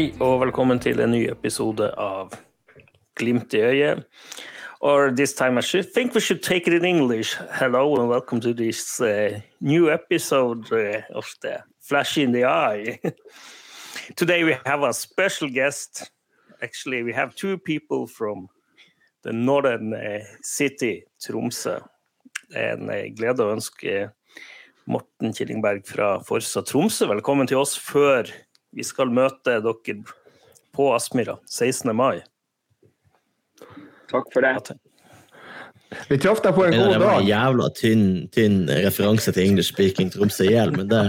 Hei og velkommen til en ny episode av Glimt i øyet. Or this time I should think we should take it in English. Hello and welcome to this uh, new episode uh, of the Flash in the Eye. Today we have a special guest. Actually, we have two people from the northern uh, city, Tromsø. En uh, glede å ønske Morten Killingberg fra Forsa Tromsø velkommen til oss før vi skal møte dere på Aspmyra 16. mai. Takk for det. Vi traff deg på en god dag. Det var en jævla tynn, tynn referanse til English speaking Tromsø i hjel, men det,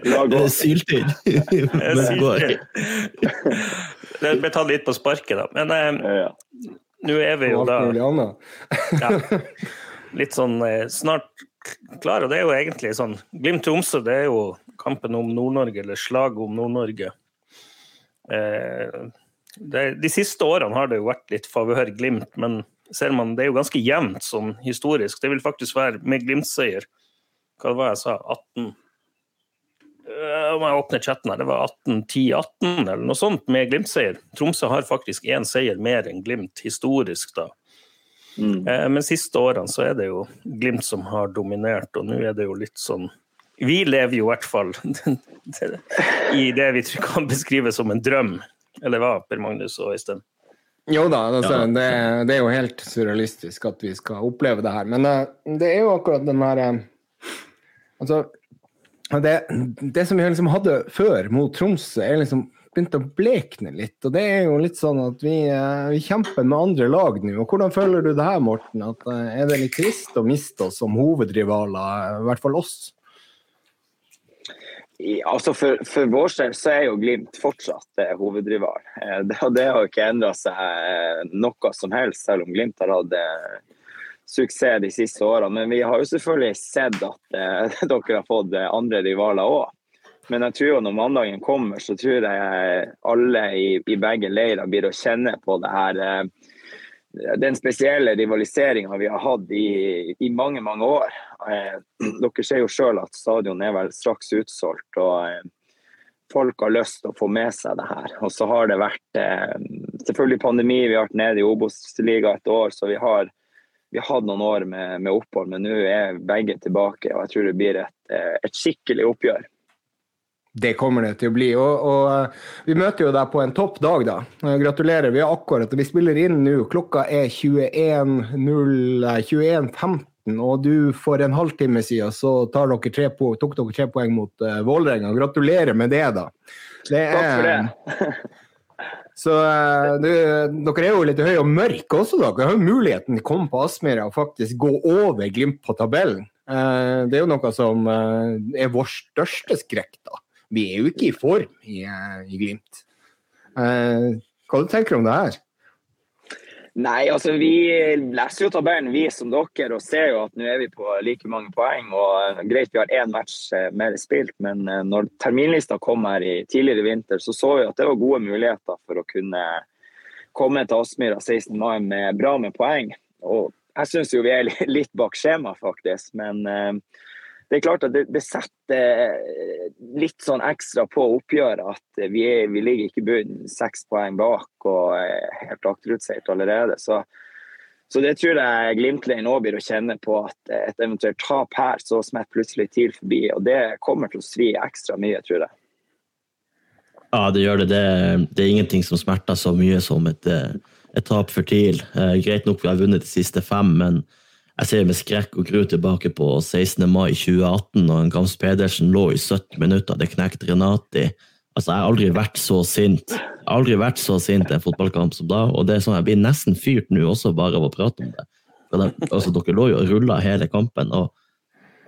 det er syltynn. Men det går. Det ble tatt litt på sparket, da. Men eh, Ja. nå er vi jo da ja, litt sånn eh, snart klar, og det er jo egentlig sånn Glimt-Tromsø, det er jo kampen om Nord-Norge, eller slaget om Nord-Norge. Eh, de siste årene har det jo vært litt favør Glimt, men ser man, det er jo ganske jevnt sånn historisk. Det vil faktisk være med Glimt-seier. Hva var det jeg sa? 18 Eh, Om jeg åpner chatten her, det var 18-10-18 eller noe sånt med Glimt-seier. Tromsø har faktisk én seier mer enn Glimt historisk, da. Mm. Eh, Men siste årene så er det jo Glimt som har dominert, og nå er det jo litt sånn Vi lever jo i hvert fall i det vi kan beskrive som en drøm. Eller hva, Per Magnus og Øystein? Jo da, altså, Ja. det, det er jo helt surrealistisk at vi skal oppleve det her. Men eh, det er jo akkurat den her eh, Altså, det, det som vi liksom hadde før mot Tromsø, er liksom begynt å blekne litt. Og det er jo litt sånn at vi, eh, vi kjemper med andre lag nå. Og hvordan føler du det her, Morten? At, er det litt trist å miste oss som hovedrivaler, i hvert fall oss? Altså for, for vår del så er jo Glimt fortsatt eh, hovedrival. Eh, det, det har jo ikke endra seg eh, noe som helst, selv om Glimt har hatt eh, suksess de siste årene. Men vi har jo selvfølgelig sett at eh, dere har fått eh, andre rivaler òg. Men jeg tror jo når mandagen kommer, så tror jeg alle i, i begge leirer blir å kjenne på det her den spesielle rivaliseringa vi har hatt i, i mange, mange år. Eh, dere ser jo sjøl at stadion er vel straks utsolgt. og eh, Folk har lyst til å få med seg det her. Og så har det vært eh, selvfølgelig pandemi, vi har vært nede i Obos-liga et år, så vi har, vi hatt noen år med, med opphold. Men nå er begge tilbake, og jeg tror det blir et, eh, et skikkelig oppgjør. Det kommer det til å bli. Og, og eh, vi møter jo deg på en topp dag, da. Eh, Gratulerer. Vi har akkurat Vi spiller inn nå. Klokka er 21.00 eh, 21.15, og du for en halvtime siden så tar dere tre tok dere tre poeng mot uh, Vålerenga. Gratulerer med det, da. Det Takk for det. Så eh, du, dere er jo litt høye og mørke også, da. Dere har jo muligheten til å komme på Aspmyra og faktisk gå over Glimt på tabellen. Eh, det er jo noe som eh, er vår største skrekk, da. Vi er jo ikke i form i, eh, i Glimt. Eh, hva tenker du om det her? Nei, altså vi leser jo tabellen, vi som dere, og ser jo at nå er vi på like mange poeng. og eh, Greit vi har én match eh, mer spilt, men eh, når terminlista kom her i tidligere i vinter, så så vi at det var gode muligheter for å kunne komme til Aspmyra 16. mai med bra med poeng. Og jeg syns jo vi er litt bak skjema, faktisk. Men det er klart at det, det setter litt sånn ekstra på oppgjøret at vi, er, vi ligger ikke i bunnen, seks poeng bak og er helt akterutseilt allerede. Så, så det tror jeg Glimt-Lein òg blir å kjenne på at et eventuelt tap her, så smetter plutselig TIL forbi. Og det kommer til å svi ekstra mye, tror jeg. Ja, det gjør det. Det, det er ingenting som smerter så mye som et, et tap for TIL. Eh, greit nok vi har vunnet de siste fem, men jeg ser med skrekk og gru tilbake på 16. mai 2018, når Gams Pedersen lå i 17 minutter. Det knekte Renati. Altså, Jeg har aldri vært så sint Jeg har aldri vært så sint i en fotballkamp som da. Og det er sånn, Jeg blir nesten fyrt nå også bare av å prate om det. Det altså, Dere lå jo og rulla hele kampen, og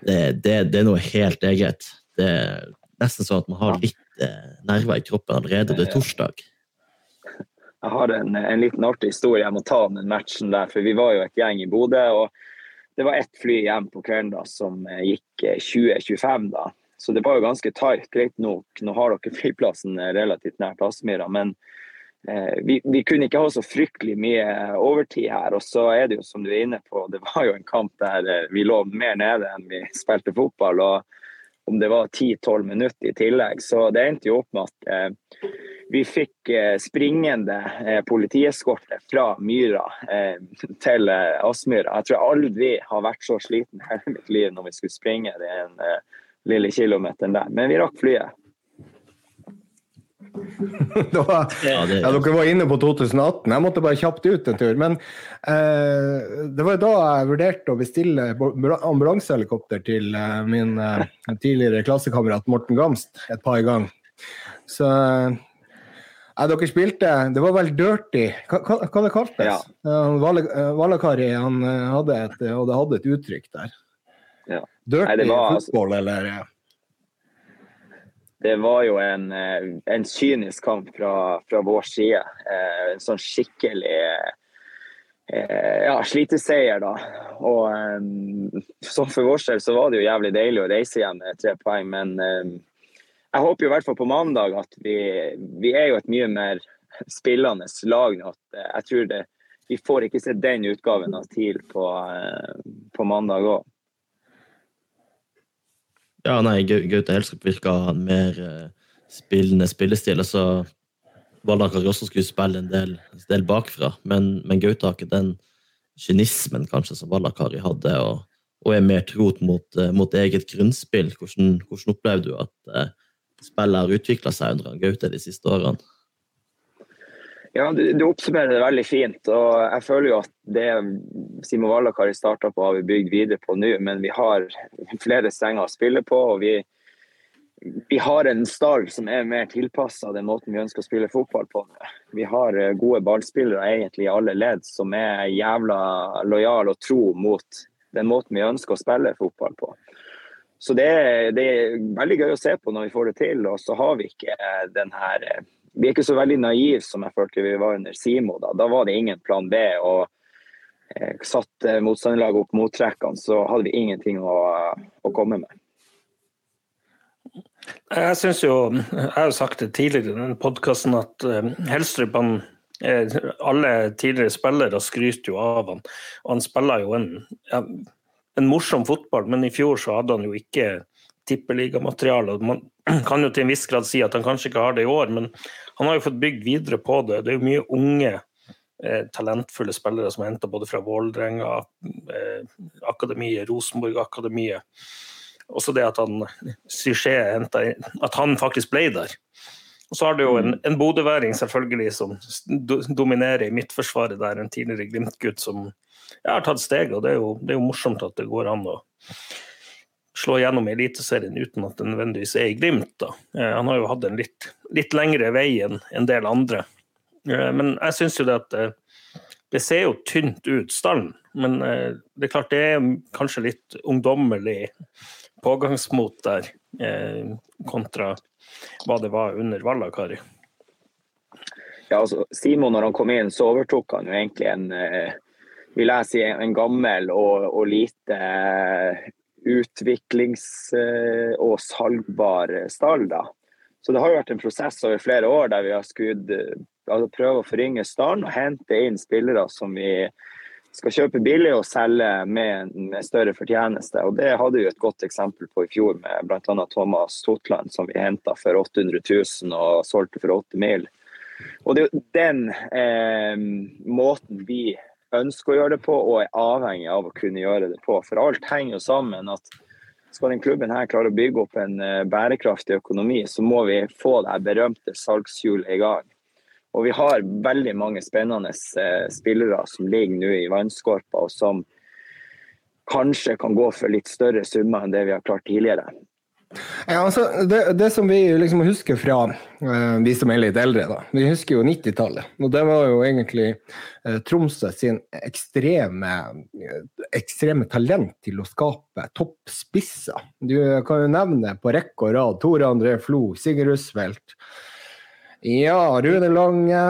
det, det, det, er noe helt eget. Det er nesten sånn at man har litt eh, nerver i kroppen allerede. Det er torsdag. Jeg har en, en liten artig historie jeg må ta om den matchen der. For vi var jo et gjeng i Bodø. og det var ett fly igjen på kvelden da, som gikk gikk 2025. da. Så det var jo ganske tight. Greit nok, nå har dere flyplassen eh, relativt nær Plassmyra, men eh, vi, vi, kunne ikke ha så fryktelig mye overtid her. Og så er det jo som du er inne på, det var jo en kamp der eh, vi lå mer nede enn vi spilte fotball. og om det var 10-12 minutter i tillegg. Så det endte jo opp med at eh, vi fikk eh, springende eh, politieskorte fra Myra eh, til eh, Aspmyra. Jeg tror jeg aldri har vært så sliten hele mitt liv når vi skulle springe den eh, lille kilometeren der. Men vi rakk flyet. var, ja, det, ja, dere var inne på 2018. Jeg måtte bare kjapt ut en tur. Men eh, det var da jeg vurderte å bestille ambulansehelikopter til eh, min eh, tidligere klassekamerat Morten Gamst et par ganger. Så eh, dere spilte Det var vel dirty Hva, hva det kaltes? Ja. Valakari han eh, hadde et, hadde et uttrykk der. Ja. Dirty Nei, var, fotball, eller? Det var jo en, eh, en kynisk kamp fra, fra, vår side. Eh, en sånn skikkelig eh, ja, sliteseier, da. Og sånn for vår del så var det jo jævlig deilig å reise hjem med tre poeng, men jeg håper jo i hvert fall på mandag at vi, vi er jo et mye mer spillende lag nå. Jeg tror det, vi får ikke se den utgaven av TIL på, på mandag òg. Ja, nei, Gaute Helskap virka mer uh, spillende spillestil. Så Vallakar også skulle spille en del, en del bakfra, men, men Gaute har ikke den kynismen kanskje som Valakari hadde, og, og, er mer trot mot, uh, mot eget grunnspill. Hvordan, hvordan opplevde du at uh, spillet har utvikla seg under Gaute de siste årene? Ja, du, du, oppsummerer det veldig fint. og Jeg føler jo at det Simo Vallakari starta på, har vi bygd videre på nå. Men vi har flere strenger å spille på. og vi, vi har en stall som er mer tilpassa den måten vi ønsker å spille fotball på. Vi har eh, gode ballspillere egentlig i alle ledd som er jævla lojale og tro mot den måten vi ønsker å spille fotball på. Så det, det, er veldig gøy å se på når vi får det til. Og så har vi ikke den her eh, vi er ikke så veldig naive som jeg følte vi var under Simo. Da, da var det ingen plan B. og eh, Satt eh, motstanderlaget opp mottrekkene, så hadde vi ingenting å, å komme med. Jeg synes jo, jeg har sagt det tidligere i denne podkasten, at uh, Helstrup han, eh, Alle tidligere spillere skryter jo av han. Og han spiller jo en, en morsom fotball, men i fjor så hadde han jo ikke tippeligamateriale. Man kan jo til en viss grad si at han kanskje ikke har det i år, men han har jo fått bygd videre på det. Det er jo mye unge, eh, talentfulle spillere som er henta både fra Vålerenga, eh, akademiet, Rosenborg-akademiet. Også det at han At han faktisk ble der. Og så har du jo en, en bodøværing selvfølgelig som do, dominerer i midtforsvaret der, en tidligere Glimt-gutt som ja, har tatt steg, og det er, jo, det er jo morsomt at det går an å slå gjennom Eliteserien uten at det nødvendigvis er i Glimt. Da. Eh, han har jo hatt en litt, litt lengre vei enn en del andre. Eh, men jeg syns jo det at eh, det ser jo tynt ut, stallen. Men det er klart det er kanskje litt ungdommelig pågangsmot der, kontra hva det var under Vallakari. ja, altså, Simon, når han kom inn, så overtok han jo egentlig en vil jeg si, en gammel og, og lite utviklings- eh, og salgbar stall. da. Så det har jo vært en prosess over flere år der vi har eh, altså prøvd å forringe stallen og hente inn spillere som vi skal kjøpe billig og selge med, med større fortjeneste. Og Det hadde vi et godt eksempel på i fjor med bl.a. Thomas Totland, som vi henta for 800 000 og solgte for 8 mil. Og Det er jo den eh, måten vi ønsker å gjøre det på, og er avhengig av å kunne gjøre det på. For alt henger jo sammen. at Skal den klubben her klare å bygge opp en eh, bærekraftig økonomi, så må vi få det berømte salgshjulet i gang. Og vi har veldig mange spennende eh, spillere som ligger nå i vannskorpa, og som kanskje kan gå for litt større summer enn det vi har klart tidligere. Ja, altså, det, det som vi liksom husker fra uh, vi som er litt eldre, da. Vi husker jo 90-tallet. Og det var jo egentlig uh, Tromsø sin ekstreme, uh, ekstreme talent til å skape toppspisser. Du kan jo nevne på rekke og rad Tore André Flo, Sigurd Rusfeldt. Ja, Rune Lange,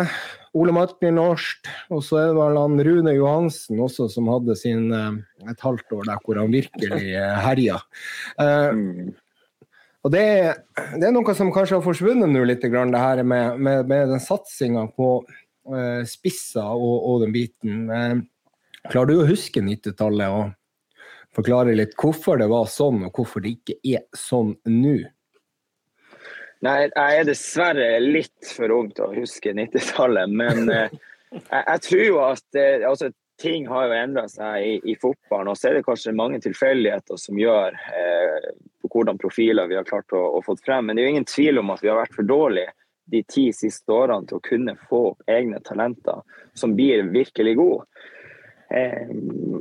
Ole Martin Norst, og så er det vel han Rune Johansen også som hadde sin et halvt år der hvor han virkelig herja. Mm. Og det, det, er noe som kanskje har forsvunnet nå litt, det her med, med, med den satsinga på uh, spisser og, og, den biten. Uh, klarer du å huske 90-tallet og forklare litt hvorfor det var sånn, og hvorfor det ikke er sånn nå? Nei, jeg er dessverre litt for ung til å huske 90-tallet, men uh, jeg, jeg, tror jo at altså, ting har jo endra seg i, i, fotballen. Og så er det kanskje mange tilfeldigheter som gjør eh, hvordan profiler vi har klart å, å få frem. Men det er jo ingen tvil om at vi har vært for dårlige de ti siste årene til å kunne få opp egne talenter som blir virkelig gode. Eh,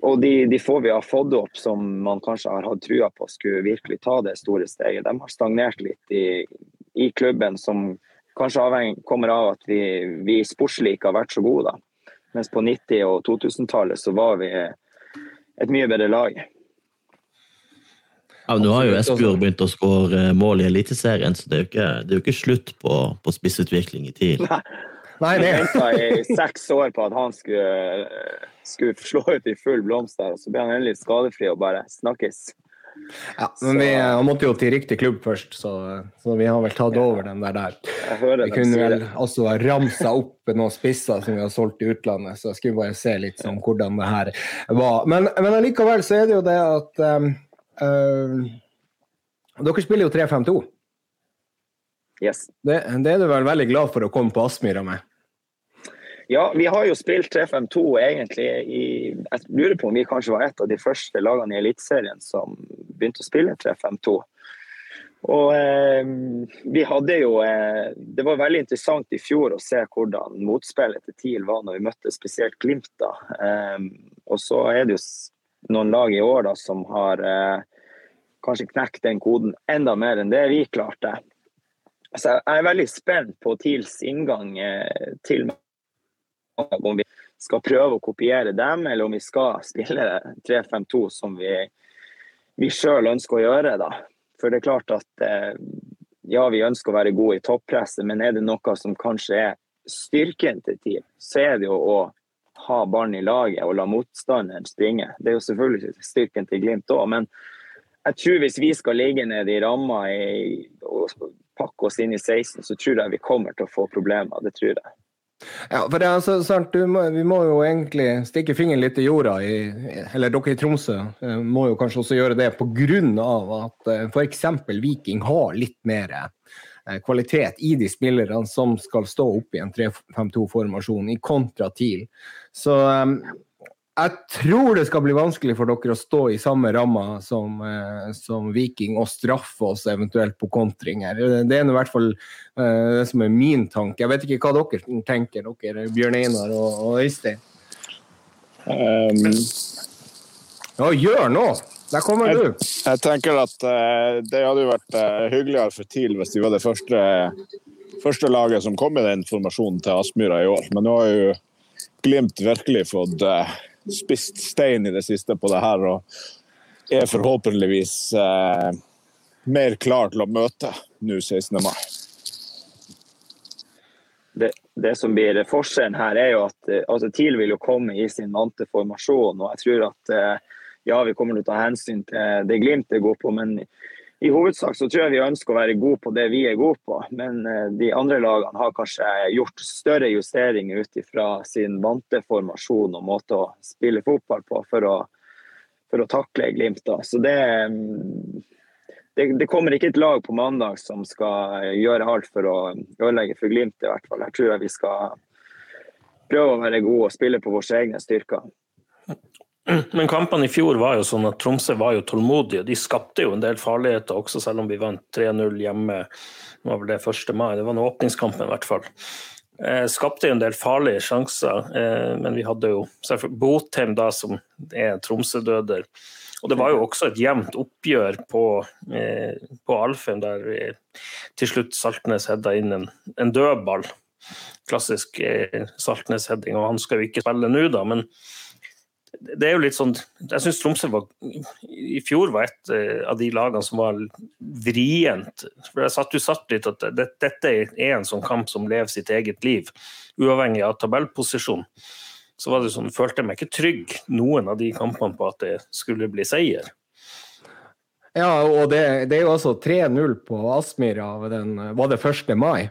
og de, de, få vi har fått opp som man kanskje har hatt trua på skulle virkelig ta det store steget, de har stagnert litt i, i klubben, som kanskje avheng, kommer av at vi, vi sportslig ikke har vært så gode. da. Mens på 90- og 2000-tallet så var vi et mye bedre lag. Ja, Nå har jo Espejord begynt å skåre mål i Eliteserien, så det er jo ikke, er jo ikke slutt på, på, spissutvikling i TIL. Nei, Nei det venta i seks år på at han skulle, skulle slå ut i full blomst der, og så ble han endelig skadefri og bare snakkes. Ja, men vi han måtte jo til riktig klubb først, så, så vi har vel tatt over den der. der. Vi kunne vel også ha ramsa opp noen spisser som vi har solgt i utlandet, så jeg skulle bare se litt sånn hvordan det her var. Men, men allikevel så er det jo det at um, uh, Dere spiller jo 3-5-2. Yes. Det, det, er du vel veldig glad for å komme på Aspmyra med? Ja, vi har jo spilt 3-5-2 egentlig i Jeg lurer på om vi kanskje var et av de første lagene i Eliteserien som begynte å spille 3-5-2. Og eh, vi hadde jo eh, Det var veldig interessant i fjor å se hvordan motspillet til TIL var når vi møtte spesielt Glimt. da. Eh, og så er det jo noen lag i år da som har eh, kanskje knekt den koden enda mer enn det vi klarte. Så jeg er veldig spent på TILs inngang eh, til om vi skal prøve å kopiere dem, eller om vi skal spille 3-5-2 som vi, vi sjøl ønsker å gjøre. da. For det er klart at eh, ja, vi ønsker å være gode i toppresset, men er det noe som kanskje er styrken til TIL, så er det jo å ha ballen i laget og la motstanderen springe. Det er jo selvfølgelig styrken til Glimt òg, men jeg tror hvis vi skal ligge nede i ramma og pakke oss inn i 16, så tror jeg vi kommer til å få problemer. Det tror jeg. Ja, for det er altså, sant, må, Vi må jo egentlig stikke fingeren litt i jorda. I, eller dere i Tromsø eh, må jo kanskje også gjøre det pga. at eh, f.eks. Viking har litt mer eh, kvalitet i de spillerne som skal stå opp i en 3-5-2-formasjon, i kontra TIL. Så jeg tror det skal bli vanskelig for dere å stå i samme ramma som, eh, som Viking og straffe oss eventuelt på kontringer. Det er i hvert fall eh, det som er min tanke. Jeg vet ikke hva dere tenker, dere Bjørn Einar og, og Øystein? Um, ja, gjør nå! Der kommer jeg, du. Jeg tenker at uh, det hadde vært hyggeligere for TIL hvis de var det første, første laget som kom i den informasjonen til Aspmyra i år. Men nå har jo Glimt virkelig fått spist stein i det siste på det her, og er forhåpentligvis eh, mer klar til å møte nå 16. mai. det, det som blir forskjellen her, er jo at eh, altså, TIL vil jo komme i sin vante formasjon. og jeg tror at eh, ja, vi kommer til å ta hensyn til det Glimt det går på, men i hovedsak så tror jeg vi ønsker å være gode på det vi er gode på. Men eh, de andre lagene har kanskje gjort større justeringer ut ifra sin vante formasjon og måte å spille fotball på for å, for å takle Glimt. da. Så det, det, det kommer ikke et lag på mandag som skal gjøre alt for å ødelegge for Glimt, i hvert fall. Her tror jeg vi skal prøve å være gode og spille på våre egne styrker. Men kampene i fjor var jo sånn at Tromsø var jo tålmodige. De skapte jo en del farligheter også, selv om vi vant 3-0 hjemme. Det var vel det 1. mai, det var nå åpningskampen i hvert fall. Eh, skapte jo en del farlige sjanser, eh, men vi hadde jo Botheim da, som er Tromsø-døder. Og det var jo også et jevnt oppgjør på, eh, på Alfheim, der vi, til slutt Saltnes hedda inn en, en dødball. Klassisk eh, Saltnes-heading, og han skal jo ikke spille nå, da, men det er jo litt sånn Jeg syns Tromsø var, i fjor var et eh, av de lagene som var vrient. For jeg satt jo satt litt at det, dette er en sånn kamp som lever sitt eget liv, uavhengig av tabellposisjon. Så var det sånn, følte jeg meg ikke trygg noen av de kampene på at det skulle bli seier. Ja, og det, det er jo altså 3-0 på Aspmyra Var det 1. mai?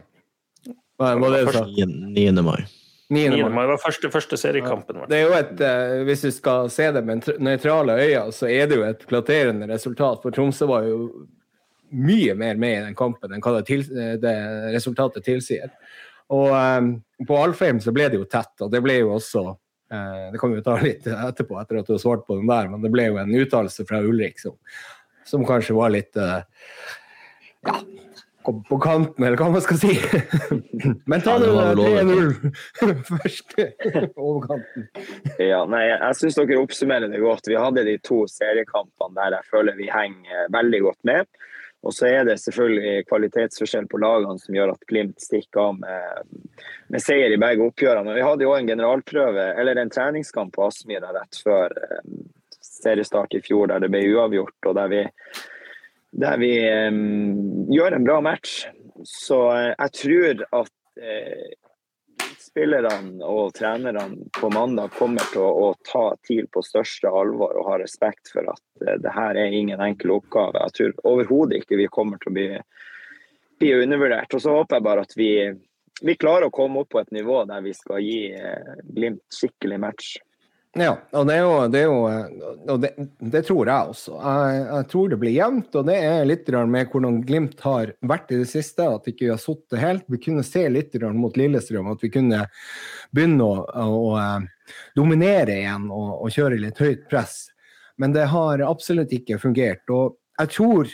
Var var det det du 9. mai. 9. 9. mai. var første, første seriekampen. Det er jo et, eh, Hvis du skal se det med nøytrale øyne, så er det jo et flatterende resultat. For Tromsø var jo mye mer med i den kampen enn hva det, til, det resultatet tilsier. Og eh, på Alfheim så ble det jo tett, og det ble jo også eh, Det kan vi jo ta litt etterpå, etter at du har svart på den der, men det ble jo en uttalelse fra Ulrik som, som kanskje var litt eh, Ja, kom på kanten, eller hva man skal si. men ta Ja, det nå 3-0 første overkanten. Ja, nei, jeg, jeg syns dere oppsummerer det godt. Vi hadde de to seriekampene der jeg føler vi henger veldig godt med. Og så er det selvfølgelig kvalitetsforskjell på lagene som gjør at Glimt stikker av med, med seier i begge oppgjørene. Vi hadde jo en generalprøve, eller en treningskamp på Aspmyra rett før eh, seriestart i fjor, der det ble uavgjort. og der vi der vi um, gjør en bra match. Så eh, jeg tror at eh, spillerne og trenerne på mandag kommer til å, å ta TIL på største alvor og ha respekt for at eh, det her er ingen enkel oppgave. Jeg tror overhodet ikke vi kommer til å bli, bli undervurdert. Og så håper jeg bare at vi, vi klarer å komme opp på et nivå der vi skal gi eh, Glimt skikkelig match. Ja, og det er jo, det, er jo, og det, det tror jeg også. Jeg, jeg tror det blir jevnt, og det er litt med hvordan Glimt har vært i det siste. At ikke vi har sittet helt. Vi kunne se litt mot Lillestrøm at vi kunne begynne å, å, å dominere igjen og, og kjøre litt høyt press. Men det har absolutt ikke fungert. Og jeg tror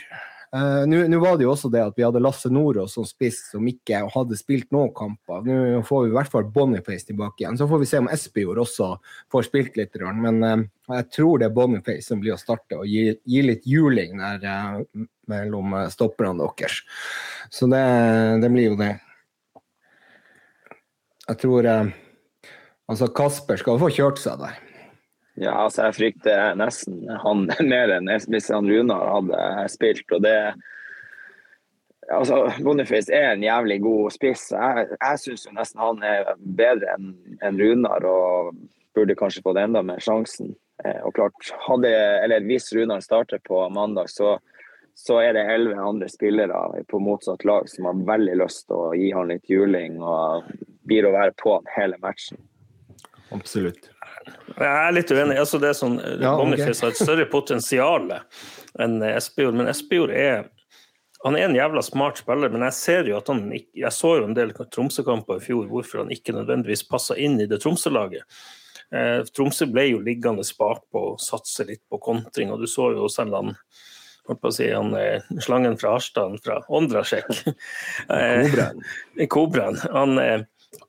eh, Nå var det jo også det at vi hadde Lasse Nordås som spiss som ikke hadde spilt noen kamper. Nå får vi i hvert fall Boniface tilbake igjen. Så får vi se om Espejord også får spilt litt. Men uh, jeg tror det er Boniface som blir å starte og gi, gi litt juling der uh, mellom stopperne deres. Så det, det blir jo det. Jeg tror Altså, Kasper skal få kjørt seg der. Ja, altså jeg frykter nesten han mer enn hvis han Runar hadde spilt. og det altså Boniface er en jævlig god spiss. Jeg, jeg syns nesten han er bedre enn en Runar og burde kanskje fått enda mer sjansen. Eh, og klart, hadde, eller Hvis Runar starter på mandag, så, så er det elleve andre spillere på motsatt lag som har veldig lyst til å gi han litt juling og blir å være på hele matchen. Absolutt. Jeg er litt uenig. Altså, det er sånn, Ja, ok. Boniface har et større potensial enn Espejord, men Espejord er han er en jævla smart spiller, men jeg ser jo at han ikke, jeg så jo en del Tromsø-kamper i fjor hvorfor han ikke nødvendigvis passa inn i det Tromsø-laget. Eh, Tromsø ble jo liggende bakpå og satse litt på kontring, og du så jo selv han si, han eh, slangen fra Harstad, fra Ondrasjek. Eh, Kobraen. Kobraen. Han, eh,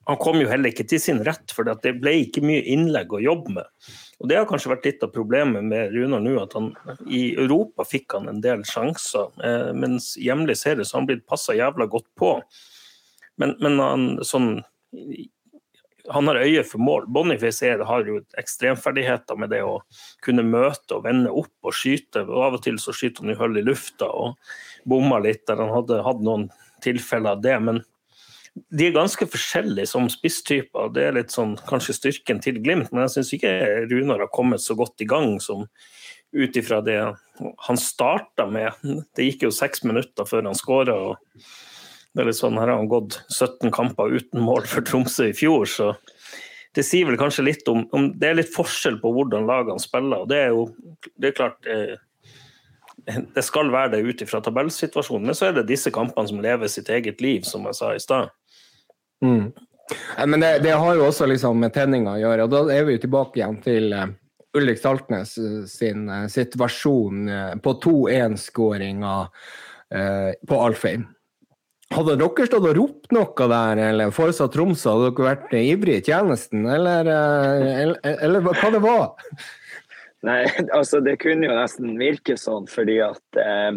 han kom jo heller ikke til sin rett, for det ble ikke mye innlegg å jobbe med. Og Det har kanskje vært litt av problemet med Runar nå, at han i Europa fikk han en del sjanser, eh, mens hjemlig serie så har han blitt passa jævla godt på. Men, men han, sånn, han har øye for mål. Boniface har jo ekstremferdigheter med det å kunne møte og vende opp og skyte. Og av og til så skyter han i hull i lufta og bomma litt der han hadde hatt noen tilfeller av det. Men de er ganske forskjellige som spisstyper. Det er litt sånn kanskje styrken til Glimt, men jeg syns ikke Runar har kommet så godt i gang som ut ifra det han starta med. Det gikk jo seks minutter før han skåra. Det er litt sånn, her har han gått 17 kamper uten mål for Tromsø i fjor, så det sier vel kanskje litt om, om Det er litt forskjell på hvordan lagene spiller. og Det er jo det er klart eh, det skal være det ut ifra tabellsituasjonen, men så er det disse kampene som lever sitt eget liv, som jeg sa i stad. Mm. Men det, det har jo også liksom med tenninga å gjøre, og da er vi jo tilbake igjen til uh, Ulrik Saltnes uh, sin situasjon på 2-1-skåringa på Alfheim. Hadde dere stått og ropt noe der, eller foresatt Tromsø, hadde dere vært ivrige i tjenesten, eller, eller, eller hva det var? Nei, altså det kunne jo nesten virke sånn, fordi at eh,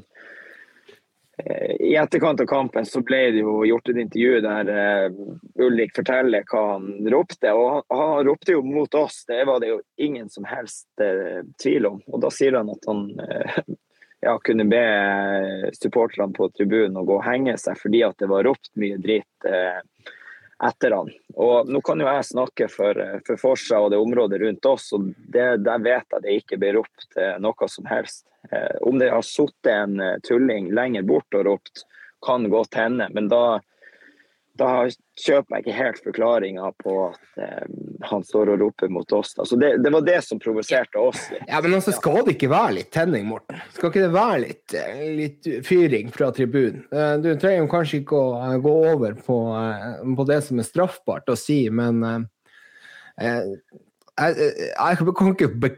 i etterkant av kampen så ble det jo gjort et intervju der uh, Ulrik forteller hva han ropte. Og han, han, ropte jo mot oss, det var det jo ingen som helst uh, tvil om. Og da sier han at han uh, ja, kunne be supporterne på tribunen å gå og henge seg fordi at det var ropt mye dritt etter han. Og nå kan jo jeg snakke for, for Forsa og det området rundt oss, og det, der vet jeg det ikke blir ropt noe som helst. Eh, om det har sittet en eh, tulling lenger bort og ropt, kan godt hende, men da, da kjøper jeg ikke helt forklaringa på at eh, han står og roper mot oss. Altså det, det, var det som provoserte oss. Ja, Men altså, skal det ikke være litt tenning, Morten? Skal ikke det være litt, eh, litt fyring fra tribunen? Du trenger kanskje ikke å gå over på, på det som er straffbart å si, men eh, jeg, jeg, kan ikke be,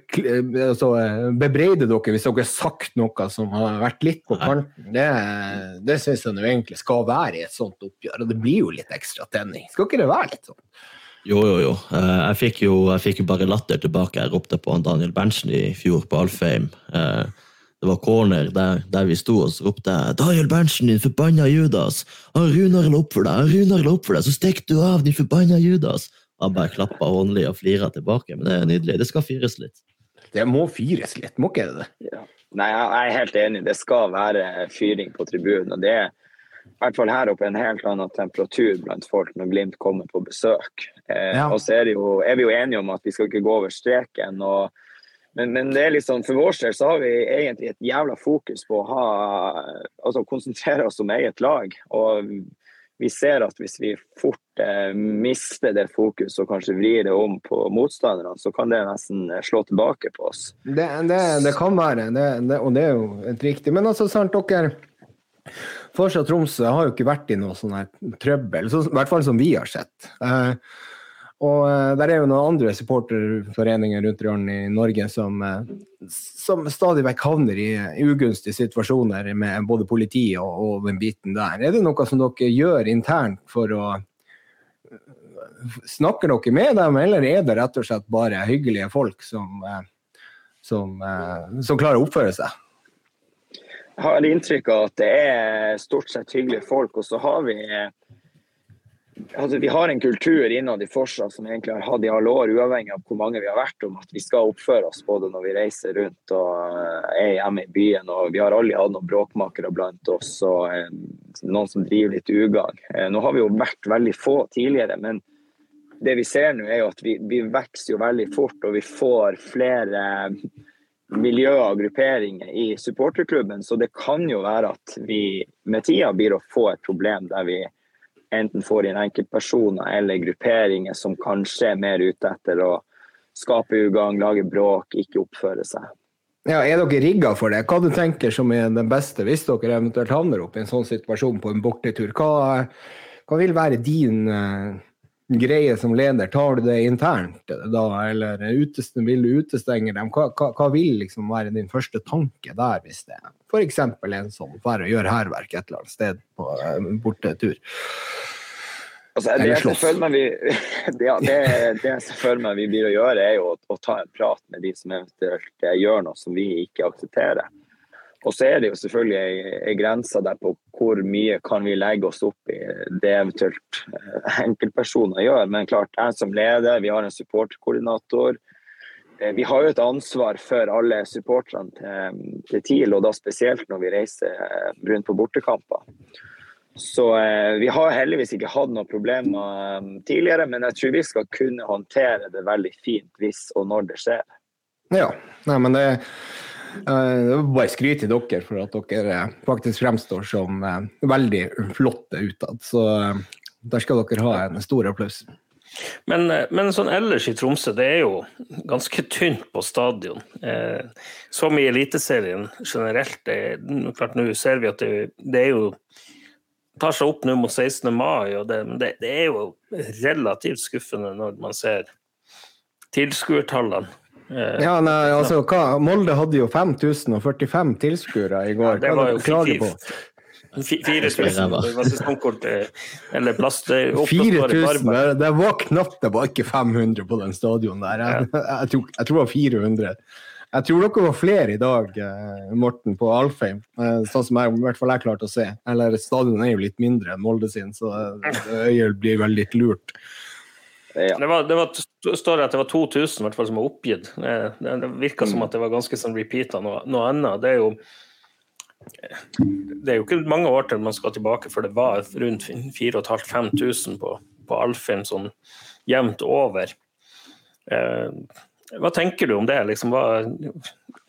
altså, bebreide dere hvis dere har sagt noe som har vært litt på kanten. Det, det syns jeg egentlig skal være i et sånt oppgjør, og det blir jo litt ekstra tenning. Skal ikke det være litt sånn? Jo, jo, jo. Eh, jeg fikk jo, jeg fikk jo bare latter tilbake. Jeg ropte på Daniel Berntsen i fjor på Alfheim. Eh, det var corner der, der vi sto, og så ropte jeg 'Daniel Berntsen, din forbanna Judas'. 'Han Runar la opp for deg, han Runar la opp for deg, så stikk du av, din forbanna Judas'. Han bare klappa håndlig og flira tilbake. Men det er nydelig. Det skal fyres litt. Det må fyres litt, må ikke det? Ja. Nei, jeg er helt enig. Det skal være fyring på tribunen. og det er i hvert fall her oppe en helt annen temperatur blant folk når Glimt kommer på besøk. Eh, ja. Og så er, jo, er, vi jo enige om at vi skal ikke gå over streken. Og, men, men, det er liksom, for vår del så har vi egentlig et jævla fokus på å ha, altså konsentrere oss om eget lag. Og vi ser at hvis vi fort eh, mister det fokuset og kanskje vrir det om på motstanderne, så kan det nesten eh, slå tilbake på oss. Det, det, det kan være, det, og det er jo et riktig. Men altså, sant, dere Forsa Tromsø har jo ikke vært i noe sånn her trøbbel, så, i hvert fall som vi har sett. Eh, og uh, der er jo noen andre supporterforeninger rundt i Norge som, som stadig vekk havner i, ugunstige situasjoner med både politi og, og, den biten der. Er det noe som dere gjør internt for å Snakker dere med dem, eller er det rett og slett bare hyggelige folk som, uh, som, som klarer å oppføre seg? Jeg har inntrykk av at det er stort sett hyggelige folk, og så har vi altså, vi har en kultur innad i Forsa som egentlig har hatt i alle år, uavhengig av hvor mange vi har vært, om at vi skal oppføre oss både når vi reiser rundt og eh, er hjemme i byen. og Vi har aldri hatt noen bråkmakere blant oss og eh, noen som driver litt ugagn. Eh, nå har vi jo vært veldig få tidligere, men det vi ser nå er jo at vi, vi vokser jo veldig fort, og vi får flere miljøer og grupperinger i supporterklubben. Så det kan jo være at vi med tida blir å få et problem der vi enten får inn enkeltpersoner eller grupperinger som kanskje er mer ute etter å skape ugagn, lage bråk, ikke oppføre seg. Ja, Er dere rigga for det? Hva du tenker som er den beste hvis dere eventuelt havner opp i en sånn situasjon på en bortetur? Hva, hva vil være din uh, greie som leder? Tar du det internt da, eller utestenger vil du utestenge dem? Hva, hva, hva, vil liksom være din første tanke der, hvis det er f.eks. en som drar og gjør hærverk et eller annet sted på uh, bortetur? Altså, det, jeg vi, det, det, det jeg føler meg vi blir å gjøre, er jo å, å, ta en prat med de som eventuelt eh, gjør noe som vi ikke aksepterer. Og så er det jo selvfølgelig ei grense der på hvor mye kan vi legge oss opp i det eventuelt eh, enkeltpersoner gjør. Men klart, jeg som leder, vi har en supportkoordinator. Eh, vi har jo et ansvar for alle supporterne til, til TIL, og da spesielt når vi reiser rundt på bortekamper. Så eh, vi har heldigvis ikke hatt noen problemer eh, tidligere, men jeg tror vi skal kunne håndtere det veldig fint hvis og når det skjer. Ja. Nei, men det, er bare skryt til dere for at dere eh, faktisk fremstår som eh, veldig flotte utad. Så der skal dere ha en stor applaus. Men, men sånn ellers i Tromsø, det er jo ganske tynt på stadion. Eh, som i Eliteserien generelt. Det, klart Nå ser vi at det, det er jo tar seg opp nå mot 16. mai, og det, det, det er jo relativt skuffende når man ser tilskuertallene. Eh, Ja, nei, altså, hva, Molde hadde jo 5045 tilskuere i går. det Hva var jo det dere klager på? fi- 4000 det var sesongkort eh, eller plass. Det 4000? Det, det var knapt det var ikke 500 på den stadion der. Jeg, jeg, tror, jeg tror det var 400. Jeg tror dere var flere i dag, eh, Morten, på Alfheim. eh, Sånn som jeg, i hvert fall jeg klarte å se. Eller stadionet er jo litt mindre enn Molde sin, så eh, øyet blir vel litt lurt. Ja. Det, var, det var, står at det var 2000 hvert fall, som var oppgitt. Det, det virka som at det var ganske sånn repeata noe, noe annet. Det er jo det er jo ikke mange år til man skal tilbake for det var rundt 4500-5000 på, på Alfheim sånn jevnt over. Eh, hva tenker du om det? Liksom, hva,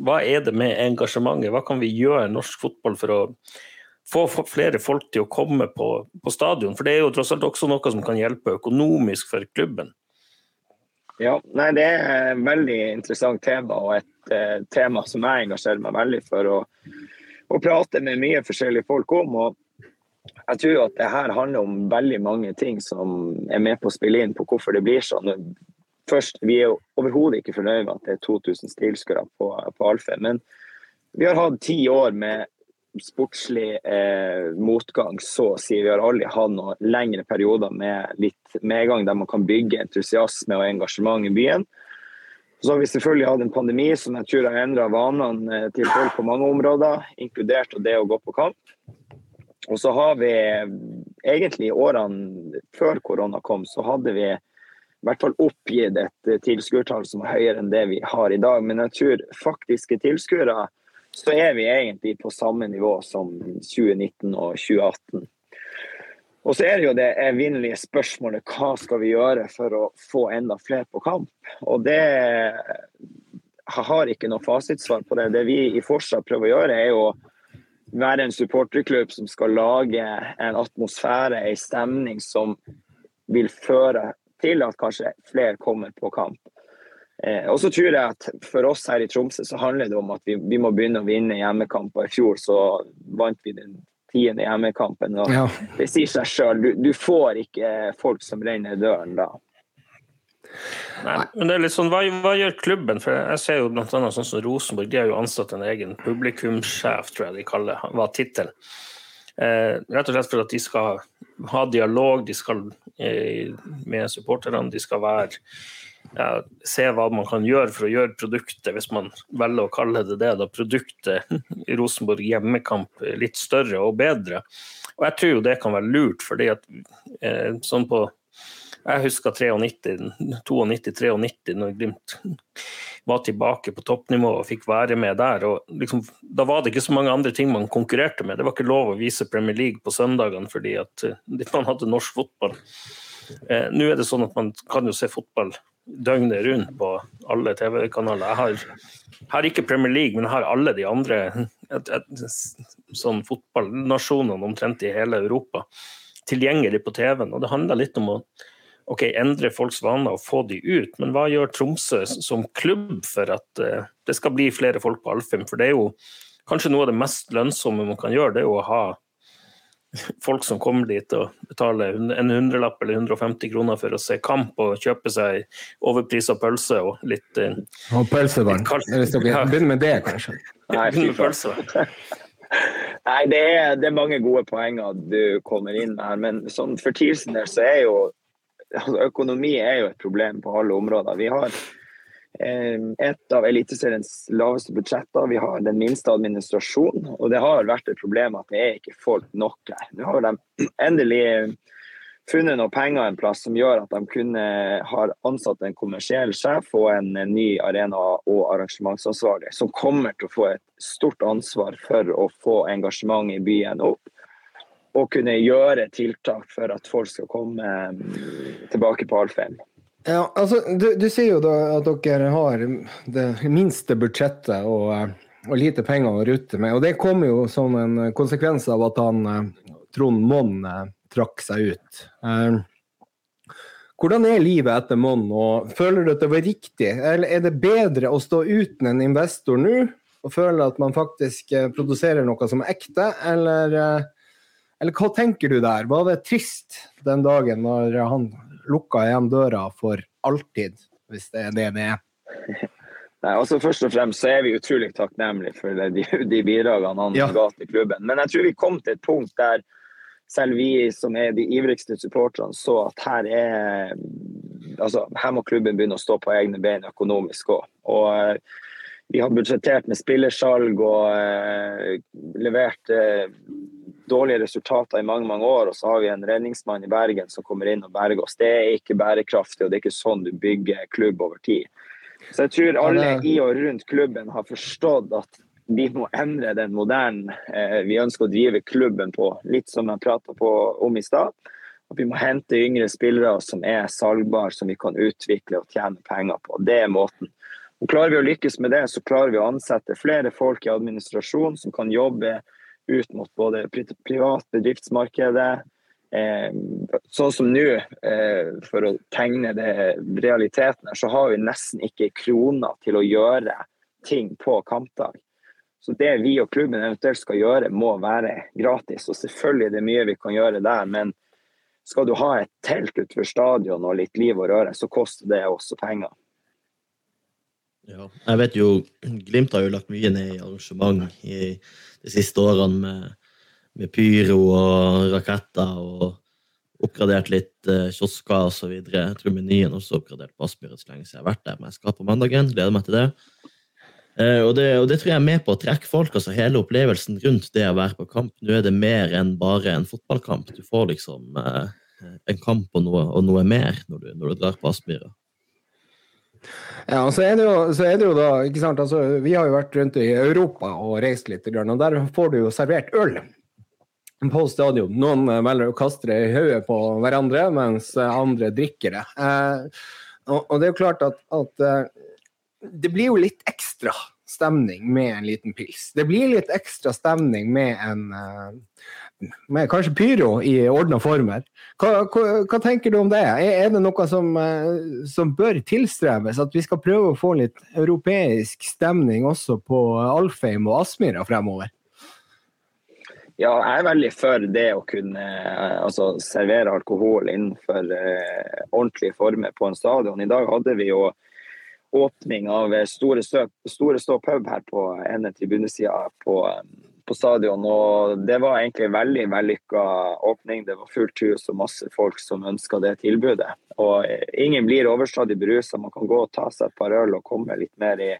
hva er det med engasjementet? Hva kan vi gjøre i norsk fotball for å få flere folk til å komme på, på stadion? For det er jo tross alt også noe som kan hjelpe økonomisk for klubben. Ja, nei, Det er et veldig interessant tema, og et eh, tema som jeg engasjerer meg veldig for å, prate med mye forskjellige folk om. og jeg tror at det her handler om veldig mange ting som er med på å spille inn på hvorfor det blir sånn. Først, Vi er overhodet ikke fornøyd med at det er 2000 tilskuere på, på Alfheim. Men vi har hatt ti år med sportslig eh, motgang, så sier. Vi har aldri hatt noen lengre perioder med litt medgang der man kan bygge entusiasme og engasjement i byen. Så har vi selvfølgelig hatt en pandemi som jeg tror har endra vanene eh, til folk på mange områder, inkludert det å gå på kamp. Og så har vi egentlig i årene før korona kom, så hadde vi i hvert fall oppgitt et eh, tilskuertall som var høyere enn det vi har i dag. Men jeg tror faktiske tilskuere så er vi egentlig på samme nivå som 2019 og 2018. Og så er det jo det evinnelige spørsmålet hva skal vi gjøre for å få enda flere på kamp. Og det har ikke noe fasitsvar på det. Det vi i Forsa prøver å gjøre, er jo være en supporterklubb som skal lage en atmosfære, en stemning som vil føre til at kanskje flere kommer på kamp. Eh, og så tror jeg at For oss her i Tromsø så handler det om at vi, vi må begynne å vinne hjemmekamper. I fjor så vant vi den tiende hjemmekampen. og Ja. Det sier seg sjøl. Du, du får ikke folk som renner døren da. Nei, men det er litt sånn, hva, hva gjør klubben? For Jeg ser jo blant annet sånn som Rosenborg, de har jo ansatt en egen publikumssjef, tror jeg de kaller var tittelen. Eh, rett og slett for at de skal ha dialog, de skal eh, med supporterne, de skal være ja, se hva man kan gjøre for å gjøre produktet, hvis man velger å kalle det det, da produktet i Rosenborg hjemmekamp litt større og bedre. Og jeg tror jo det kan være lurt, fordi at eh, sånn på jeg husker 92-93, når Glimt var tilbake på toppnivå og fikk være med der. og liksom, Da var det ikke så mange andre ting man konkurrerte med. Det var ikke lov å vise Premier League på søndagene fordi at eh, man hadde norsk fotball. Eh, Nå er det sånn at man kan jo se fotball døgnet rundt på alle TV-kanaler. Jeg har, har ikke Premier League, men jeg har alle de andre et, et, sånn fotballnasjonene omtrent i hele Europa tilgjengelig på TV-en. Og det handler litt om å ok, endre folks vaner og få de ut, men hva gjør Tromsø som klubb for at uh, det skal bli flere folk på Alfheim? For det er jo kanskje noe av det mest lønnsomme man kan gjøre, det er jo å ha folk som kommer dit og betaler en hundrelapp eller 150 kroner for å se kamp og kjøpe seg overprisa pølse og litt uh, Og pølsevann. Hvis dere Ja. begynner med det, kanskje. Nei, pølse. Nei, det er, det er mange gode poenger du kommer inn med her. Men sånn, for Tilsen der så er jo altså, Økonomi er jo et problem på alle områder. Vi har eh, et av Eliteseriens laveste budsjetter. Vi har den minste administrasjonen. Og det har vært et problem at det er ikke folk nok her. Nå har de endelig funnet noen penger en plass som gjør at de kunne har ansatt en kommersiell sjef og en ny arena- og arrangementsansvarlig, som kommer til å få et stort ansvar for å få engasjement i byen opp. Og kunne gjøre tiltak for at folk skal komme mm, tilbake på Alfheim. Ja, altså, du, du sier jo da at dere har det minste budsjettet og, eh, og lite penger å rutte med. Og det kom jo som en konsekvens av at han eh, Trond Monn eh, trakk seg ut. Hvordan er livet etter Monn, og føler du at det var riktig? Eller er det bedre å stå uten en investor nå og føle at man faktisk produserer noe som er ekte, eller, eller hva tenker du der? Var det trist den dagen når han lukka igjen døra for alltid, hvis det er det det er? Nei, altså Først og fremst så er vi utrolig takknemlige for de, de bidragene han Ja. ga til klubben. Men jeg tror vi kom til et punkt der selv vi som er de ivrigste supporterne så at her er altså her må klubben begynne å stå på egne bein økonomisk òg. Og eh, vi har budsjettert med spillersalg og uh, levert eh, dårlige resultater i mange mange år. Og så har vi en redningsmann i Bergen som kommer inn og berger oss. Det er ikke bærekraftig, og det er ikke sånn du bygger klubb over tid. Så jeg tror alle i og rundt klubben har forstått at vi må endre den moderne eh, vi ønsker å drive klubben på. Litt som jeg prata om i stad. At vi må hente yngre spillere som er salgbare, som vi kan utvikle og tjene penger på. Det er måten. Og Klarer vi å lykkes med det, så klarer vi å ansette flere folk i administrasjon som kan jobbe ut mot både pri- privat bedriftsmarkedet, Eh, sånn som nå, eh, for å tegne det realiteten her, så har vi nesten ikke kroner til å gjøre ting på kampdag. Så det vi og klubben eventuelt skal gjøre, må være gratis. Og selvfølgelig er det mye vi kan gjøre der, men skal du ha et telt utenfor stadion og litt liv og røre, så koster det også penger. Ja. Jeg vet jo, Glimt har jo lagt mye ned i arrangement i de siste årene med, med pyro og raketter og oppgradert litt eh, kiosker osv. Jeg tror menyen også er oppgradert på Aspmyr så lenge siden jeg har vært der, men jeg skal på mandagen. Gleder meg til det. Eh, og, det og det tror jeg er med på å trekke folk, altså hele opplevelsen rundt det å være på kamp. Nå er det mer enn bare en fotballkamp. Du får liksom eh, en kamp og noe, og noe mer når du, når du drar på Aspmyra. Ja, så er jo, så er det jo da, ikke sant, altså, Vi har jo vært rundt i Europa og reist litt, og der får du jo servert øl på stadion. Noen eh, velger å kaste det i hodet på hverandre, mens eh, andre drikker det. Eh, og, og det er jo klart at, at eh, det blir jo litt ekstra stemning med en liten pils. Det blir litt ekstra stemning med en med kanskje pyro i ordna former. Hva, hva, hva tenker du om det? Er, er det noe som, eh, som bør tilstrebes? At vi skal prøve å få litt europeisk stemning også på Alfheim og Aspmyra fremover? Ja, jeg er veldig for det å kunne eh, altså, servere alkohol innenfor eh, ordentlige former på en stadion. I dag hadde vi jo åpning av eh, Store Stå, pub her på ene tribunesida på, eh, på stadion. og Det var egentlig en veldig vellykka åpning. Det var fullt hus og masse folk som ønska det tilbudet. Og Ingen blir overstadig berusa. Man kan gå og ta seg et par øl og komme litt mer i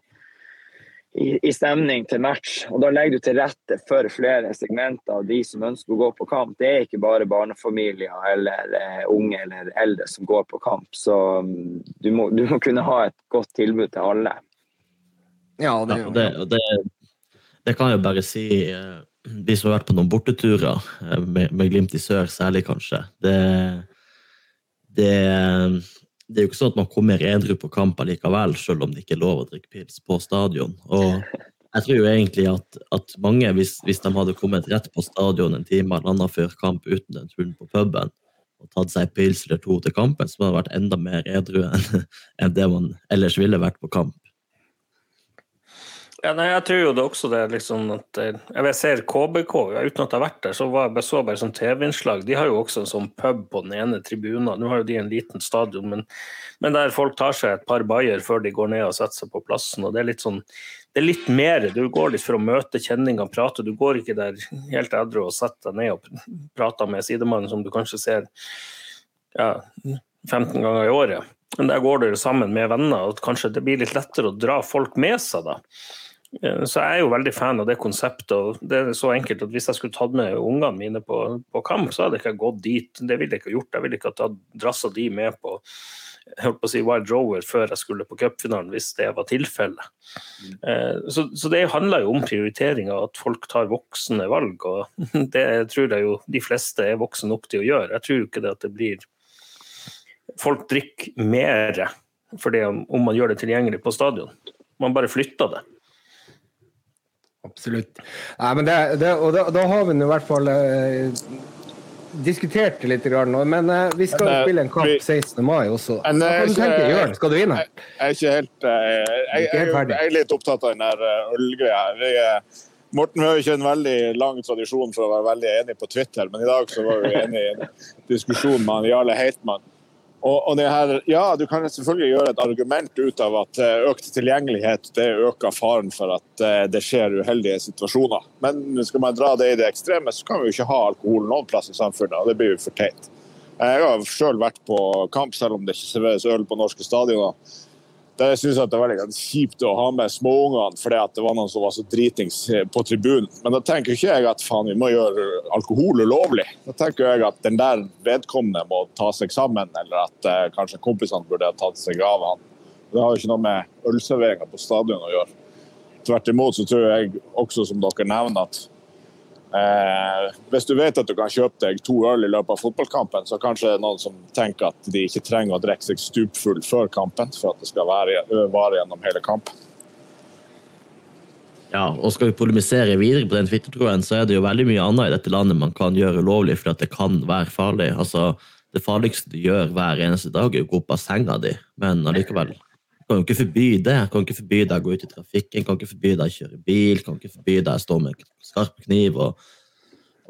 i, i stemning til match. Og Da legger du til rette for flere segmenter av de som ønsker å gå på kamp. Det er ikke bare barnefamilier eller eh, unge eller eldre som går på kamp. Så mm, du må, du må kunne ha et godt tilbud til alle. Ja, det, Ja, og det, og det, det kan jeg jo bare si eh, De som har vært på noen borteturer, eh, med, med Glimt i sør særlig, kanskje. Det, det, det er jo ikke sånn at man kommer edru på kamp likevel, selv om det ikke er lov å drikke pils på stadion. Og jeg tror jo egentlig at, at mange, hvis, hvis de hadde kommet rett på stadion en time eller annen før kamp uten den turen på puben, og tatt seg pils eller to til kampen, så hadde man vært enda mer edru enn enn det man ellers ville vært på kamp. Ja, nei, jeg tror jo det også det liksom at eh, Jeg ser KBK, uten at jeg har vært der, så var jeg så bare sånn TV-innslag. De har jo også en sånn pub på den ene tribunen. Nå har jo de en liten stadion, men, men der folk tar seg et par bayer før de går ned og setter seg på plassen. og Det er litt sånn det er litt mer. Du går litt for å møte kjenninger, prate. Du går ikke der helt edru og setter deg ned og prater med sidemannen som du kanskje ser ja, 15 ganger i året. Men der går dere sammen med venner, og kanskje det blir litt lettere å dra folk med seg da. Eh, Så jeg er jo veldig fan av det konseptet. og det er så enkelt at Hvis jeg skulle tatt med ungene mine på, på kamp, så hadde jeg ikke gått dit. Det ville jeg ikke gjort. Jeg ville ikke ha drassa de med på jeg holdt på å si Wild rower før jeg skulle på cupfinalen, hvis det var tilfellet. Eh, Så, så det handler jo om prioriteringer, at folk tar voksne valg. og Det tror jeg jo de fleste er voksne nok til å gjøre. Jeg tror ikke det at det blir Folk drikker mer fordi om, man gjør det tilgjengelig på stadion. Man bare flytter det. Absolutt. Nei, men det, det, og da, da har vi i hvert fall eh, diskutert det litt, grann, men eh, vi skal Men, spille en kamp 16. mai også. Men, Hva eh, kan du tenke, Jørn? Skal du inn her? Jeg er ikke helt eh, jeg, jeg, jeg er litt opptatt av den der eh, ølgreia. Morten vi har jo ikke en veldig lang tradisjon for å være veldig enig på Twitter, men i dag så var vi enige i en diskusjon med han Jarle Heitmann. Og, og det her, ja, Du kan selvfølgelig gjøre et argument ut av at eh, økt tilgjengelighet det øker faren for at eh, det skjer uheldige situasjoner. Men skal man dra det i det ekstreme, så kan vi jo ikke ha alkohol noen plass i samfunnet. og Det blir jo for teit. Jeg har sjøl vært på kamp, selv om det ikke serveres øl på norske stadioner. Der jeg at det var litt kjipt å ha med småungene fordi det var noen som var så dritings eh, på tribunen. Men da tenker ikke jeg at faen, vi må gjøre alkohol ulovlig. Da tenker jeg at den der vedkommende må ta seg sammen, eller at eh, kanskje kompisene burde ha tatt seg av han. Det har jo ikke noe med ølserveringa på stadion å gjøre. Tvert imot så tror jeg også, som dere nevner, at Eh, hvis du vet at du kan kjøpe deg to øl i løpet av fotballkampen, så kanskje det er noen som tenker at de ikke trenger å drikke seg stupfull før kampen for at det skal være, vare gjennom hele kampen. Ja, og skal vi polemisere videre på den Twitter-tråden, så er det jo veldig mye annet i dette landet man kan gjøre ulovlig for at det kan være farlig. Altså, det farligste du gjør hver eneste dag, er å gå opp av senga di, men allikevel. Kan jo ikke forby det. Jeg kan ikke forby deg å gå ut i trafikken, kan ikke forby deg å kjøre bil, kan ikke forby deg å stå med skarp kniv og,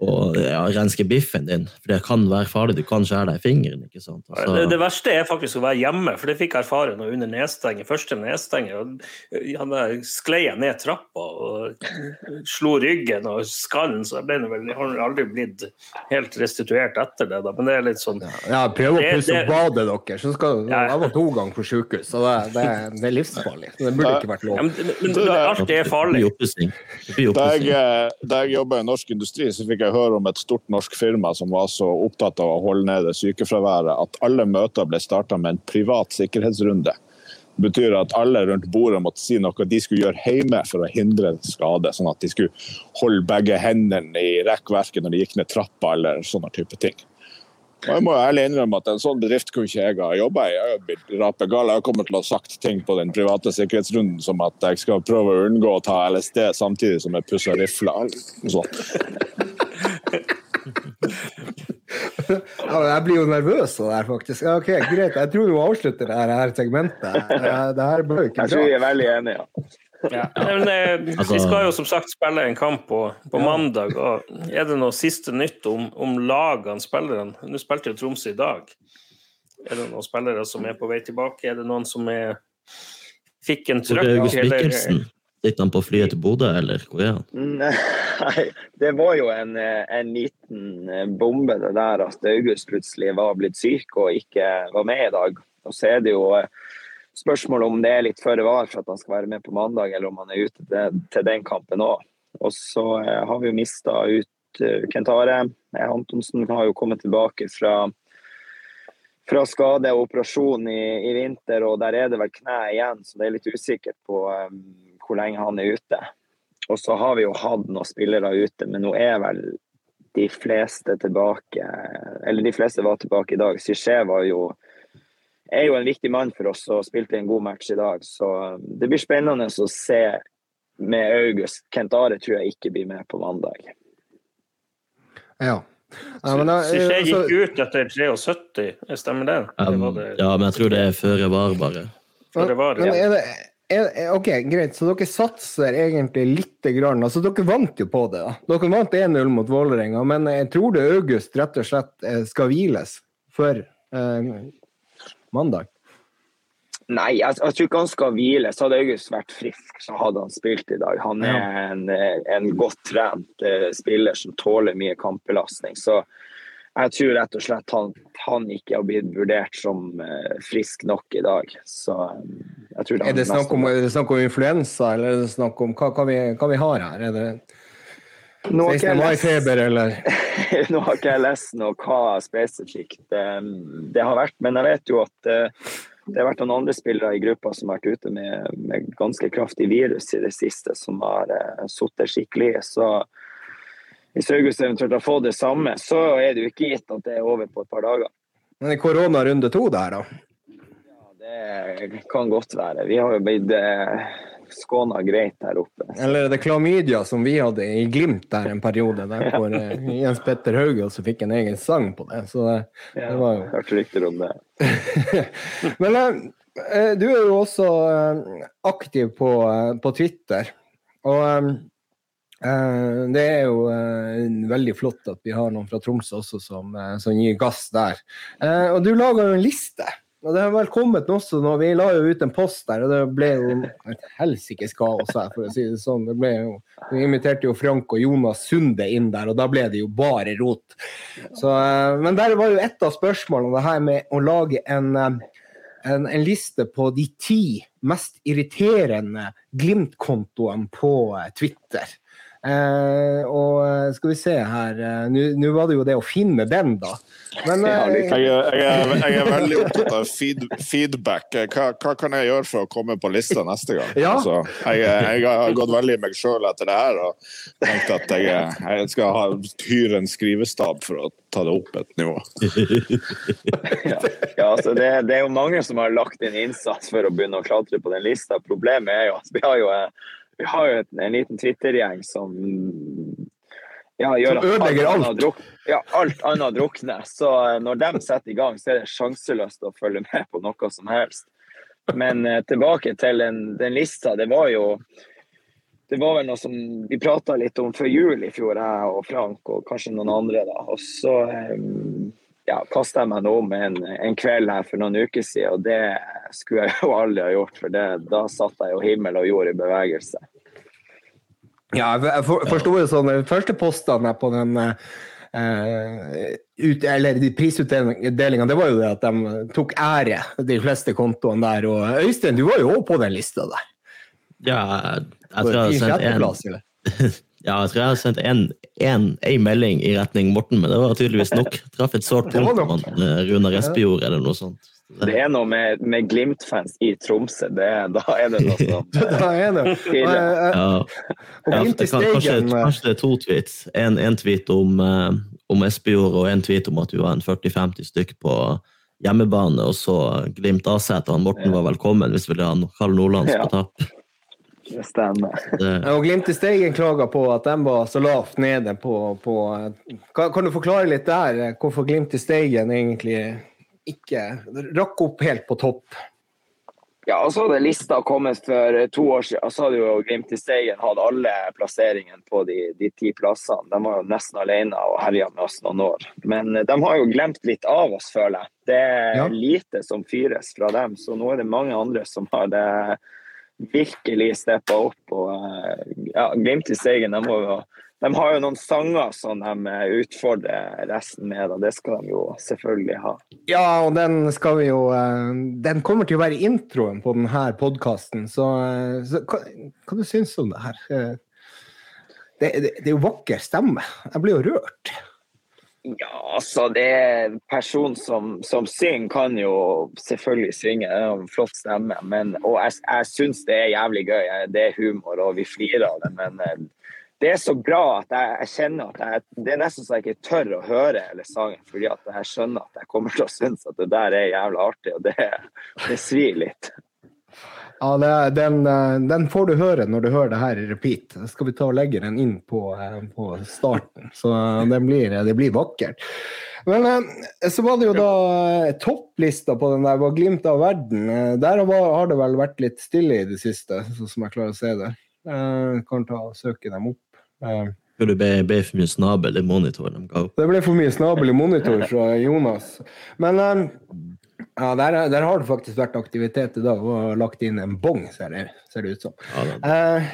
og ja, renske biffen din. For det kan være farlig. Du kan skjære deg i fingeren. ikke sant? Altså, Det, det verste er faktisk å være hjemme, for det fikk jeg erfare når under nedstenget. Første nedstenget. Han sklei jeg ned trappa og slo ryggen og skallen, så jeg ble vel jeg har aldri blitt helt restituert etter det. da, Men det er litt sånn Ja, prøv å pusse det- opp badet deres. Så skal, Ja. jeg var to ganger på sykehus, så det, det, det er livsfarlig. Det burde ikke vært ja, lov. men, men, men alt er farlig. Da jeg, eh, da jeg jobba i norsk industri, så fikk jeg høre om et stort norsk firma som var så opptatt av å holde nede sykefraværet at alle møter ble starta med en privat sikkerhetsrunde. Det betyr at alle rundt bordet måtte si noe de skulle gjøre hjemme for å hindre skade. Sånn at de skulle holde begge hendene i rekkverket når de gikk ned trappa eller sånne type ting. Og jeg må ærlig innrømme at En sånn bedrift kunne ikke jeg ha jobba i. Jeg har blitt rapegal. Jeg har kommet til å ha sagt ting på den private sikkerhetsrunden som at jeg skal prøve å unngå å ta LSD samtidig som jeg pusser rifler. og. Ja, jeg blir jo nervøs av det her, faktisk. Ja, ok, Greit, jeg tror du avslutter det her, segmentet. Det, her ble jo ikke Jeg tror vi bra. er veldig enige. Ja. Ja. Men, eh, Altså- vi skal jo som sagt spille en kamp på, på mandag. og Er det noe siste nytt om, om lagene, spillerne? Nå spilte jo Tromsø i dag. Er det noen spillere som er på vei tilbake? Er det noen som er, fikk en Hvor er August trøkk? Mikkelsen? Sitter han på flyet til Bodø, eller hvor er han? Nei, det var jo en, eh, en liten eh, bombe det der at August plutselig var blitt syk og ikke var med i dag. Og så er det jo spørsmål om det er litt føre var for at han skal være med på mandag, eller om han er ute til, til den kampen òg. Og så eh, har vi jo mista ut eh, Kentare. Eh, Antonsen har jo kommet tilbake fra fra skade og operasjon i, i vinter, og der er det vel kne igjen, så det er litt usikkert på um, hvor lenge han er ute. Og så har vi jo hatt noen spillere ute, men nå er vel de fleste tilbake Eller de fleste var tilbake i dag. Sichet var jo er jo en viktig mann for oss og spilte en god match i dag. Så um, det blir spennende å se med August. Kent Are tror jeg ikke blir med på mandag. Ja. Ja, men da, eh, så- gikk ut etter 73, stemmer det? Um, det ja, men jeg tror det er føre var, bare. føre var? Men er det, er, ok, greit. Så dere satser egentlig lite grann. Altså, dere vant jo på det. da. Dere vant 1-0 mot Vålerenga, men jeg tror det August rett og slett eh, skal hviles for eh, mandag. Nei, jeg, jeg tror ikke han skal hvile. Så hadde August vært frisk, så hadde han spilt i dag. Han er en, eh, en godt trent uh, spiller som tåler mye kampbelastning. Så jeg tror rett og slett han, han ikke har blitt vurdert som uh, frisk nok i dag. Så eh, jeg tror Er det snakk om, er det snakk om influensa, eller er det snakk om hva, hva, vi, hva vi har her? Er det Nå har ikke 16. jeg lest- mai-feber, eller? Nå har ikke jeg lest noe hva spesifikt det, det har vært, men jeg vet jo at eh, det har vært noen andre spillere i gruppa som har vært ute med, med ganske kraftig virus i det siste, som har uh, sittet skikkelig. Så hvis August eventuelt har fått det samme, så er det jo ikke gitt at det er over på et par dager. Men i korona runde to der, da? Ja, Det kan godt være. Vi har jo blitt skåna greit her oppe. Eller er det klamydia som vi hadde i Glimt der en periode, der hvor eh, Jens Petter Hauge også fikk en egen sang på det. Så det, Ja, det var jo Hørte rykter om det. Men eh, du er jo også eh, aktiv på, eh, på Twitter. Og eh, eh, det er jo eh, veldig flott at vi har noen fra Tromsø også som, eh, som gir gass der. Eh, og du lager jo en liste. Og det har vel kommet også nå. Vi la jo ut en post der, og det ble jo et helsikes kaos her, for å si det sånn. Det ble jo, vi inviterte jo Frank og Jonas Sunde inn der, og da ble det jo bare rot. Så, eh, men der var jo et av spørsmålene det her med å lage en, eh, en, en liste på de ti mest irriterende Glimt-kontoene på eh, Twitter. Eh, og eh, skal vi se her eh, Nå var det jo det å finne den, da. Men eh. Jeg, er- jeg, er, jeg er veldig opptatt av feed, feedback. Hva, hva kan jeg gjøre for å komme på lista neste gang? Ja. Altså, jeg, jeg har gått veldig i meg sjøl etter det her og tenkt at jeg, jeg skal ha, hyre en skrivestab for å ta det opp et nivå. Ja, ja altså det, det er jo mange som har lagt inn innsats for å begynne å klatre på den lista. Problemet er jo at vi har jo, vi har jo en liten Twitter-gjeng som ja, gjør Som ødelegger alt. annet druk, ja, alt annet drukner. Så eh, når de setter i gang, så er det sjanseløst å følge med på noe som helst. Men eh, tilbake til den, den lista. Det var jo det var vel noe som vi prata litt om før jul i fjor, jeg og Frank og kanskje noen andre. da. Og så eh, ja, kasta jeg meg nå om en, en kveld her for noen uker siden, og det skulle jeg jo aldri ha gjort. For det, da satt jeg jo himmel og jord i bevegelse. Ja, jeg for- forsto jo sånn, de første postene på den eh, ut, eller de prisutdelinga, det var jo det at de tok ære, de fleste kontoene der. Og Øystein, du var jo òg på den lista der. Ja, jeg tror jeg har sett en? ja, jeg tror jeg har sendt en, en, en melding i retning Morten, men det var tydeligvis nok. Traff et sårt punkt han, eh, Runar Espejord eller noe sånt. Det er noe med, med Glimt-fans i Tromsø. Det, da er det noe som Da er det. Ja, ja, det kan, kanskje, eh, kanskje det er to tweets. En, en tweet om, eh, om Espejord og en tweet om at vi var en 40-50 stykk på hjemmebane, og så Glimt Aset. Han Morten var velkommen hvis vi ville ha Karl Nordland på tapp. Det stemmer. Det, Og Glimt i Steigen klaga på at de var så lavt nede på, på kan, kan du forklare litt der hvorfor Glimt i Steigen egentlig ikke rakk opp helt på topp? Ja, og så hadde lista kommet for to år siden. Så hadde jo Glimt i Steigen hatt alle plasseringene på de, de ti plassene. De var jo nesten alene og herja med oss noen år. Men eh, de har jo glemt litt av oss, føler jeg. Det er Ja. lite som fyres fra dem, så nå er det mange andre som har det virkelig steppa opp. Og eh, ja, Glimt i Steigen, de, de har jo noen sanger som de eh, utfordrer resten med, og det skal de jo selvfølgelig ha. Ja, og den skal vi jo eh, Den kommer til å være introen på denne podkasten, så, så hva, hva du syns du om det her? Det, det, det er jo vakker stemme. Jeg blir jo rørt. Ja, altså det er Personen som, som synger, kan jo selvfølgelig synge. Det er en flott stemme. Men, og jeg, jeg syns det er jævlig gøy. Det er humor, og vi flirer av det. Men eh, det er så bra at jeg, jeg kjenner at jeg, det er nesten så jeg ikke tør å høre hele sangen. Fordi at jeg skjønner at jeg kommer til å synes at det der er jævlig artig, og det, det svir litt. Ja, det, den, eh, den får du høre når du hører det her i repeat. Skal vi ta og legge den inn på, eh, på starten, så eh, blir, det blir vakkert. Men så var det jo da topplista på den der var Glimt av verden. Der har det vel vært litt stille i det siste, sånn som jeg klarer å se det. Jeg kan ta og søke dem opp. Det ble, ble for mye snabel i monitor de ga opp? Det ble for mye snabel i monitor fra Jonas. Men ja, der, der har det faktisk vært aktivitet i dag, og lagt inn en bong, ser det, ser det ut som. Ja, det- Eh,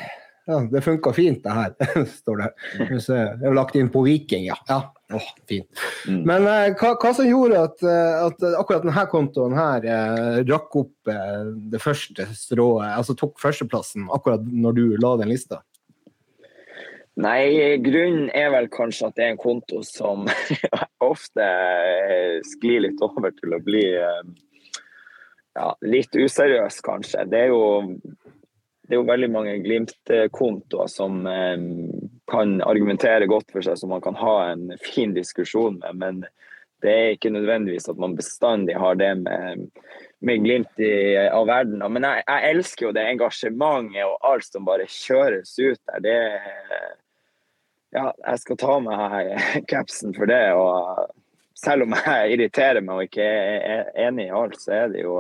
ja, det funka fint, det her, står det. Vi Det er lagt inn på Viking, ja. ja. Åh, fint. Men eh, hva, hva som gjorde at, eh, at akkurat denne kontoen her eh, rakk opp eh, det første strået, altså tok førsteplassen akkurat når du la den lista? Nei, grunnen er vel kanskje at det er en konto som ofte eh, sklir litt over til å bli eh, ja, litt useriøs, kanskje. Det er jo, det er jo veldig mange Glimt-kontoer som eh, kan argumentere godt for seg, som man kan ha en fin diskusjon med. Men det er ikke nødvendigvis at man bestandig har det med, med Glimt i, av verden. Men jeg, jeg elsker jo det engasjementet og alt som bare kjøres ut der. Det ja, jeg skal ta meg capsen for det. og selv om jeg irriterer meg og ikke er enig i alt, så er det jo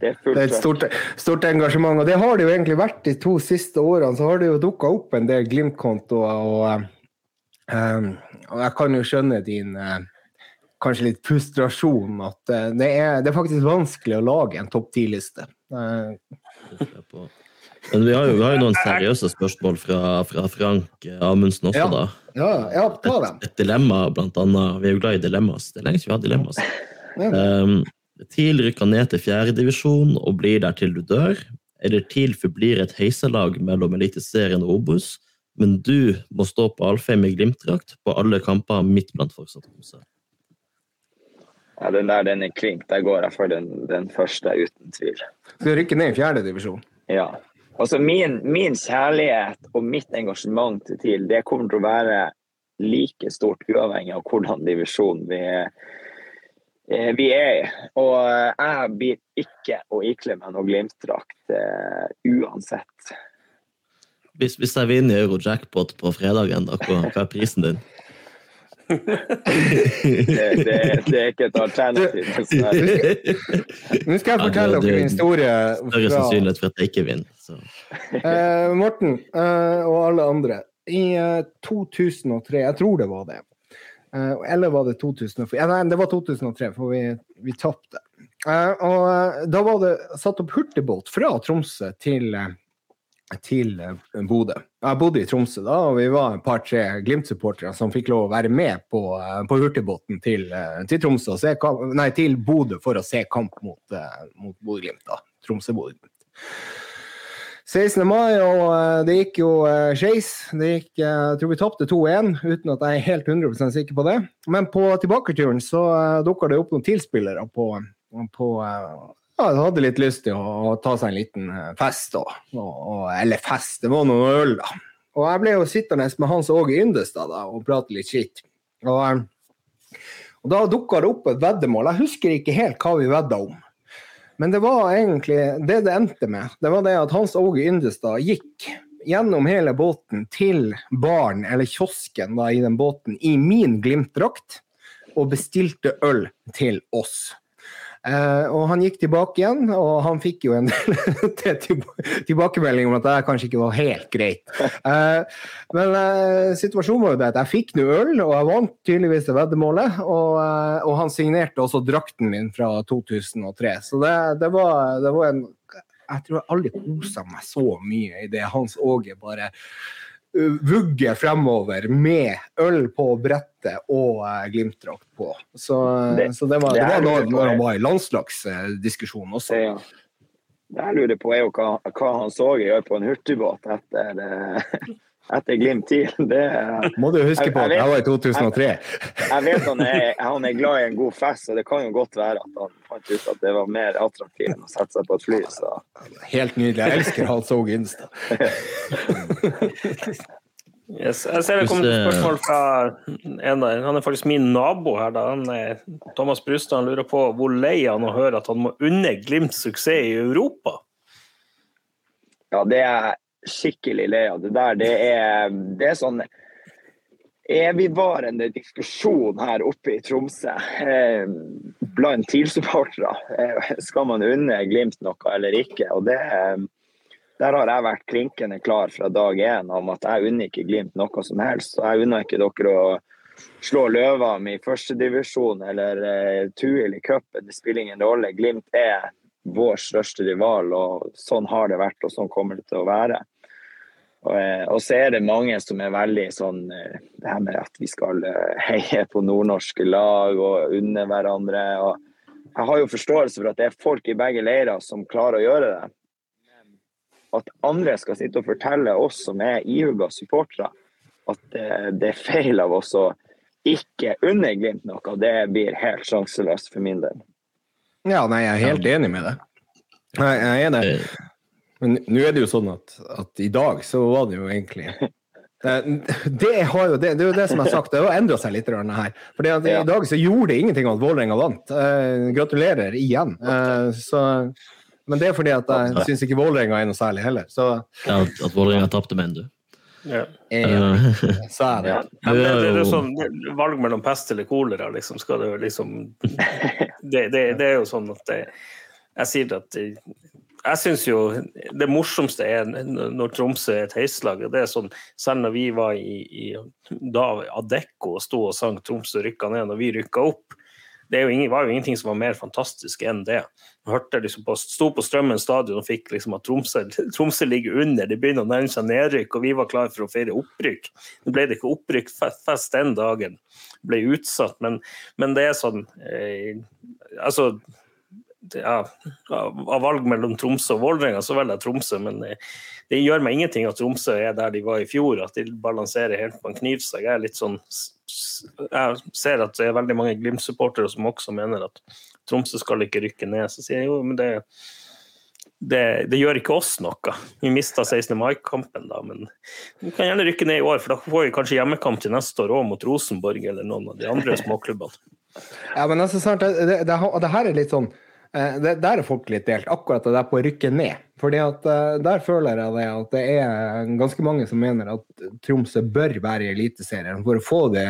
det er fullt Det er et stort, stort engasjement, og det har det jo egentlig vært de to siste årene. Så har det jo dukka opp en del Glimt-kontoer, og, um, og jeg kan jo skjønne din uh, kanskje litt frustrasjon at uh, det, er, det, er, faktisk vanskelig å lage en topp ti-liste. Uh, men vi har, jo, vi har, jo, noen seriøse spørsmål fra, fra Frank Amundsen også, ja. da. Ja, ja, ta dem. Et, et, dilemma, blant annet. Vi er jo glad i dilemmas. Det er lenge siden vi har dilemmas. Um, TIL rykker ned til fjerdedivisjon og blir der til du dør. Eller TIL forblir et heiselag mellom Eliteserien og Obos, men du må stå på Alfheim i Glimt-drakt på alle kamper midt blant fortsatt Tromsø. Ja, den der den er klink. Der går jeg for den, den første, uten tvil. Så du rykker ned i fjerdedivisjon? Ja. Altså min, min, kjærlighet og mitt engasjement til TIL det kommer til å være like stort uavhengig av hvordan divisjon vi, eh, vi er i. Og jeg blir ikke å ikle meg noe Glimt-drakt uh, uansett. Hvis, hvis jeg vinner Euro-jackpot på fredagen, da, hva er prisen din? Det, det, det, er ikke et alternativ, Nå skal jeg fortelle dere en historie. Større sannsynlighet for at jeg ikke vinner. Uh, Morten uh, og alle andre. I uh, 2003, jeg tror det var det, eller var det 2004? Nei, det var 2003, for vi, vi tapte. og da var det satt opp hurtigbåt fra Tromsø til til Bodø. Jeg bodde i Tromsø da, og vi var et par-tre Glimt-supportere som fikk lov å være med på, på hurtigbåten til, til, Tromsø, nei, til Bodø for å se kamp mot, mot Bodø-Glimt. Tromsø-Bodø-Glimt. 16. mai, og det gikk jo skeis. Jeg tror vi tapte 2-1, uten at jeg er helt 100% sikker på det. Men på tilbaketuren så dukka det opp noen tilspillere på, på ja, jeg hadde litt lyst til å, ta seg en liten fest. Og, eller fest, det var noe øl, da. Og jeg ble jo sittende med Hans Åge Yndestad da, og prate litt skitt. Og, og da dukka det opp et veddemål. Jeg husker ikke helt hva vi vedda om. Men det var egentlig det det endte med. Det var det at Hans Åge Yndestad gikk gjennom hele båten til baren, eller kiosken da, i den båten, i min Glimt-drakt, og bestilte øl til oss. Uh, og han gikk tilbake igjen, og han fikk jo en tilbakemelding om at det kanskje ikke var helt greit. Uh, men uh, situasjonen var jo det at jeg fikk nå øl, og jeg vant tydeligvis det veddemålet. Og, og, han signerte også drakten min fra 2003. Så det, det, var, det var en Jeg tror jeg aldri kosa meg så mye i det Hans Åge bare vugge fremover med øl på brettet og uh, Glimt-drakt på. Så det, så det var, det var når, han var i landslagsdiskusjonen også. Det, ja. det jeg lurer på, er jo hva, hva han så gjør på en hurtigbåt etter etter Glimt 10. Det, Må du huske på at det var i 2003. Jeg, jeg vet han er, han er, glad i en god fest, og det kan jo godt være at han fant ut at det var mer attraktivt enn å sette seg på et fly. Så. Helt nydelig. Jeg elsker Hans Åge Insta. Yes. Jeg ser det kommer et spørsmål fra en der. Han er faktisk min nabo her. Da. Han er, Thomas Brustad han lurer på hvor lei han å høre at han må unne Glimt suksess i Europa. Ja, det er skikkelig lei av det der. Det er, det er sånn evigvarende diskusjon her oppe i Tromsø eh, blant TIL-supportere. Eh, skal man unne Glimt noe eller ikke? Og det, eh, der har jeg vært klinkende klar fra dag én om at jeg unner ikke Glimt noe som helst. Og jeg unner ikke dere å slå Løvam i førstedivisjon eller eh, Tuil i cupen. Det spiller ingen rolle. Glimt er vår største rival, og sånn har det vært, og sånn kommer det til å være. Og, eh, så er det mange som er veldig sånn eh, Det her med at vi skal eh, heie på nordnorske lag og unne hverandre. Og jeg har jo forståelse for at det er folk i begge leirer som klarer å gjøre det. At andre skal sitte og fortelle oss som er ihuga supportere, at det, det er feil av oss å ikke unne Glimt noe. Det blir helt sjanseløst for min del. Ja, nei, jeg er helt enig med deg. Nei, jeg er det. Eh, Men nå er det jo sånn at, at i dag så var det jo egentlig det, det, har jo, det, det er jo det som jeg har sagt, det har endra seg litt her. For Ja. I dag så gjorde det ingenting at Vålerenga vant. Eh, gratulerer igjen. Eh, så, men det er fordi at jeg syns ikke Vålerenga er noe særlig heller. Så ja, at at Vålerenga tapte, mener du? Ja. eh, Eh, så er det. Ja. Ja, men det, det er sånn valg mellom pest eller kolera, liksom. Skal det liksom det, det, det er jo sånn at det, Jeg sier at det, jeg syns jo det morsomste er når Tromsø er et heislag. og det er sånn, Selv når vi var i, i da Adecco og sto og sang 'Tromsø rykka ned' når vi rykka opp, det jo ingen, var jo ingenting som var mer fantastisk enn det. Jeg hørte liksom på, sto på Strømmen stadion og fikk liksom at Tromsø, Tromsø ligger under, det begynner å nærme seg nedrykk, og vi var klare for å feire opprykk. Nå ble det ikke opprykksfest den dagen, ble utsatt, men, men det er sånn eh, Altså ja, av valg mellom Tromsø og Vålerenga, så velger jeg Tromsø, men eh, det gjør meg ingenting at Tromsø er der de var i fjor, at de balanserer helt på en knivsegg. Jeg er litt sånn jeg ser at det er veldig mange Glimt-supportere som også mener at Tromsø skal ikke rykke ned. Så sier jeg jo, men det, det, det gjør ikke oss noe. Vi mista 16. mai-kampen da, men vi kan gjerne rykke ned i år, for da får vi kanskje hjemmekamp til neste år òg mot Rosenborg eller noen av de andre småklubbene. Ja, men altså, det, det, det, og det her er litt sånn det, Der er folk litt delt, akkurat det der på å rykke ned. Fordi at eh, Der føler jeg det at det er ganske mange som mener at Tromsø bør være i Eliteserien for å få det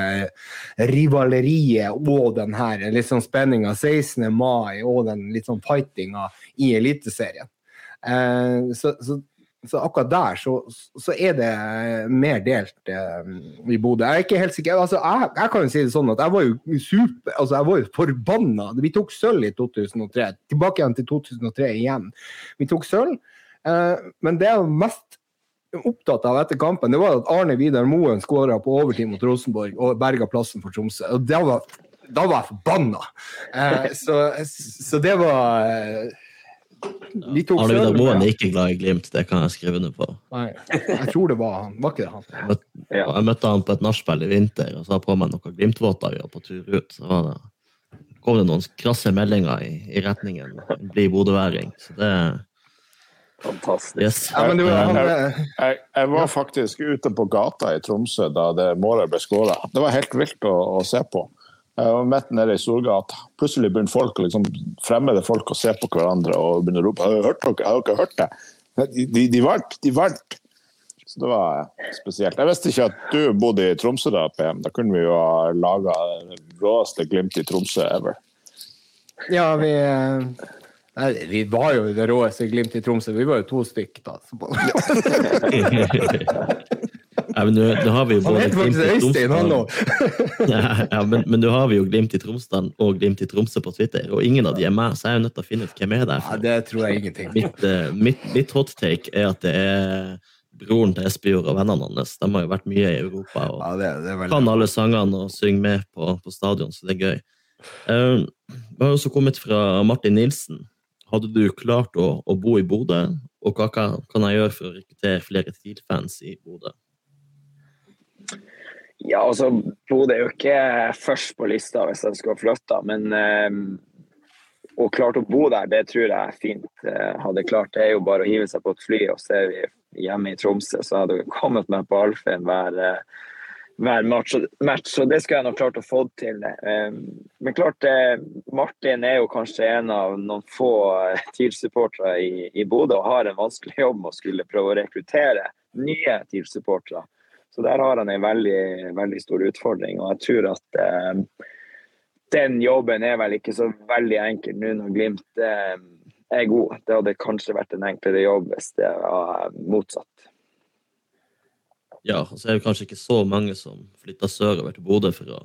rivaleriet og den her litt sånn spenninga 16. mai og den litt sånn fightinga i Eliteserien. Eh, så, så, så akkurat der så, så er det mer delt eh, i Bodø. Jeg er ikke helt sikker. Altså, jeg, jeg kan jo si det sånn at jeg var jo super, altså jeg var jo forbanna. Vi tok sølv i 2003. Tilbake igjen til 2003 igjen. Vi tok sølv. Eh, men det jeg var mest opptatt av etter kampen, det var at Arne Vidar Moen skåra på overtid mot Rosenborg og berga plassen for Tromsø. Og det var, da var jeg forbanna. Eh, så, så det var Vi tok Arne Vidar. Moen er ikke glad i Glimt, det kan jeg skrive under på. Nei, jeg tror det var han. Var ikke det han? Jeg møtte, jeg møtte han på et nachspiel i vinter og sa på meg noen Glimt-votter vi var på tur ut. Så var det, kom det noen krasse meldinger i, i retningen bli bodøværing. Så det Fantastisk. Yes. Jeg, Eh, eh, Jeg, jeg var faktisk ute på gata i Tromsø da det målet ble skåra. Det var helt vilt å, å se på. Jeg var midt nede i Storgata. Plutselig begynner folk, liksom, fremmede folk å se på hverandre og begynne å rope Har dere hørt dere? Har dere hørt det? De, de, de vant! De vant! Så det var spesielt. Jeg visste ikke at du bodde i Tromsø da, PM. Da kunne vi jo ha laga råeste Glimt i Tromsø ever. ja, vi eh, Nei, vi var jo det råeste Glimt i Tromsø. Vi var jo to stykk da. Ja, men nå, har vi jo Han både heter faktisk Øystein, han ja, men, men nå har vi jo Glimt i Tromsdalen og Glimt i Tromsø på Twitter, og ingen av de er meg, så jeg er jo nødt til å finne ut hvem er det Ja, det tror jeg ingenting. Mitt, eh, mitt, mitt hot take er at det er broren til Espejord og vennene hans. De har jo vært mye i Europa og Ja, det, det veldig kan alle sangene og synger med på, på stadion, så det er gøy. Eh, Vi har også kommet fra Martin Nilsen. Hadde du klart å, å bo i Bodø, og hva kan kan jeg gjøre for å rekruttere flere TIL-fans i Bodø? Ja, altså, Bodø er jo ikke først på lista hvis de skulle ha flytta, men eh, å klart å bo der, det tror jeg fint. Eh, hadde klart det er jo bare å hive seg på et fly, og så er vi hjemme i Tromsø, så hadde hun kommet meg på Alfheim hver, eh, hver match, match. Så det skulle jeg nok klart å få til. Men klart, Martin er jo kanskje en av noen få TIL-supportere i, i Bodø og har en vanskelig jobb med å skulle prøve å rekruttere nye TIL-supportere. Så der har han en veldig, veldig stor utfordring. Og jeg tror at eh, den jobben er vel ikke så veldig enkel nå når Glimt eh, er god. Det hadde kanskje vært en enklere jobb hvis det var motsatt. Ja, og så er det kanskje ikke så mange som flytter sørover til Bodø for å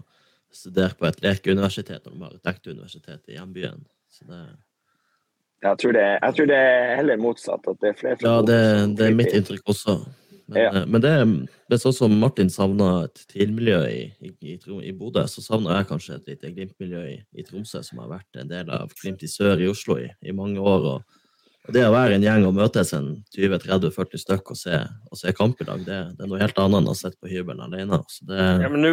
studere på et lekeuniversitet når de har et ekte universitet i hjembyen. Så det, Jeg tror det, jeg tror det er heller motsatt. At det er flere ja, det, det er mitt inntrykk også. Men, Ja. eh, men det, det er sånn som Martin savna et TIL-miljø i, i, i, Bodø, så savner jeg kanskje et lite Glimt-miljø i, i Tromsø, som har vært en del av Glimt i sør i Oslo i, mange år. Og det å være en gjeng og møtes en 20-30-40 stykk og se, og se kamp i dag, det, det er noe helt annet enn å sitte på hybelen alene. Så det, Ja, men nå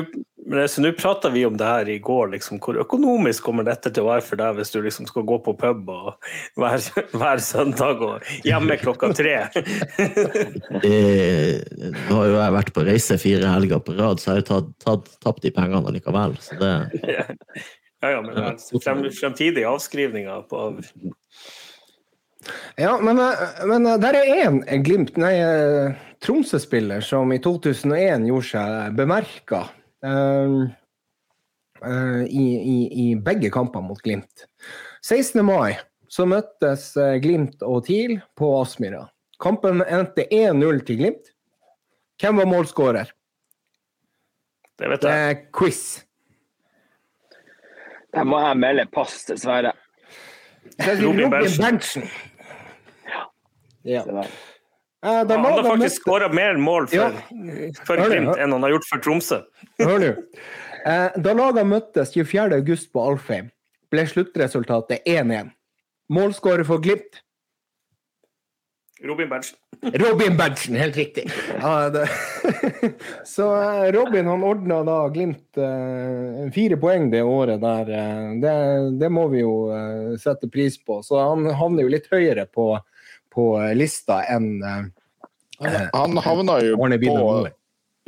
altså, prata vi om det her i går. Liksom, hvor økonomisk kommer dette til å være for deg hvis du liksom skal gå på pub hver, hver søndag og hjemme klokka tre? nå har jo jeg vært på reise fire helger på rad, så jeg har jo tatt, tatt, tapt de pengene likevel. Så det, Ja, ja, men altså, frem, fremtidige avskrivninger på Ja, men, eh, men eh, der er én Glimt, nei, eh, Tromsø-spiller som i 2001 gjorde seg bemerka eh, eh, i, i, i begge kamper mot Glimt. 16. mai så møttes Glimt og TIL på Aspmyra. Kampen endte 1-0 til Glimt. Hvem var målskårer? Det vet Det jeg. er quiz. Der må jeg melde pass, dessverre. Det er Robin Berntsen. Ja. Eh, de, ja, Han har faktisk møtte- skåra mer mål for, Ja. for Glimt enn han har gjort for Tromsø. Hør nå. Eh, da lagene møttes 24. august på Alfheim, ble sluttresultatet 1-1. Målskårer for Glimt Robin Berntsen. Robin Berntsen, helt riktig. Ja, det. Så eh, Robin han ordna da Glimt eh, fire poeng det året der. eh, Det, det må vi jo eh, sette pris på. Så han havner jo litt høyere på, på eh, lista enn eh, Han havna jo på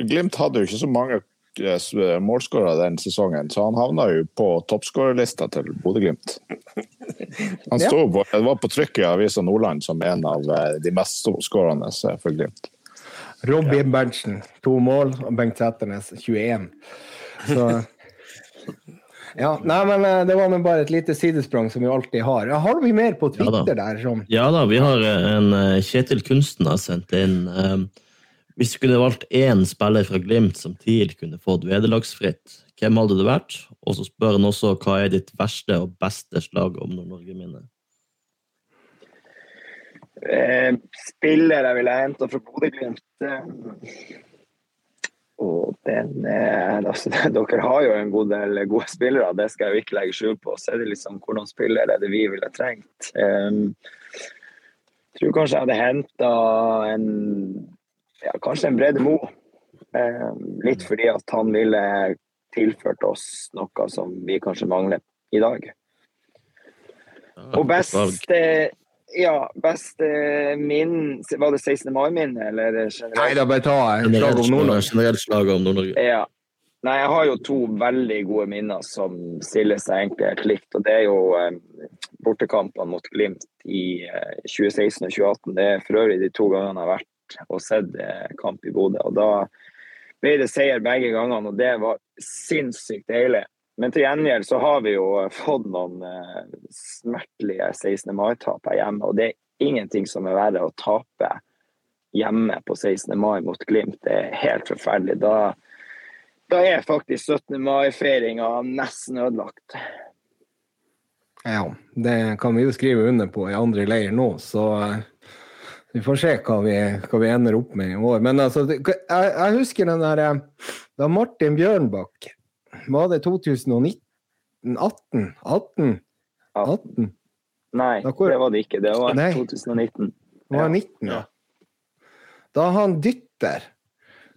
Glimt hadde jo ikke så mange eh, målskårere den sesongen, så han havna jo på toppskårerlista til Bodø-Glimt. Han sto på, det var på trykk i Avisa Nordland som en av eh, de mest skårende eh, for Glimt. Robin Berntsen, to mål, og Bengt Sæternes 21. Så Ja, nei, men eh, det var bare et lite sidesprang som vi alltid har. Har vi mer på Ja. Twitter der? Som, ja da, vi har en eh, Kjetil Kunsten har sendt inn eh, Hvis du kunne valgt én spiller fra Glimt som TIL kunne fått vederlagsfritt, hvem hadde det vært? Og så spør han også hva er ditt verste og beste slag om Nord-Norge-minne? Eh, spiller jeg ville henta fra Bodø-Glimt eh, Og den eh, altså, Dere har jo en god del gode spillere, det skal jeg jo ikke legge skjul på. Så er det liksom hvordan spiller er det vi ville trengt. Um, jeg tror kanskje jeg hadde henta en ja, kanskje en Brede Moe. Um, litt fordi at han ville tilført oss noe som vi kanskje mangler i dag. Og best ja, best eh, min Var det 16. mai-minne, eller generelt? nei, da bare ta en slag om Nord-Norge. generelt slag om Nord-Norge. Ja. Nei, jeg har jo to veldig gode minner som stiller seg egentlig helt likt. Og det er jo eh, bortekampene mot Glimt i eh, 2016 og 2018. Det er for øvrig de to gangene jeg har vært og sett eh, kamp i Bodø. Og da ble det seier begge gangene, og det var sinnssykt deilig. Men til gjengjeld så har vi jo fått noen eh, smertelige 16. mai-tap her hjemme. Og det er ingenting som er verre å tape hjemme på 16. mai mot Glimt. Det er helt forferdelig. Da da er faktisk 17. mai-feiringa nesten ødelagt. Ja, det kan vi jo skrive under på i andre leir nå, så eh, vi får se hva vi, hva vi ender opp med i år. Men altså, jeg, jeg husker den der eh, Da Martin Bjørnbakk Var det 2019? 18? 18? 18? Nei, det var det ikke. Det var Nei. 2019. Det var Ja. 19, ja. Da han dytter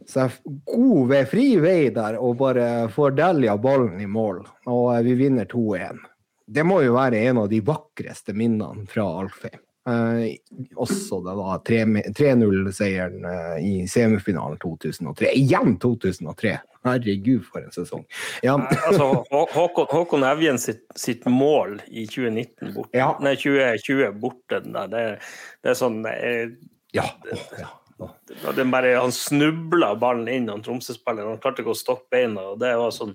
seg god ved fri vei der og bare får delja ballen i mål, og vi vinner 2-1. Det må jo være en av de vakreste minnene fra Alfheim. Eh, også det var 3-0-seieren eh, i semifinalen 2003. Igjen 2003! Herregud, for en sesong. Ja, Altså, Håkon, Håkon Evjen sitt, sitt mål i 2019 borte, Ja. nei, 2020 borte, den der, det, det er sånn eh, ja, Oh, ja. bare, Han snubla ballen inn, han Tromsø-spilleren. Han klarte ikke å stoppe beina. og Det var sånn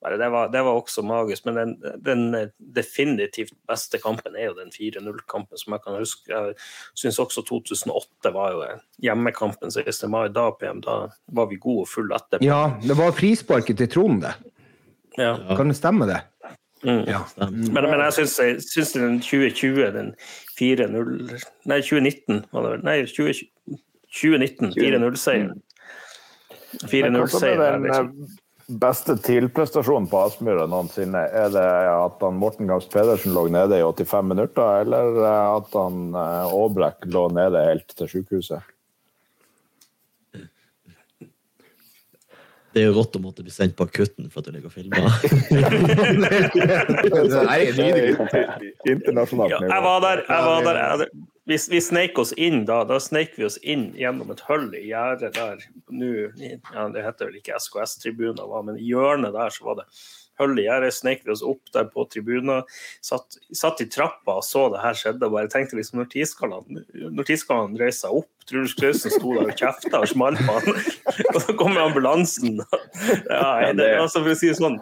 det, var, det var også magisk. Men den, den definitivt beste kampen er jo den 4-0-kampen, som jeg kan huske. Jeg syns også 2008 var jo hjemmekampen 16. mai. Da, PM, da var vi gode og fulle etterpå. ja, det var frisparket til Trond, det. Ja. Kan det stemme, det? Mm. Ja. Men, men jeg syns, den 2020, den 4-0 Nei, 2019 var det vel. Nei, 20, 2019, 4-0-seieren. Men hva med 4-0-seieren. Eh, beste TIL-prestasjonen på Aspmyra noensinne? Er det at han Morten Gams Pedersen lå nede i 85 minutter, eller at han eh, Aabrekk lå nede helt til sykehuset? Det er jo rått å måtte bli sendt på akutten for at du ligger og filmer. Er. Internasjonalt Ja, jeg var der. Jeg var der. Vi, vi sneik oss inn da. Da sneik vi oss inn gjennom et hull i gjerdet der. Nå, ja, det heter vel ikke SKS-tribuner, men i hjørnet der så var det hull i gjerdet. Sneik vi oss opp der på tribuner. Satt, satt i trappa og så det her skjedde. og bare tenkte liksom, Når tidsskalaen når reiste seg opp, Truls Klausen sto der og kjefta og smalt på han. Og så kommer ambulansen. Ja, det, altså for å si det sånn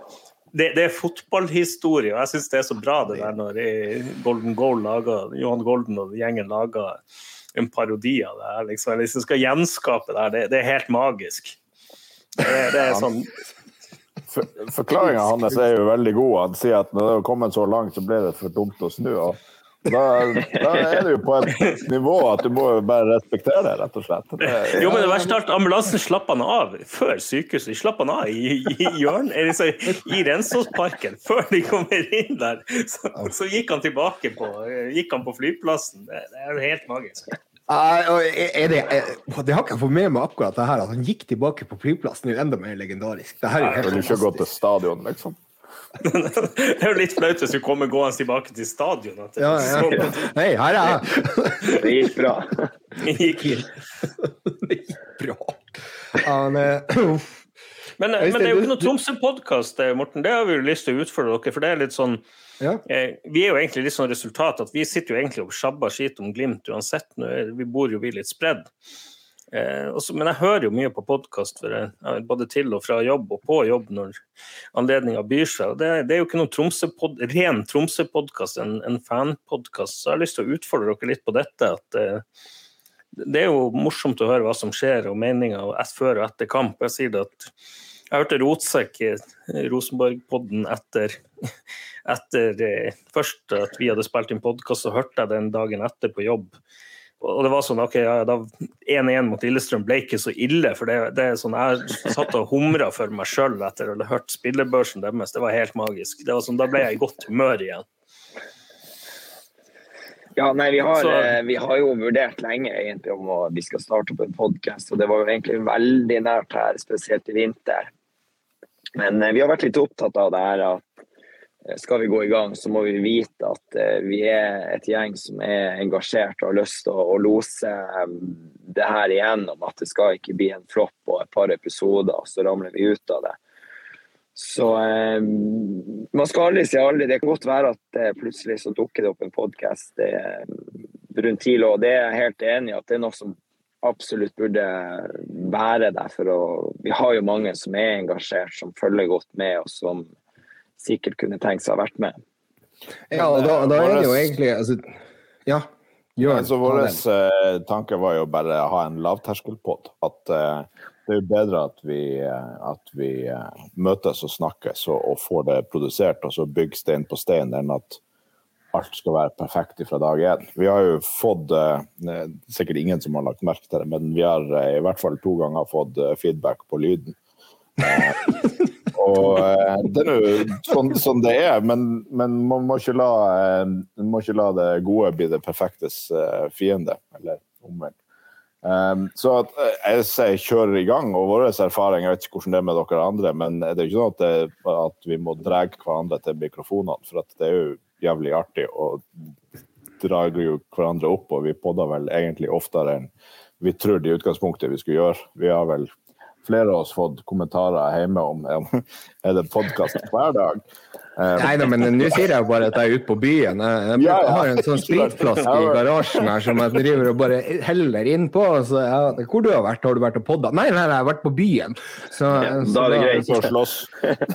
det, det er fotballhistorie, og jeg syns det er så bra det der når Golden Goal lager, Johan Golden og gjengen lager en parodi av det her. Liksom. Hvis du skal gjenskape det her, det, det er helt magisk. Det, det er sånn Forklaringa hans er jo veldig god. Han sier at når det har kommet så langt, så ble det for dumt å snu. Og da, da er du på et nivå at du må bare respektere det, rett og slett. Det, Jo, men det verste er ambulansen slapp han av før sykehuset. De slapp han av i, i hjørnet, i Rensåsparken. Før de kommer inn der, så, så gikk han tilbake på, gikk han på flyplassen. Det, det er helt magisk. Uh, er det, er, det har ikke jeg fått med meg akkurat det her, at han gikk tilbake på flyplassen. Det er jo enda mer legendarisk. Det her er jo helt vil Du ikke gå til stadion, liksom. Det er jo litt flaut hvis du kommer gående tilbake til stadion. Det Ja, ja. så- Hei, her er jeg! Det gikk bra. Det gikk Bra. gikk bra. Men, men det er jo ikke noe Tromsø-podkast, Morten. Det har vi jo lyst til å utfordre dere. For det er litt sånn ja. eh, Vi er jo egentlig litt sånn resultat at vi sitter jo egentlig og sjabber skit om Glimt uansett. Nå er, vi bor jo vi litt spredd. Eh, også, men jeg hører jo mye på podkast, både til og fra jobb og på jobb når anledninga byr seg. Det, det er jo ikke noen Tromsø-pod, ren Tromsø-podkast, en, en fanpodkast. Så jeg har lyst til å utfordre dere litt på dette. at eh, det er jo morsomt å høre hva som skjer, og meninger før og etter kamp. Jeg sier det at jeg hørte Rotsekk i Rosenborg-podden etter, etter eh, først at vi hadde spilt inn podkast, så hørte jeg den dagen etter på jobb. Og det var sånn, ok, ja, da 1-1 mot Lillestrøm ble ikke så ille. For det, det er sånn, jeg satt og humra for meg sjøl etter å ha hørt spillebørsen deres. Det var helt magisk. Det var sånn, Da ble jeg i godt humør igjen. Ja, nei, vi har, Så- eh, vi har jo vurdert lenge egentlig om å, vi skal starte opp en podkast, og det var jo egentlig veldig nært her, spesielt i vinter. Men eh, vi har vært litt opptatt av det her at skal vi gå i gang, så må vi vite at eh, vi er et gjeng som er engasjert og har lyst til å, lose eh, det her igjennom. At det skal ikke bli en flopp og et par episoder, og så ramler vi ut av det. Så eh, man skal aldri si aldri. Det kan godt være at eh, plutselig så dukker det opp en podkast rundt TILO, og det er jeg helt enig i at det er noe som absolutt burde være der. For å, vi har jo mange som er engasjert, som følger godt med, og som sikkert kunne tenkt seg å ha vært med. ja, og da, da er det jo egentlig altså, Ja. Gjør Så vår eh, tanke var jo bare å ha en lavterskelpod. At eh, det er jo bedre at vi, eh, at vi eh, møtes og snakkes og, og får det produsert, og så bygger stein på stein, enn at alt skal være perfekt fra dag én. Vi har jo fått eh, er Sikkert ingen som har lagt merke til det, men vi har eh, i hvert fall to ganger fått eh, feedback på lyden. Og eh, det er jo sånn, sånn det er, men, men man, må ikke la, eh, man må ikke la det gode bli det perfektes eh, fiende, eller omvendt. Um, så at, jeg sier kjører i gang, og vår erfaring Jeg vet ikke hvordan det er med dere andre, men det er jo ikke sånn at, det, at vi må dra hverandre til mikrofonene, for at det er jo jævlig artig og drar jo hverandre opp, og vi podder vel egentlig oftere enn vi trodde i utgangspunktet vi skulle gjøre. Vi har vel flere av oss fått kommentarer hjemme om ja, er det podkast hver dag. Eh, Nei da, men nå sier jeg bare at jeg er ute på byen. Jeg, jeg, Ja, ja. har en sånn spritflaske i garasjen her som jeg driver og bare heller innpå. Så ja, hvor du har vært? Har du vært og podda? Nei, nei, jeg har vært på byen. Så, så da er det greit. å slåss.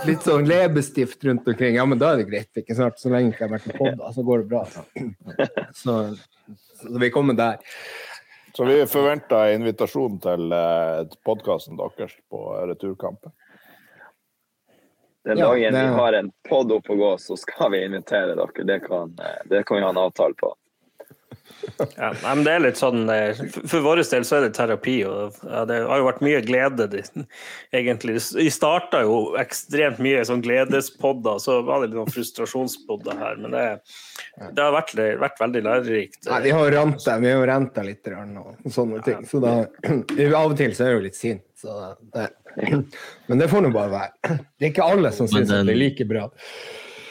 Litt sånn leppestift rundt omkring. Ja, men da er det greit. ikke sant? Så lenge ikke jeg har vært og podda, så går det bra. Så, så vi kommer der. Så vi forventer invitasjon til eh, podkasten deres på returkampen. Den Ja, dagen det- vi har en pod opp å gå, så skal vi invitere dere. Det kan, eh, det kan vi ha en avtale på. Ja, nei, men det er litt sånn eh, For vår del så er det terapi, og det har jo vært mye glede. egentlig. Vi starta jo ekstremt mye sånn gledespodder, så var det litt noen frustrasjonspodder her. Men det, det har vært, vært veldig lærerikt. Nei, vi har jo renta, vi har litt og sånne ting. Så da, av og til så er jeg jo litt sint. Så det, men det får nå bare være. Det er ikke alle som syns det er like bra.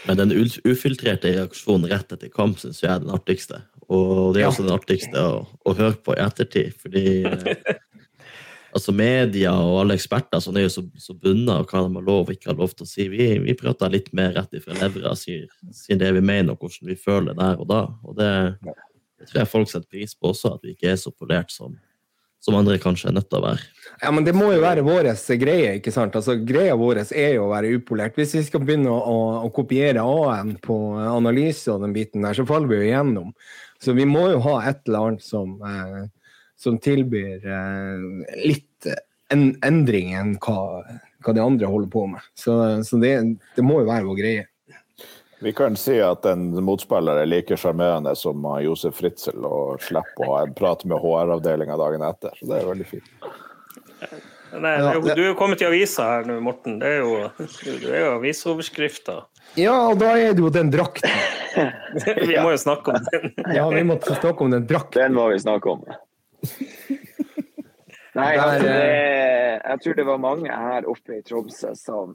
Men den ufiltrerte reaksjonen rett etter kamp syns jeg er den artigste. Og det er Ja. også den artigste å, å høre på i ettertid, fordi eh, altså media og alle eksperter sånn er jo så, så bundet av hva de har lov og ikke har lov til å si. Vi, vi prater litt mer rett ifra levra, sier, sier det vi mener og hvordan vi føler der og da. Og det, det tror jeg folk setter pris på også, at vi ikke er så polert som, som andre kanskje er nødt til å være. Ja, men det må jo være vår greie, ikke sant? Altså, greia vår er jo å være upolert. Hvis vi skal begynne å, å, å kopiere AN på analyse og den biten der, så faller vi jo igjennom. Så vi må jo ha et eller annet som, eh, som tilbyr eh, litt en, endring enn hva, hva de andre holder på med. Så, så det, det må jo være vår greie. Vi kan si at en motspiller er like sjarmerende som Josef Fritzel og slipper å ha en prat med HR-avdelinga dagen etter. Så det er veldig fint. Nei, det du er jo kommet i avisa her nå, Morten. Det er jo, det er jo avisoverskrifter. Ja, og da er det jo den drakten. Vi må jo snakke om den. Ja, vi må snakke om den drakten. Den må vi snakke om. Nei, altså det, eh, jeg tror det var mange her oppe i Tromsø som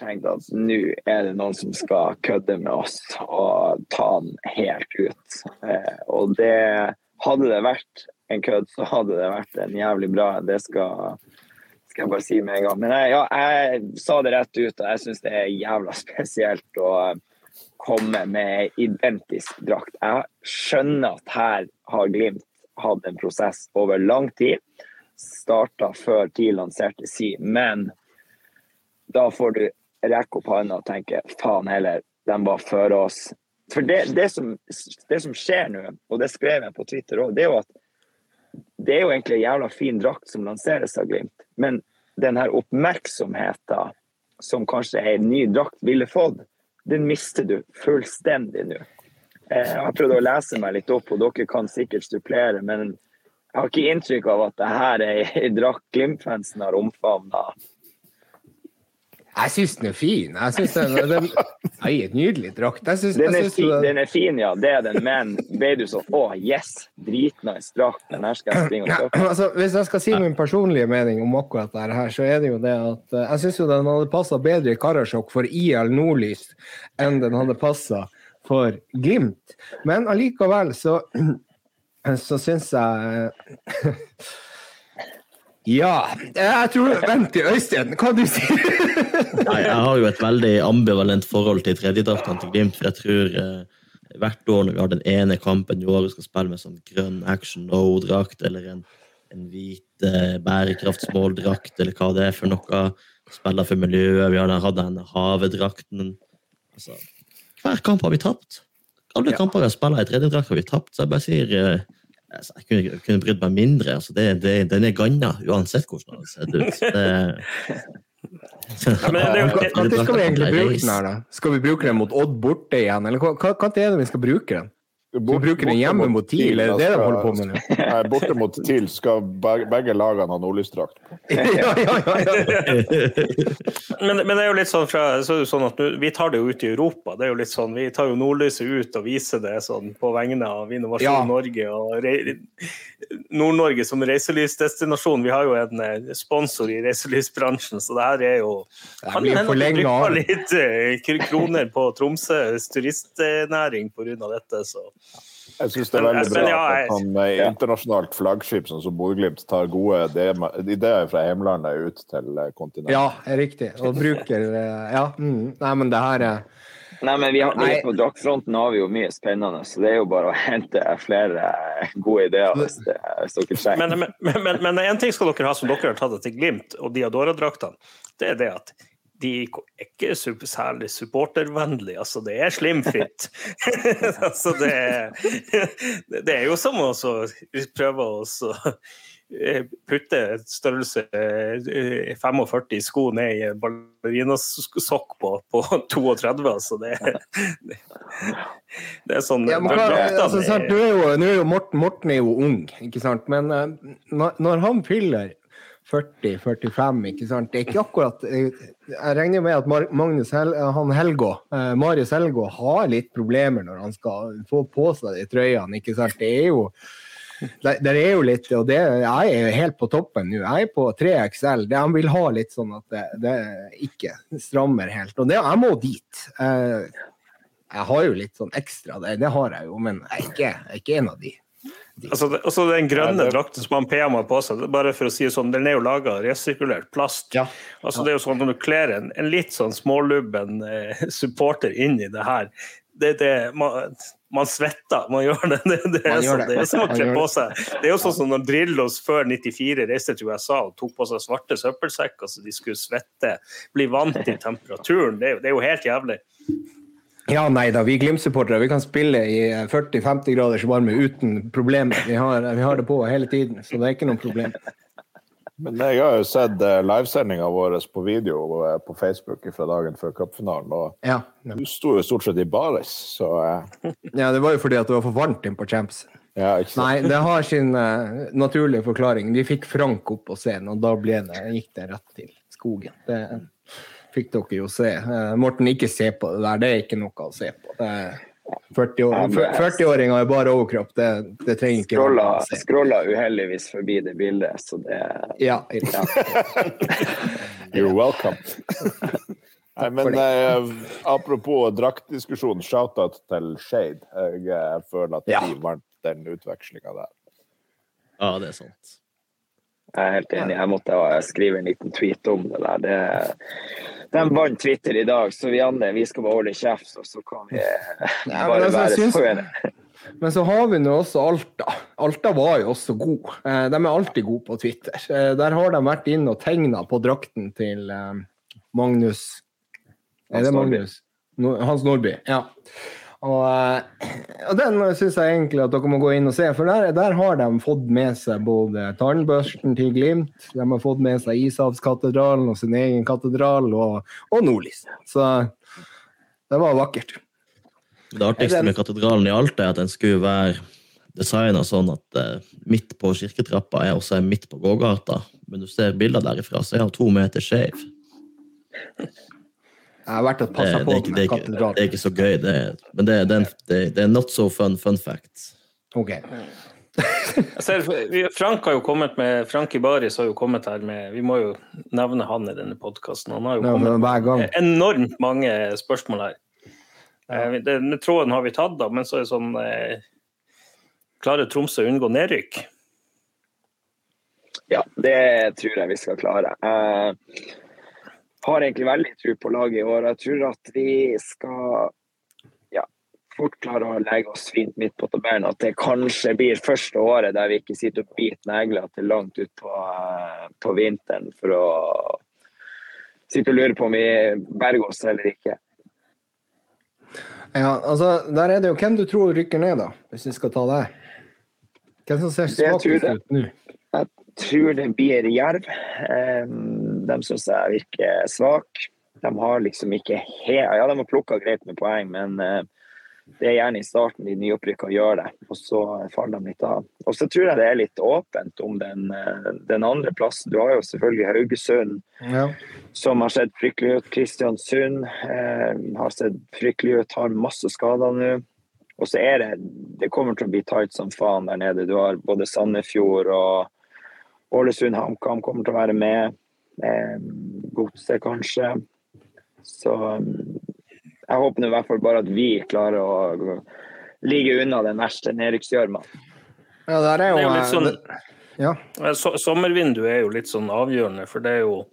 tenkte at nå er det noen som skal kødde med oss og ta den helt ut. Eh, og det hadde det vært en kødd, så hadde det vært en jævlig bra. Det skal, skal jeg bare si med en gang. Men jeg, ja, jeg sa det rett ut, og jeg syns det er jævla spesielt å komme med identisk drakt. Jeg skjønner at her har Glimt hatt en prosess over lang tid. Starta før TIL lanserte si, men da får du rekke opp hånda og tenke faen heller, de var før oss. For det, det, som, det som skjer nå, og det skrev jeg på Twitter òg, det er jo at det er jo egentlig en jævla fin drakt som lanseres av Glimt, men den her oppmerksomheten som kanskje en ny drakt ville fått, den mister du fullstendig nå. Eh, Jeg har prøvd å lese meg litt opp, og dere kan sikkert supplere, men jeg har ikke inntrykk av at det her er en drakt Glimt-fansen har omfavna. Jeg syns den er fin. Jeg synes den, den, Nei, et nydelig drakt. Den er, fin, den er fin, ja, det er den, men ble du sånn Å, yes! Dritnice drakt. Den her skal jeg springe og kjøpe. altså, hvis jeg skal si min personlige mening om akkurat dette, her, så er det jo det at eh, jeg syns jo den hadde passa bedre i Karasjok for IL Nordlys enn den hadde passa for Glimt. Men allikevel så, så syns jeg Ja. Jeg tror Vent til Øystein, hva du sier Nei, jeg har jo et veldig ambivalent forhold til tredjedraktene til Glimt. For jeg tror eh, hvert år når vi har den ene kampen i året skal spille med sånn grønn Action No-drakt, eller en, en hvit eh, bærekraftsmåldrakt, eller hva det er for noe, spiller for miljøet, vi har hatt den havedrakten altså, Hver kamp har vi tapt. Alle kamper vi har spilt i tredjedrakt, har vi tapt. Så jeg bare sier eh, altså, Jeg kunne, jeg kunne brydd meg mindre. Altså, det, det, den er ganna, uansett hvordan den har sett ut. Det, Ja, men det Hva skal vi egentlig bruke den her, da? Skal vi bruke den mot Odd borte igjen, eller hva, hva, hva er det vi skal bruke den? Skal bruker bruke den hjemme mot TIL, er det det de holder på med nå? Nei, borte mot TIL skal be- begge lagene ha nordlysdrakt. Ja, ja, ja, ja. Men, men det er jo litt sånn, fra, så er det sånn at nu, vi tar det jo ut i Europa. det er jo litt sånn, Vi tar jo nordlyset ut og viser det sånn på vegne av Innovasjon Ja. Norge og Nord-Norge som reiselivsdestinasjon. Vi har jo en eh, sponsor i reiselivsbransjen, så det her er jo Han Kan hende vi forlenget litt eh, kroner på Tromsøs turistnæring pga. dette. så Jeg syns det er veldig bra at han sånn eh, internasjonalt flaggskip sånn som Bodø-Glimt tar gode ideer- fra hjemlandet ut til eh, kontinentet. Ja, er riktig. Og bruker eh, Ja. Mm. Nei, men det her er Nei, men vi har, vi, på draktfronten har vi jo mye spennende, så det er jo bare å hente flere gode ideer hvis, det, hvis dere trenger. Men, men, men, men en ting skal dere ha som dere har tatt til Glimt og Diadora-draktene. Det er det at de er ikke særlig supportervennlige. Altså, det er slimfit. altså, det, det er jo som å prøve å eh, putter et størrelse eh, 45 i sko ned i en ballerinasokk på, på 32. Altså det, det, det er sånn Ja, men altså, sant, er- jo, nå er jo Morten, Morten er jo ung, ikke sant? men eh, når han fyller 40-45, ikke sant? det er ikke akkurat Jeg, regner med at Magnus Hel, han Helgå, eh, Marius Helgå har litt problemer når han skal få på seg de trøyene. ikke sant? Det er jo det, det er jo litt, og det, Jeg er jo helt på toppen nå. Jeg er på 3XL. Det, han vil ha litt sånn at det, det ikke strammer helt. Og det, jeg må dit. Eh, jeg har jo litt sånn ekstra, det, det har jeg jo, men jeg er ikke, jeg er ikke en av de. Altså, det- altså Den grønne Ja, drakten som han PM har på seg, bare for å si det sånn, den er jo laga av resirkulert plast. Ja. Altså det er jo sånn Når du kler en, en litt sånn smålubben eh, supporter inn i det her det, det, man, man svetter, man gjør det. Det, det, er, sånn, det. er som å kle på seg Det er jo sånn som når Drillos før 94 reiste til USA og tok på seg svarte søppelsekker så de skulle svette, bli vant til temperaturen. Det det er jo helt jævlig. Ja, nei da, vi Glimt-supportere vi kan spille i 40-50 graders varme uten problemer. Vi har, vi har det på hele tiden, så det er ikke noe problem. Men jeg har jo sett uh, livesendinga vår på video eh, på Facebook fra dagen før cupfinalen, og Ja, ja. du sto jo stort sett i baris, så eh, ja, det var jo fordi at det var for varmt inn på Champs. ja. Nei, det har sin uh, naturlige forklaring. Vi fikk Frank opp på scenen, og da det, gikk det rett til skogen. Det fikk dere jo se. Eh, Morten, ikke se på det der. Det er ikke noe å se på. Det er 40-åringer 40-åringer i bare overkropp, det, det trenger ikke Scrolla, å se. scrolla uheldigvis forbi det bildet, så det Ja, ja. You're welcome. Nei, men eh, apropos draktdiskusjon, shout-out til Shade. Jeg jeg føler at Ja. vant den utvekslinga der. Ja, det er sant. Jeg er helt enig. Jeg måtte skrive en liten tweet om det der. Det, de vant Twitter i dag, så vi andre vi skal bare holde kjeft, og så kan vi bare ja, være syns- Men så har vi nå også Alta. Alta var jo også god. Eh, De er alltid gode på Twitter. Eh, Der har de vært inne og tegna på drakten til eh, Magnus Er det Magnus? Hans Nordby. Ja. Og, eh, og den syns jeg egentlig at dere må gå inn og se, for der, der har de fått med seg både tannbørsten til Glimt, de har fått med seg Ishavskatedralen og sin egen katedral, og, og Nordlys. Så det var vakkert. Det artigste en- med katedralen i Alta er at den skulle være designa sånn at eh, midt på kirketrappa er også midt på gågata. Men du ser bilder derifra, så er den to meter skeiv. Jeg har vært og passa på ikke- katedralen. det er ikke så gøy, det er, men det, er- det, er en- det, det er not so fun fun fact. Ok. Jeg ser, Frank har jo kommet med, Frank Ibaris har jo kommet her med Vi må jo nevne han i denne podkasten. Han har jo kommet med enormt mange spørsmål her. Eh, Den tråden har vi tatt, da, men så er det sånn eh, Klarer Tromsø å unngå nedrykk? Ja, det tror jeg vi skal klare. Jeg har egentlig veldig tro på laget i år. Jeg tror at vi skal ja, fort klare å legge oss fint midt på tabellen. At det kanskje blir første året der vi ikke sitter og biter negler til langt ut på, eh, vinteren for å sitte og lure på om vi berger oss eller ikke. Ja, altså, der er det jo hvem du tror rykker ned, da, hvis vi skal ta det. Hvem som ser svakest ut nå? Jeg tror det blir Jerv. Um, de syns jeg virker svak. De har liksom ikke helt Ja, de har plukka greit med poeng, men eh, det er gjerne i starten de nyopprykka gjør det, og så faller de litt av. Og så tror jeg det er litt åpent om den, eh, den andre plassen. Du har jo selvfølgelig Haugesund, Ja. som har sett fryktelig ut. Kristiansund eh, har sett fryktelig ut, har masse skader nå. Og så er det Det kommer til å bli tight som faen der nede. Du har både Sandefjord og Ålesund HamKam kommer til å være med. Eh, Godset kanskje. Så mm, jeg håper i hvert fall bare at vi klarer å ligge unna den verste nedrykksgjørma. ja, der er jo, Det er jo litt eh, sånn Ja. Eh, sommervinduet er jo litt sånn avgjørende, for det er jo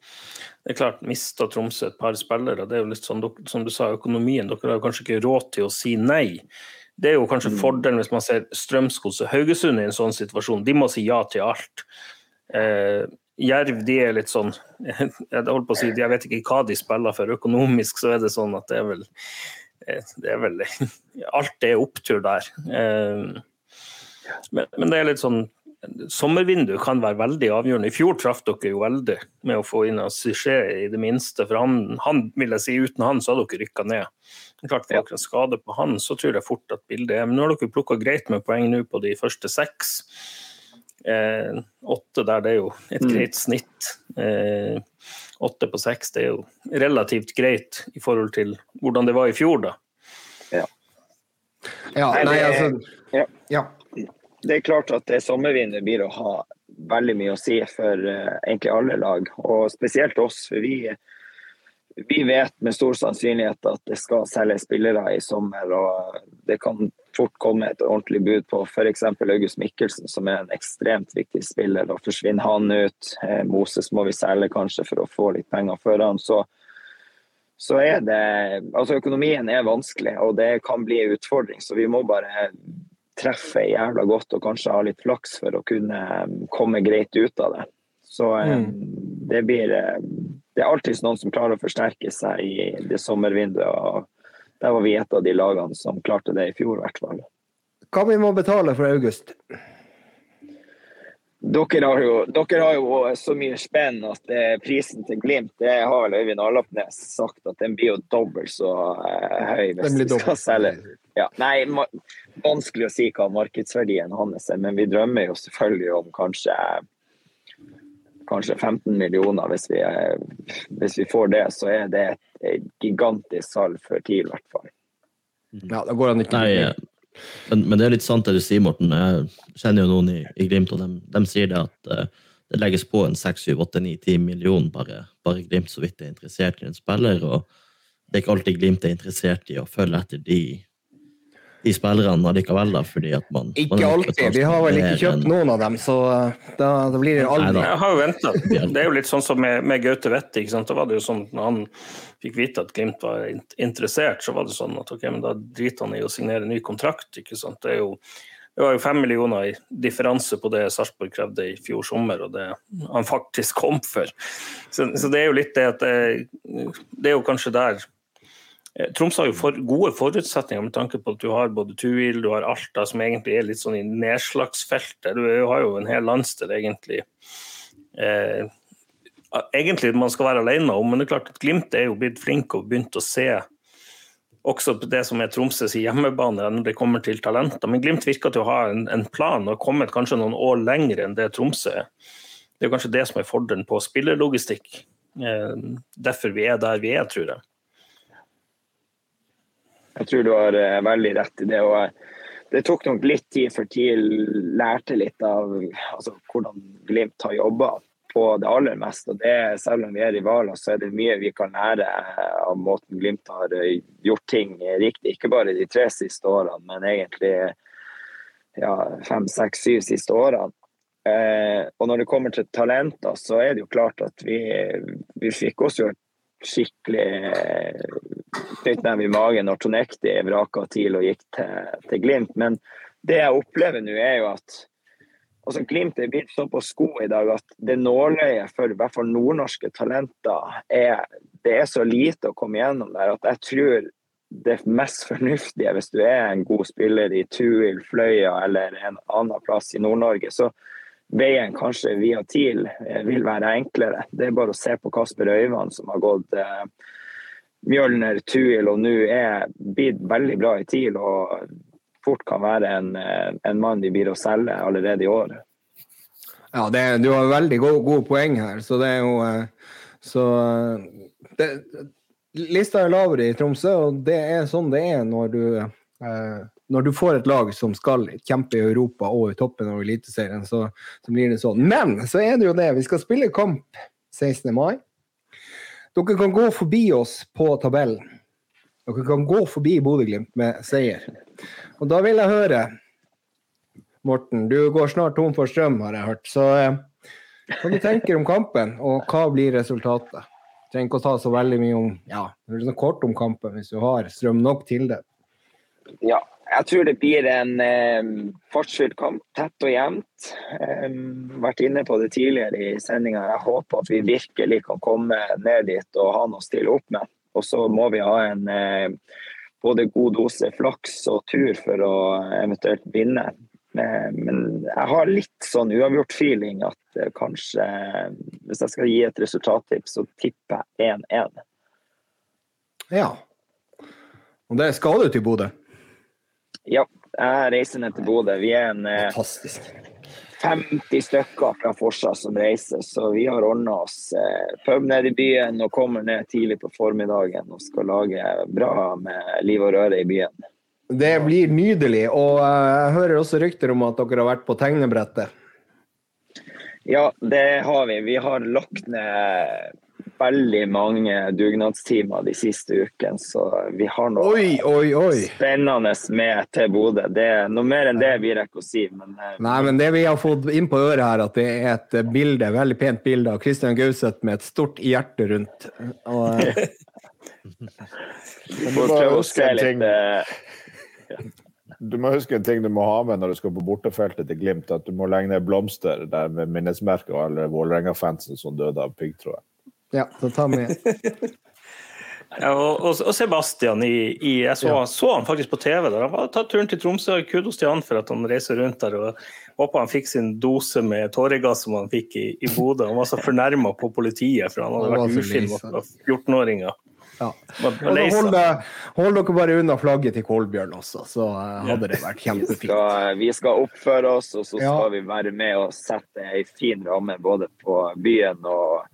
det er klart, Mista Tromsø et par spillere. Det er jo litt sånn, som du sa, økonomien. Dere har kanskje ikke råd til å si nei. Det er jo kanskje fordelen hvis man ser Strømsgods og Haugesund i en sånn situasjon. De må si ja til alt. Eh, Jerv de er litt sånn jeg holdt på å si, Jeg vet ikke hva de spiller for. Økonomisk så er det sånn at det er vel eh, det er vel Alt er opptur der. Eh, men, men det er litt sånn sommervinduet kan være veldig avgjørende. I fjor traff dere jo veldig med å få inn Suché i det minste. For han, han vil jeg si, uten han så hadde dere rykka ned. Klart Får dere skade på han, så tror jeg fort at bildet er Men nå har dere plukka greit med poeng nå på de første seks. Eh, åtte der, det er jo et Mm. greit snitt. Eh, åtte på seks, det er jo relativt greit i forhold til hvordan det var i fjor, da. Ja, Nei, nei, altså ja. Ja. Det er klart at det sommervinduet blir å ha veldig mye å si for uh, egentlig alle lag, og spesielt oss. For vi, vi vet med stor sannsynlighet at det skal selges spillere i sommer, og det kan fort komme et ordentlig bud på f.eks. August Mikkelsen, som er en ekstremt viktig spiller. og Forsvinner han ut, eh, Moses må vi selge kanskje for å få litt penger for han, så så er det Altså, økonomien er vanskelig, og det kan bli en utfordring. Så vi må bare treffe jævla godt og kanskje ha litt flaks for å kunne um, komme greit ut av det. Så mm. det blir eh, Det er alltid noen som klarer å forsterke seg i det sommervinduet. og Der var vi et av de lagene som klarte det i fjor, i hvert fall. Hva vi må betale for August? Dere har, jo, dere har jo så mye spenn at eh, prisen til Glimt det har vel Øyvind Arlapnes sagt at den blir jo dobbelt så eh, høy hvis vi skal dobbelt. selge. Ja, nei, vanskelig å si hva markedsverdien hans er, men vi drømmer jo selvfølgelig om kanskje kanskje 15 millioner. Hvis vi, hvis vi får det, så er det et, et gigantisk salg for TIL, i hvert fall. Ja, da går han ikke Nei, eh, men, men det er litt sant det du sier, Morten. Jeg kjenner jo noen i, i Glimt, og de, de sier det at uh, det legges på en 6-7-8-9-10 millioner bare, bare Glimt så vidt er interessert i en spiller. og Det er ikke alltid Glimt er interessert i å følge etter de, de spillerne allikevel, da, fordi at man man Ikke man alltid. Vi har vel ikke kjøpt enn- noen av dem, så uh, da, da blir det aldri. Jeg har jo venta. Det er jo litt sånn som med, med Gaute Wetti. Da var det jo sånn når han fikk vite at Glimt var interessert, så var det sånn at ok, men da driter han i å signere ny kontrakt. ikke sant? Det, er jo, det var jo fem millioner i differanse på det Sarpsborg krevde i fjor sommer, og det han faktisk kom for. Så, så det er jo litt det at det, det er jo kanskje der Eh, Tromsø har jo for, gode forutsetninger med tanke på at du har både Tuil, du har Alta, som egentlig er litt sånn i nedslagsfeltet. Du har jo en hel landsdel egentlig eh, Egentlig man skal være alene om, men det er klart at Glimt er jo blitt flink og begynt å se også på det som er Tromsøs hjemmebane når det kommer til talenter. Men Glimt virker til å ha en, en plan og har kommet kanskje noen år lenger enn det Tromsø er. Det er kanskje det som er fordelen på spillerlogistikk. Eh, derfor vi er der vi er, tror jeg. Jeg tror du har eh, veldig rett i det. og eh, Det tok nok litt tid før TIL lærte litt av altså, hvordan Glimt har jobba på det aller meste. og det, Selv om vi er rivaler, så er det mye vi kan lære eh, av måten Glimt har gjort ting riktig. Ikke bare de tre siste årene, men egentlig ja, fem, seks, syv siste årene. Eh, og når det kommer til talenter, så er det jo klart at vi, vi fikk oss jo et skikkelig eh, knyttneve i magen når Tonekti vraka TIL og gikk til, til Glimt. Men det jeg opplever nå, er jo at altså Glimt er blitt så på sko i dag at det nåløyet for i hvert fall nordnorske talenter er Det er så lite å komme gjennom der at jeg tror det mest fornuftige, hvis du er en god spiller i Tuil, Fløya eller en annen plass i Nord-Norge, så veien kanskje via TIL eh, vil være enklere. Det er bare å se på Kasper Øyvand, som har gått eh, Mjølner, Tuil og nå er blitt veldig bra i TIL og fort kan være en, eh, en mann de blir å selge allerede i år. Ja, det, du har veldig gode, gode poeng her, så det er jo eh, Så det, Lista er lavere i Tromsø, og det er sånn det er når du eh, når du får et lag som skal kjempe i Europa og i toppen av Eliteserien, så, så blir det sånn. Men så er det jo det, vi skal spille kamp 16. mai. Dere kan gå forbi oss på tabellen. Dere kan gå forbi Bodø-Glimt med seier. Og da vil jeg høre Morten, du går snart tom for strøm, har jeg hørt. Så eh, hva du tenker om kampen, og hva blir resultatet? Du trenger ikke å ta så veldig mye om ja, det er sånn kort om kampen hvis du har strøm nok til det. Ja, jeg tror det blir en eh, fartsfylt kamp, tett og jevnt. Eh, vært inne på det tidligere i sendinga. Jeg håper at vi virkelig kan komme ned dit og ha noe å stille opp med. Og så må vi ha en eh, både god dose flaks og tur for å eventuelt vinne. Men jeg har litt sånn uavgjort-feeling at eh, kanskje Hvis jeg skal gi et resultattips, så tipper jeg 1-1. Ja. Og det skal du til Bodø. Ja, jeg reiser ned til Bodø. Vi er en eh, Fantastisk. 50 stykker fra Forsa som reiser, så vi har ordna oss eh, pub nede i byen og kommer ned tidlig på formiddagen og skal lage bra med liv og røre i byen. Det blir nydelig. Og eh, jeg hører også rykter om at dere har vært på tegnebrettet. Ja, det har vi. Vi har lagt ned veldig mange dugnadstimer de siste ukene, så vi har noe Oi, oi, oi. spennende med til Bodø. Det er Noe mer enn det vi rekker å si, men eh, Nei, men det vi har fått inn på øret her, at det er et bilde, veldig pent bilde av Christian Gauseth med et stort hjerte rundt. Og, du vi får prøve å se litt eh, Du må huske en ting du må ha med når du skal på bortefeltet til Glimt, at du må legge ned blomster der med minnesmerker av alle Vålerenga-fansen som døde av piggtråd. Ja, så ta med. Ja, og, og, Sebastian i, i Jeg så, så han faktisk på TV. der Han har tatt turen til Tromsø. Kudos til han for at han reiser rundt der. og Håper han fikk sin dose med tåregass som han fikk i, i Bodø. Han var så fornærma på politiet, for han hadde vært ufin mot 14-åringer. Ja. Hold, hold dere bare unna flagget til Kolbjørn også, så eh, hadde det vært vi kjempefint. skal, vi skal oppføre oss, og så Ja. skal vi være med og sette ei en fin ramme både på byen og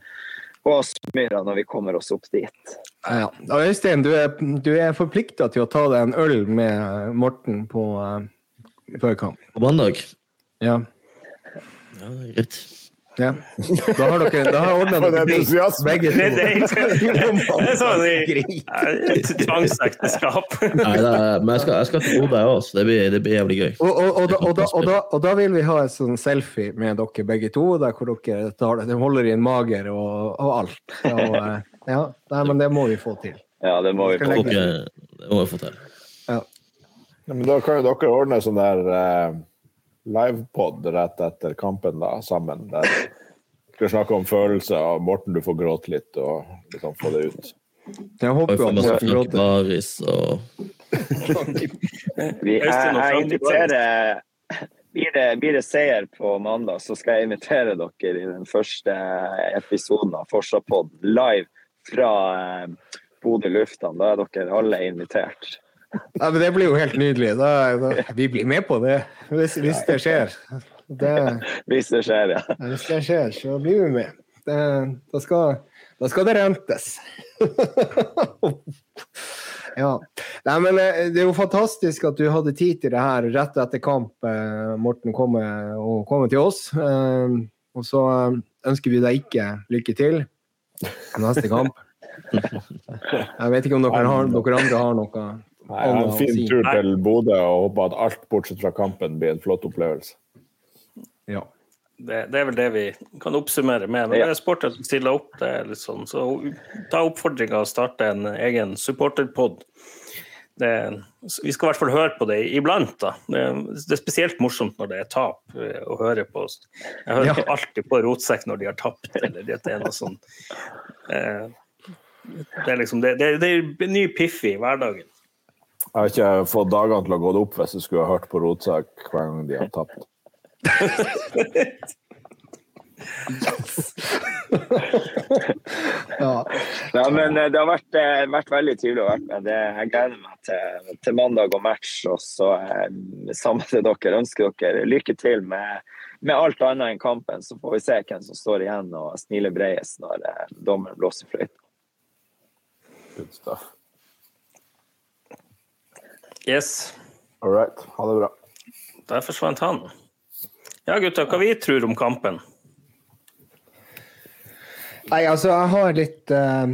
på Aspmyra når vi kommer oss opp dit. Ja. ja. Øystein, du er, du er forplikta til å ta deg en øl med Morten på uh, før kamp. På mandag? Ja. Ja, det er greit. Ja. Da har dere da har ordna dere er entusiasme. begge Det, det, to. det er sånn tvangsekteskap. Nei, men jeg skal, jeg skal til Bodø, jeg òg, så det blir, det blir jævlig gøy. Og, og, og, da, og, da, og, da, og da vil vi ha en sånn selfie med dere begge to, der hvor dere tar, det- holder i en mager og, og alt. Og, eh, ja, nei, men det må vi få til. Ja, det må vi få. Dere, det må vi få til. Ja. Ja, men da kan jo dere ordne sånn der eh, livepod rett etter kampen da, sammen. Der skal snakke om følelser, og Morten du får gråte litt og liksom få det ut. Jeg håper jo at Morten Frank gråter. Baris og Vi, jeg, Øystein og jeg inviterer blir det, blir det seier på mandag, så skal jeg invitere dere i den første episoden av Forsapod live fra eh, Bodø lufthavn. Da er dere alle invitert. Ja, men det blir jo helt nydelig. Da, da, vi blir med på det, hvis, hvis det skjer. Det, Hvis det skjer, ja. hvis det skjer, så blir vi med. Det, da, skal, da skal det rentes. ja. Nei, men eh, det er jo fantastisk at du hadde tid til det her rett etter kamp, eh, Morten, komme, og komme til oss. Eh, Og så ønsker vi deg ikke lykke til neste kamp. Jeg vet ikke om dere, har, dere andre har noe Nei, ha en fin tur til Bodø og håper at alt bortsett fra kampen blir en flott opplevelse. Ja. Det, det er vel det vi kan oppsummere med. Når det er sport at du stiller opp, det er litt sånn, så ta oppfordringa og starte en egen supporterpod. Det, vi skal i hvert fall høre på det iblant. da. Det, det er spesielt morsomt når det er tap eh, å høre på. oss. Jeg hører Ja. ikke alltid på Rotsekk når de har tapt, eller det er noe sånn eh, Det er liksom det, det, det er ny piff i hverdagen. Jeg har ikke fått dagene til å gå opp hvis jeg skulle ha hørt på rotsak hver gang de har tapt. ja. Ja, men eh, det har vært, eh, vært veldig trivelig å være med. Det, jeg gleder meg til, til mandag og match. Og så eh, sammen til dere ønsker dere lykke til med, med alt annet enn kampen. Så får vi se hvem som står igjen og smiler bredest når eh, dommeren blåser fløyta. Good stuff. Yes, All right. Ha det bra. der forsvant han. Ja, gutta, hva vi tror om kampen? Nei, altså, jeg har litt uh,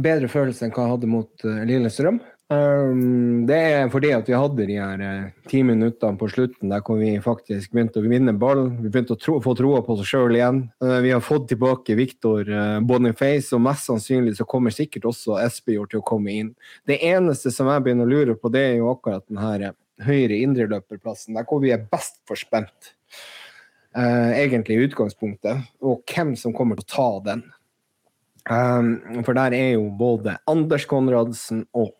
bedre følelse enn hva jeg hadde mot uh, Lillestrøm. Um, det er fordi at vi hadde de her eh, ti minuttene på slutten der hvor vi faktisk begynte å vinne ball. Vi begynte å tro, få troa på oss sjøl igjen. Uh, vi har fått tilbake Victor uh, Boniface, og mest sannsynlig så kommer sikkert også Espejord til å komme inn. Det eneste som jeg begynner å lure på, det er jo akkurat den her eh, høyre indreløperplassen, der hvor vi er best forspent. Uh, egentlig i utgangspunktet, og hvem som kommer til å ta den. Um, for der er jo både Anders Konradsen og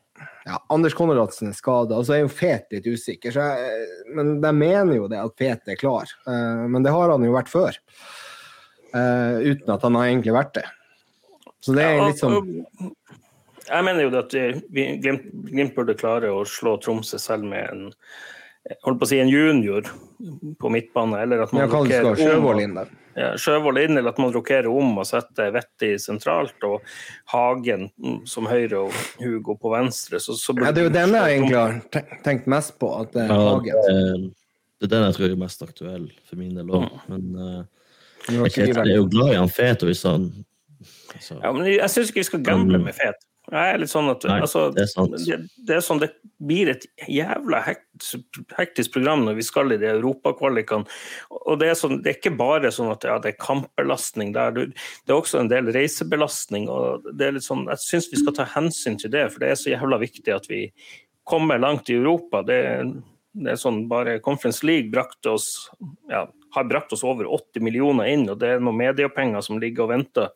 ja, Anders Konradsen er skada, og så er jo Fet litt usikker. Så jeg, men de mener jo det at Fet er klar. uh, men det har han jo vært før. Uh, uten at han har egentlig vært det. Så det er litt sånn Jeg mener jo at vi- Glimt, Glimt burde klare å slå Tromsø selv med en holdt på å si en junior på midtbane, eller at man ja, Sjøvold inn der. Sjøvold inn, eller at man rokerer om og setter Vetti sentralt, og Hagen som høyre og Hugo på venstre. Så, så Ja, det er jo denne jeg egentlig har tenkt- mest på. At det er Ja, det, Hagen. det er den jeg tror er mest aktuell for min del òg. Men eh, ikke jeg, jeg er jo glad i han fet, og hvis han altså, Ja, men jeg syns ikke vi skal gamble med Fet. Jeg er litt sånn at Nei, altså, det er. Det, det er sånn, det blir et jævla hektisk, hektisk program når vi skal i de europakvalikene. Og det er, sånn, det er ikke bare sånn at ja, det er kampbelastning der. Du- Det er også en del reisebelastning. og det er litt sånn, Jeg syns vi skal ta hensyn til det, for det er så jævla viktig at vi kommer langt i Europa. Det, er- det er sånn, Bare Conference League brakte oss, ja, har brakt oss over 80 millioner inn, og det er noen mediepenger som ligger og venter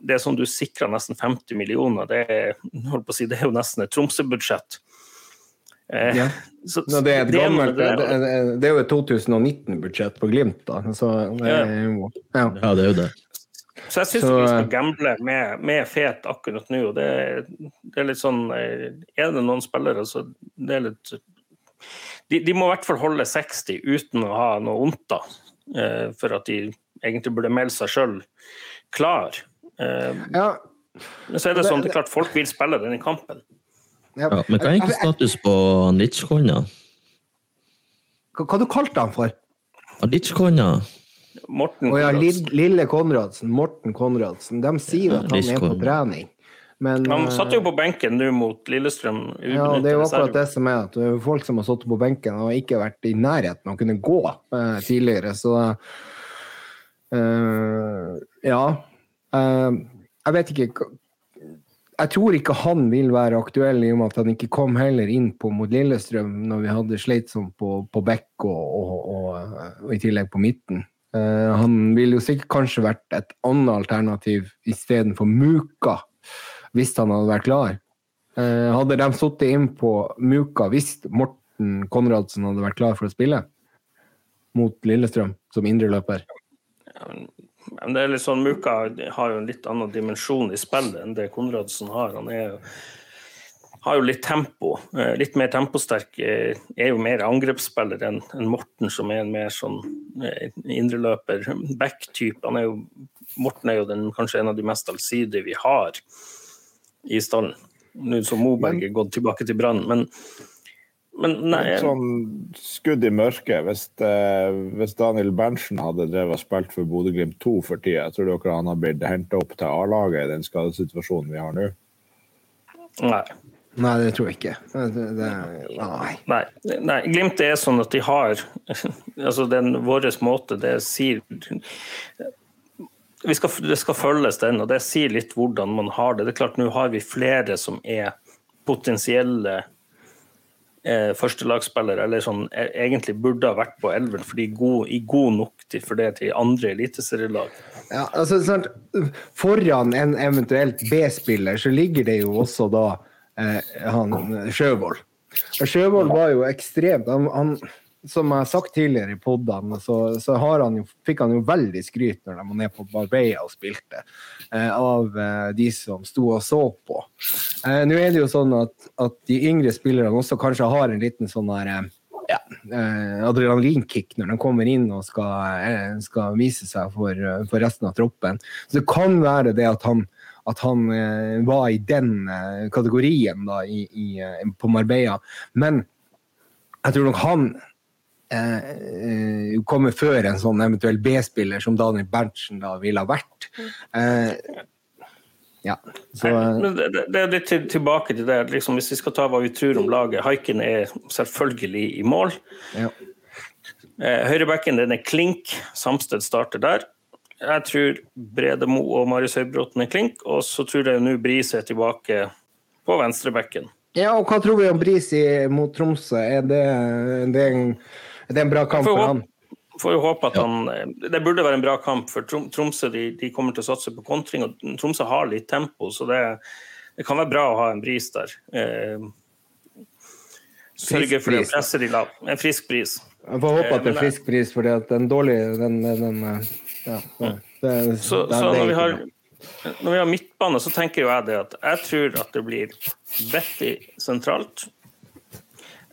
det er sånn du sikrer nesten 50 millioner. Det er, holdt på å si, det er jo nesten et Tromsø-budsjett. Eh, Ja. så- Nå, det er et det gammelt det Det, er- det, er jo et 2019-budsjett på Glimt, da. Så er ja. Ja, det er jo det. Så jeg syns vi skal gamble med, med Fet akkurat nå. og det, det er litt sånn eh, Er det noen spillere, så det er litt de, de må i hvert fall holde 60 uten å ha noe vondt, da. Eh, for at de egentlig burde melde seg sjøl klar. Eh, ja. men så er det sånn, det er klart folk vil spille denne kampen. ja. Ja, men hva er egentlig status på Nitschkonja? Hva, hva du kalte han for? Nitschkonja Morten Å ja, Konradsen. Lille Konradsen. Morten Konradsen. De sier at han er på trening. Men Han eh, satt jo på benken nå mot Lillestrøm. ja, det er jo akkurat det som er at det er folk som har sittet på benken og ikke vært i nærheten av å kunne gå eh, tidligere, så uh, Ja. Eh, jeg vet ikke Jeg tror ikke han vil være aktuell i og med at han ikke kom heller inn på mot Lillestrøm når vi hadde sleit sånn på, på bekk og, og, og, og i tillegg på midten. Eh, han ville jo sikkert kanskje vært et annet alternativ istedenfor Muka, hvis han hadde vært klar. Eh, hadde de sittet inn på Muka hvis Morten Konradsen hadde vært klar for å spille mot Lillestrøm som indreløper? Men det er litt sånn, Muka har jo en litt annen dimensjon i spillet enn det Konradsen har. Han er har jo litt tempo. eh, Litt mer temposterk. eh, Er jo mer angrepsspiller enn Morten, som er en mer sånn eh, indreløper, back-type. Morten er jo den, kanskje en av de mest allsidige vi har i stallen. Nå som Moberg er gått tilbake til Brann, men, men nei, Et sånn skudd i mørket. Hvis, eh, hvis Daniel Berntsen hadde drevet og spilt for Bodø-Glimt 2 for tida, tror dere han har blitt henta opp til A-laget i den skadesituasjonen vi har nå? nei. Nei, det tror jeg ikke. Det, det, nei. Nei, nei, Glimt er sånn at de har altså den vår måte, det sier vi skal, Det skal følges, den, og det sier litt hvordan man har det. Det er klart, Nå har vi flere som er potensielle eh, førstelagsspillere, eller sånn eh, egentlig burde ha vært på elveren, for de er gode i god nok til, for det til andre eliteserielag. Ja, altså, sant, foran en eventuelt B-spiller så ligger det jo også da eh, han Sjøvold. Sjøvold var jo ekstremt han, han, Som jeg har sagt tidligere i podene, så, så han jo, fikk han jo veldig skryt når de var nede på Barbeia og spilte, eh, av eh, de som sto og så på. Eh, Nå er det jo sånn at, at de yngre spillerne også kanskje har en liten sånn der eh, ja, eh, adrenalinkick når de kommer inn og skal, eh, skal vise seg for, for resten av troppen. Så det kan være det at han, at han var i den kategorien da, i, i, på Marbella. Men jeg tror nok han eh, komme før en sånn eventuell B-spiller som Daniel Berntsen da ville ha vært. Eh, ja, så Nei, men det, det- det er litt til, tilbake til det. Liksom, hvis vi skal ta hva vi tror om laget Haiken er selvfølgelig i mål. ja. Eh, Høyrebacken den er klink. Samsted starter der. Jeg tror Bredemo og Marius Høybråten er klink. Og så tror jeg nå Bris er tilbake på venstrebacken. ja, og hva tror vi om Bris mot Tromsø? Er det, det er en, er en bra kamp for han? Får jo håpe at han Det burde være en bra kamp, for Tromsø de, de kommer til å satse på kontring. og Tromsø har litt tempo, så det, det kan være bra å ha en bris der. Eh, Sørge for å bris, presse de lav. En frisk bris. Jeg får håpe at det Eh, men er frisk pris, for den dårlige den, den, den eh, ja, det, Så, det- så er når, vi har, når vi har midtbane, så tenker jo jeg det at jeg tror at det blir Betty sentralt.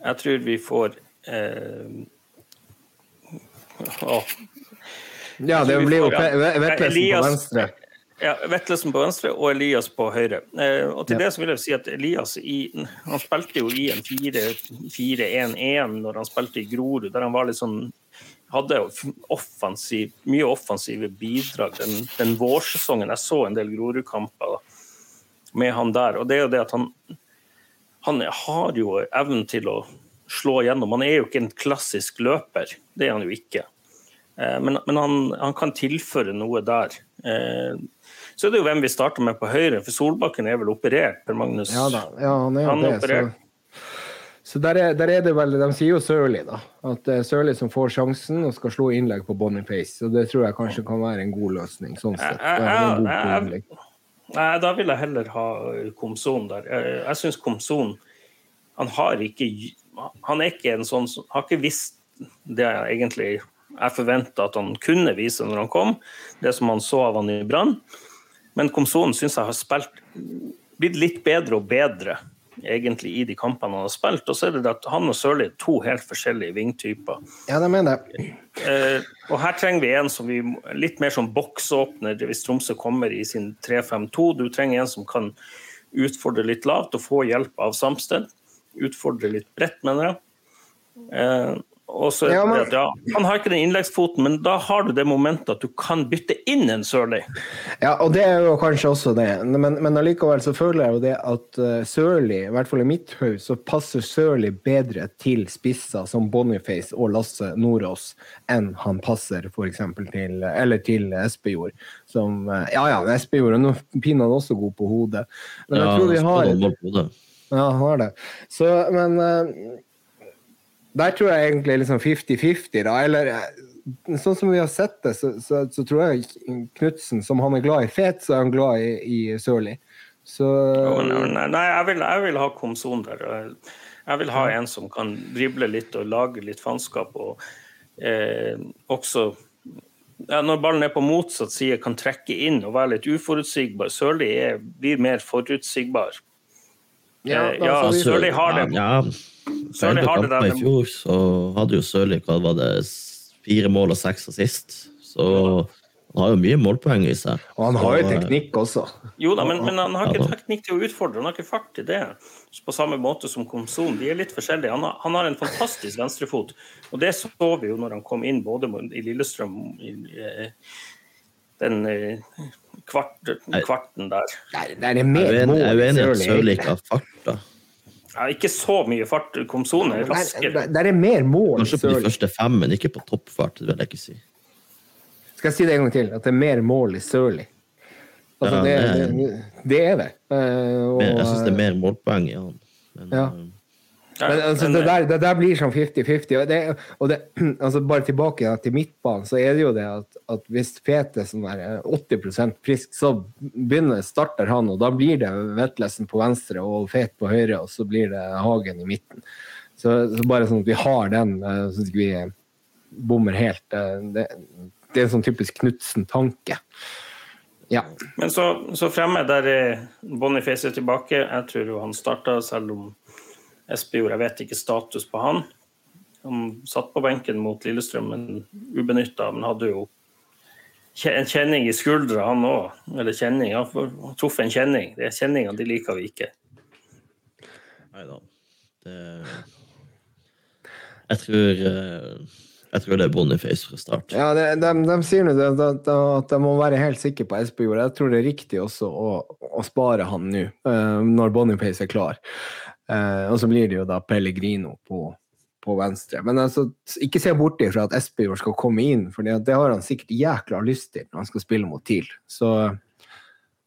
Jeg tror vi får eh, Ja, det blir jo Vetlesen på venstre. ja, Vetlesen på venstre og Elias på høyre. Eh, og til Ja. det så vil jeg si at Elias i, han spilte jo i en 4-1-1 når han spilte i Grorud, der han var litt sånn hadde offensiv, mye offensive bidrag den, den vårsesongen. Jeg så en del Grorud-kamper med han der. Og det er jo det at han han har jo evnen til å slå gjennom. Han er jo ikke en klassisk løper, det er han jo ikke. Eh, Men, men han, han kan tilføre noe der. Så Så er det jo hvem vi starter med på høyre, for Solbakken er vel operert, Per Magnus? Ja da, ja, han er jo Han det. Operert. så der, er, der er det vel De sier jo Sørli, da. At det er Sørli som får sjansen og skal slå innlegg på Boniface. Og det tror jeg kanskje kan være en god løsning, sånn sett. Nei, da vil jeg heller ha eh, Komson der. Jeg, jeg syns Komson Han har ikke Han er ikke en sånn som Har ikke visst det jeg egentlig jeg forventa at han kunne vise når han kom, det som han så av han i Brann. Men Komsonen syns jeg har spilt blitt litt bedre og bedre egentlig i de kampene han har spilt. Og så er det at han og Sørli er to helt forskjellige vingtyper. Ja, det mener jeg. Eh, og her trenger vi en som vi litt mer som boksåpner hvis Tromsø kommer i sin 3-5-2. Du trenger en som kan utfordre litt lavt og få hjelp av Samsted. Utfordre litt bredt, mener jeg. Eh, og så er Ja, men- at, ja, Han har ikke den innleggsfoten, men da har du det momentet at du kan bytte inn en Sørli. Ja, og det er jo kanskje også det. Men, men allikevel så føler jeg jo det at uh, Sørli, i hvert fall i mitt hode, så passer Sørli bedre til spisser som Boniface og Lasse Nordås enn han passer f.eks. til Eller til Espejord. Som eh, Ja ja, Espejord er nå pinadø også god på hodet. Men jeg tror vi har Ja, han har det. Så, men eh, der tror jeg egentlig liksom 50-50, da. Eller eh, sånn som vi har sett det, så, så, så tror jeg Knutsen, som han er glad i fet, så er han glad i, i Sørli. Så Nei, nei, jeg vil, jeg vil ha Komson der. Jeg vil ha en som kan drible litt og lage litt faenskap. Og eh, også ja, når ballen er på motsatt side, kan trekke inn og være litt uforutsigbar. Sørli blir mer forutsigbar. Ja, Eh, da ja, Sørli har det. Ja, Sørli har det der. I fjor så hadde jo Sørli hva var det, fire mål og seks assist. Så han har jo mye målpoeng i seg. Og han har jo eh, teknikk også. Jo da, men, men han har ikke teknikk til å utfordre. Han har ikke fart til det. På samme måte som Komson. De er litt forskjellige. Han har, han har en fantastisk venstrefot. Og det så vi jo når han kom inn både i Lillestrøm i, eh, den eh, kvart, kvarten der. Der, der er mer er mål jeg er uenig i at Sørli. Sørli ikke har fart. da. Ja, ikke så mye fart. Komsone er raskere. der, der er mer mål Kanskje på de første fem, men ikke på toppfart. det vil jeg ikke si. Skal jeg si det en gang til? At det er mer mål i Sørli. Altså, Ja, det, det det, det er det. Uh, og- jeg syns det er mer målpoeng i han. Men, Ja. Men altså, det, der, det der blir sånn 50-50. Og, det, og det, altså bare tilbake ja, til midtbanen, så er det jo det at, at hvis Fete som er eh, 80% frisk, så begynner, starter han, og da blir det Vetlesen på venstre og Fet på høyre, og så blir det Hagen i midten. Så, så bare sånn at vi har den, eh, så ikke vi bommer helt. eh, Det, det er en sånn typisk Knutsen-tanke. Ja. men så, så fremme der er Boniface er tilbake. Jeg tror jo han starta, selv om Espejord Jeg vet ikke status på han. Han satt på benken mot Lillestrøm, men ubenytta. Men hadde jo en kjenning i skuldra, han òg. Eller kjenning. Han traff en kjenning. Det er kjenninger de liker vi ikke. Nei da. Det Jeg tror eh, Jeg tror det er Boniface fra start. Ja, det, de, de sier nå at de må være helt sikre på Espejord. Jeg tror det er riktig også å, å spare han nå, eh, når Boniface er klar. Eh, og så blir det jo da Pellegrino på, på venstre. Men altså, ikke se bort ifra at Espejord skal komme inn, for det har han sikkert jækla lyst til når han skal spille mot TIL. Så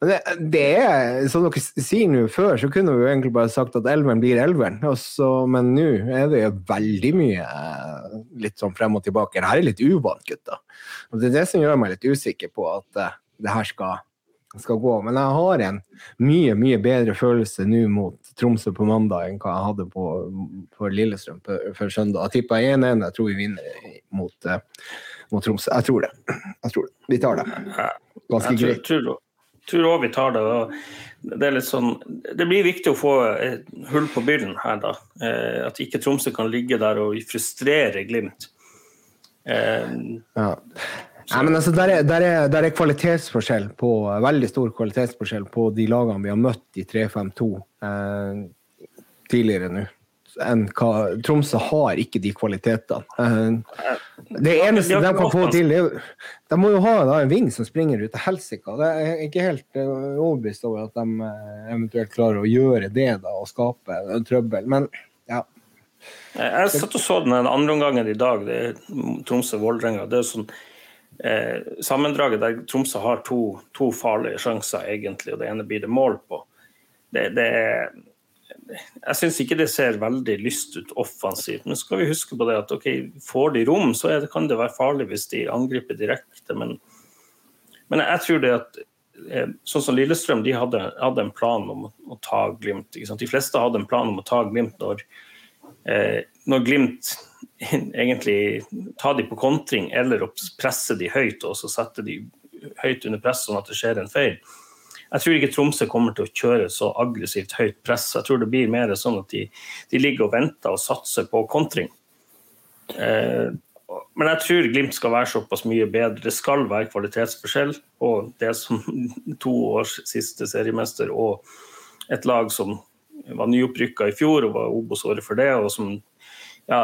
det, det er, som dere sier nå, før så kunne vi jo egentlig bare sagt at elveren blir elveren, men nå er det jo veldig mye eh, litt sånn frem og tilbake. Det her er litt uvant, gutter. Og det er det som gjør meg litt usikker på at eh, det her skal skal gå. Men jeg har en mye, mye bedre følelse nå mot Tromsø på mandag enn hva jeg hadde på, på Lillestrøm før søndag. Jeg tippa 1-1. Jeg tror vi vinner mot, eh, mot Tromsø. Jeg tror det. Jeg tror det. Vi tar det. Ganske Jeg tror, greit. tror, tror også vi tar det. Det er litt sånn, det blir viktig å få et hull på byllen her, da. Eh, At ikke Tromsø kan ligge der og frustrere Glimt. Eh, Ja. Nei, men altså, der, er, der, er, der er kvalitetsforskjell på, veldig stor kvalitetsforskjell på de lagene vi har møtt i 3-5-2 eh, tidligere nå. Tromsø har ikke de kvalitetene. Eh, det eneste de kan få til, er De må jo ha da, en ving som springer ut til helsike. Det er ikke helt eh, overbevist over at de eh, eventuelt klarer å gjøre det da, og skape trøbbel. Men ja. Jeg satt og så den andre omgangen i dag, det er Tromsø-Vålerenga. Det er sånn eh, sammendraget der Tromsø har to, to farlige sjanser, egentlig, og det ene blir det mål på. Det, det Jeg syns ikke det ser veldig lyst ut offensivt, men skal vi huske på det at ok, får de rom, så det, kan det være farlig hvis de angriper direkte. Men, men jeg tror det at eh, Sånn som Lillestrøm, de hadde, hadde en plan om å, ta Glimt. De fleste hadde en plan om å ta Glimt når eh, når Glimt egentlig ta de på kontring eller å presse de høyt og så sette de høyt under press sånn at det skjer en feil. Jeg tror ikke Tromsø kommer til å kjøre så aggressivt høyt press. Jeg tror det blir mer sånn at de, de ligger og venter og satser på kontring. Eh, men jeg tror Glimt skal være såpass mye bedre. Det skal være kvalitetsforskjell på det som to års siste seriemester og et lag som var nyopprykka i fjor og var Obos-året for det, og som ja,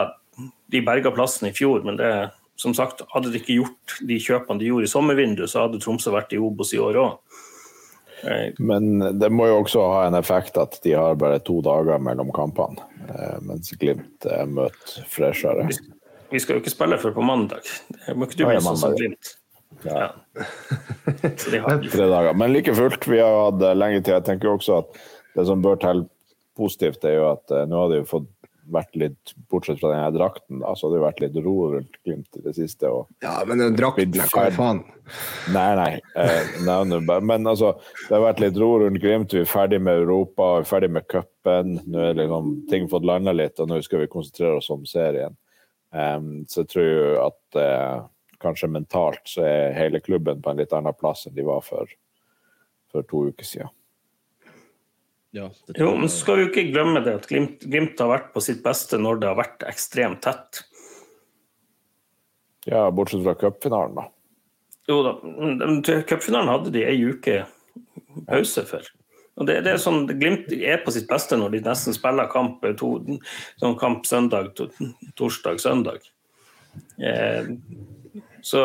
de berga plassen i fjor, men det som sagt, hadde de ikke gjort de kjøpene de gjorde i sommervinduet, så hadde Tromsø vært i Obos i år òg. Men det må jo også ha en effekt at de har bare to dager mellom kampene, eh, mens Glimt eh, møter freshere. Vi skal jo ikke spille før på mandag. Det må ikke du bli sånn som. Glimt. Ja. Tre dager. Men like fullt, vi har hatt eh, lenge tid. Jeg tenker også at det som bør telle positivt, er jo at eh, nå har de fått vært litt, bortsett fra denne drakten, da, så hadde det vært litt ro rundt Glimt i det siste. og ja, men den drakten, hva faen? Nei, nei. Eh, bare. Men altså, det har vært litt ro rundt Glimt. Vi er ferdig med Europa, vi er ferdig med cupen. Nå er liksom ting fått landa litt, og nå skal vi konsentrere oss om serien. Um, så jeg tror at eh, kanskje mentalt så er hele klubben på en litt annen plass enn de var for, for to uker siden. Ja, jo, men så skal vi jo ikke glemme det at Glimt, Glimt har vært på sitt beste når det har vært ekstremt tett. Ja, bortsett fra cupfinalen, da. Jo da, men cupfinalen hadde de ei uke pause for. Og det, det er sånn, Glimt er på sitt beste når de nesten spiller kamp, eh, to, sånn kamp søndag, to, torsdag, søndag. Eh, så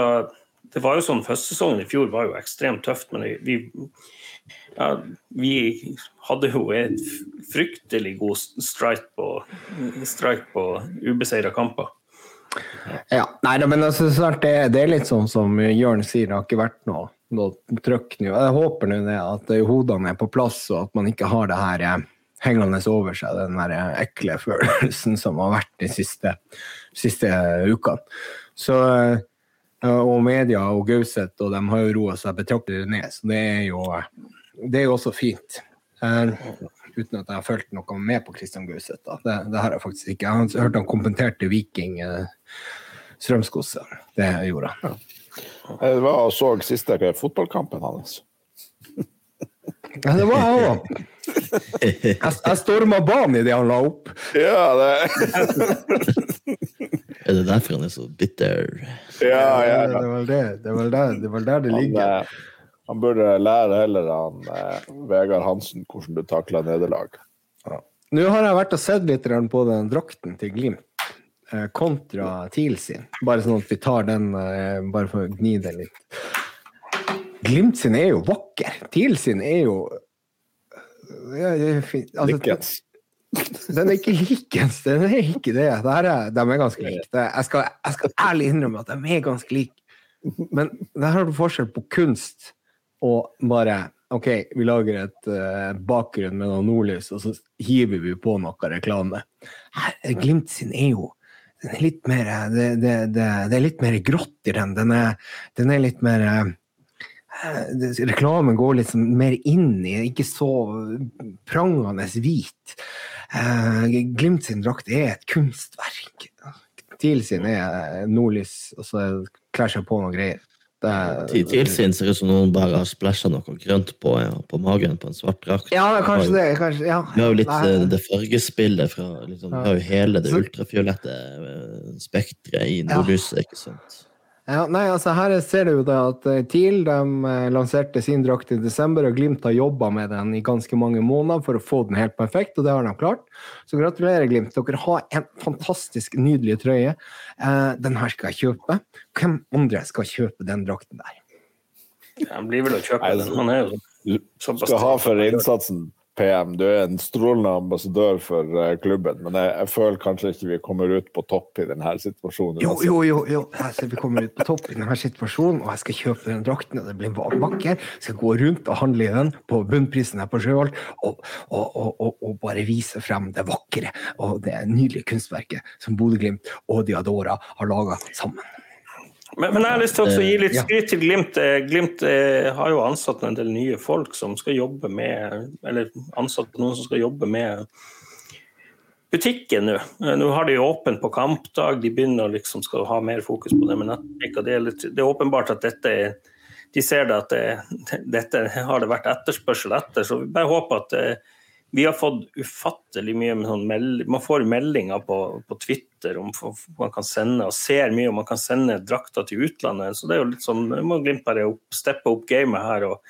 det var jo sånn, Høstsesongen i fjor var jo ekstremt tøft, men vi, ja, vi hadde jo et fryktelig god strike på, strike på ubeseira kamper. Ja, nei men altså, snart det, det er litt sånn som Jørn sier, det har ikke vært noe, noe trøkk nå. Jeg håper nå det at hodene er på plass, og at man ikke har det her eh, hengende over seg, den der eh, ekle følelsen som har vært de siste, siste ukene. Så, eh, og media og Gauseth, og de har jo roa seg betraktelig ned, så det er jo, det er jo også fint. Uh, uten at jeg har fulgt noe med på Christian Gauseth. Det, det har jeg faktisk ikke. Jeg har hørt han kommenterte Viking uh, Strømskose. Det gjorde han. Jeg var og så siste fotballkampen hans. Ja, det var jeg òg. Jeg, jeg storma banen idet han la opp. Ja, det Er det derfor han er så bitter? Ja, ja. Det vel det det er vel der det, der det Han, ligger. Eh, han burde lære heller han eh, Vegard Hansen hvordan du takler nederlag. Nå har jeg vært og sett litt på den drakten til Glimt eh, kontra TIL sin. Bare sånn at vi tar den, eh, bare for å gni den litt. Glimt sin er jo vakker. TIL sin er jo ja, det fint. Altså, Likens. Den er ikke likens, den er ikke det. det er, de er ganske like. Jeg, skal, jeg skal ærlig innrømme at de er ganske like. Men der har du forskjell på kunst og bare OK, vi lager et uh, bakgrunn med noe nordlys, og så hiver vi på noe reklame. Her, Glimt sin er jo den er litt mer, det, det, det, det er litt mer grått i den. Den er, den er litt mer eh, eh, reklamen går litt liksom mer inn i, ikke så prangende hvit. Uh, Glimt sin drakt er et kunstverk. TIL sin er nordlys, og så kler seg på noen greier. Det er- Til tilsyn ser ut som noen bare har splæsja noe grønt på, ja, på magen på en svart drakt. Ja, kanskje det. Kanskje, ja. Vi har jo litt Nei. eh, det fargespillet fra liksom, Vi har jo hele det ultrafiolette eh, spekteret i nordlyset, ikke sant? Ja, nei, altså Her ser du jo det at eh, TIL de eh, lanserte sin drakt i desember, og Glimt har jobba med den i ganske mange måneder for å få den helt perfekt, og det har de klart. Så gratulerer, Glimt. Dere har en fantastisk nydelig trøye. Eh, den her skal jeg kjøpe. Hvem andre skal kjøpe den drakten der? Den blir vel å kjøpe den. Han er jo såpass skal ha for innsatsen, PM. Du er en strålende ambassadør for eh, klubben, men jeg, jeg føler kanskje ikke vi kommer ut på topp i denne situasjonen. Jo, jo, jo. jo. Ser vi kommer ut på topp i denne situasjonen, og jeg skal kjøpe den drakten, og det blir vakker. Jeg skal gå rundt og handle i den på bunnprisen her på Sjøholt, og, og, og, og bare vise frem det vakre og det nydelige kunstverket som Bodø-Glimt og Diadora har laga sammen. Men, men jeg har lyst til å gi litt Ja. skryt til Glimt. Eh, Glimt eh, har jo ansatt en del nye folk som skal jobbe med Eller ansatt noen som skal jobbe med butikken nå. Eh, Nå har de åpent på kampdag, de begynner liksom skal ha mer fokus på det med nettbutikk. Det er, litt, det er åpenbart at dette er de ser det at det, dette har det vært etterspørsel etter. Så vi bare håper at eh, vi har fått ufattelig mye med sånn meld Man får meldinger på, på Twitter om man kan sende, og ser mye om man kan sende drakter til utlandet. Så det er jo litt sånn, må Glimt bare opp, steppe opp gamet her og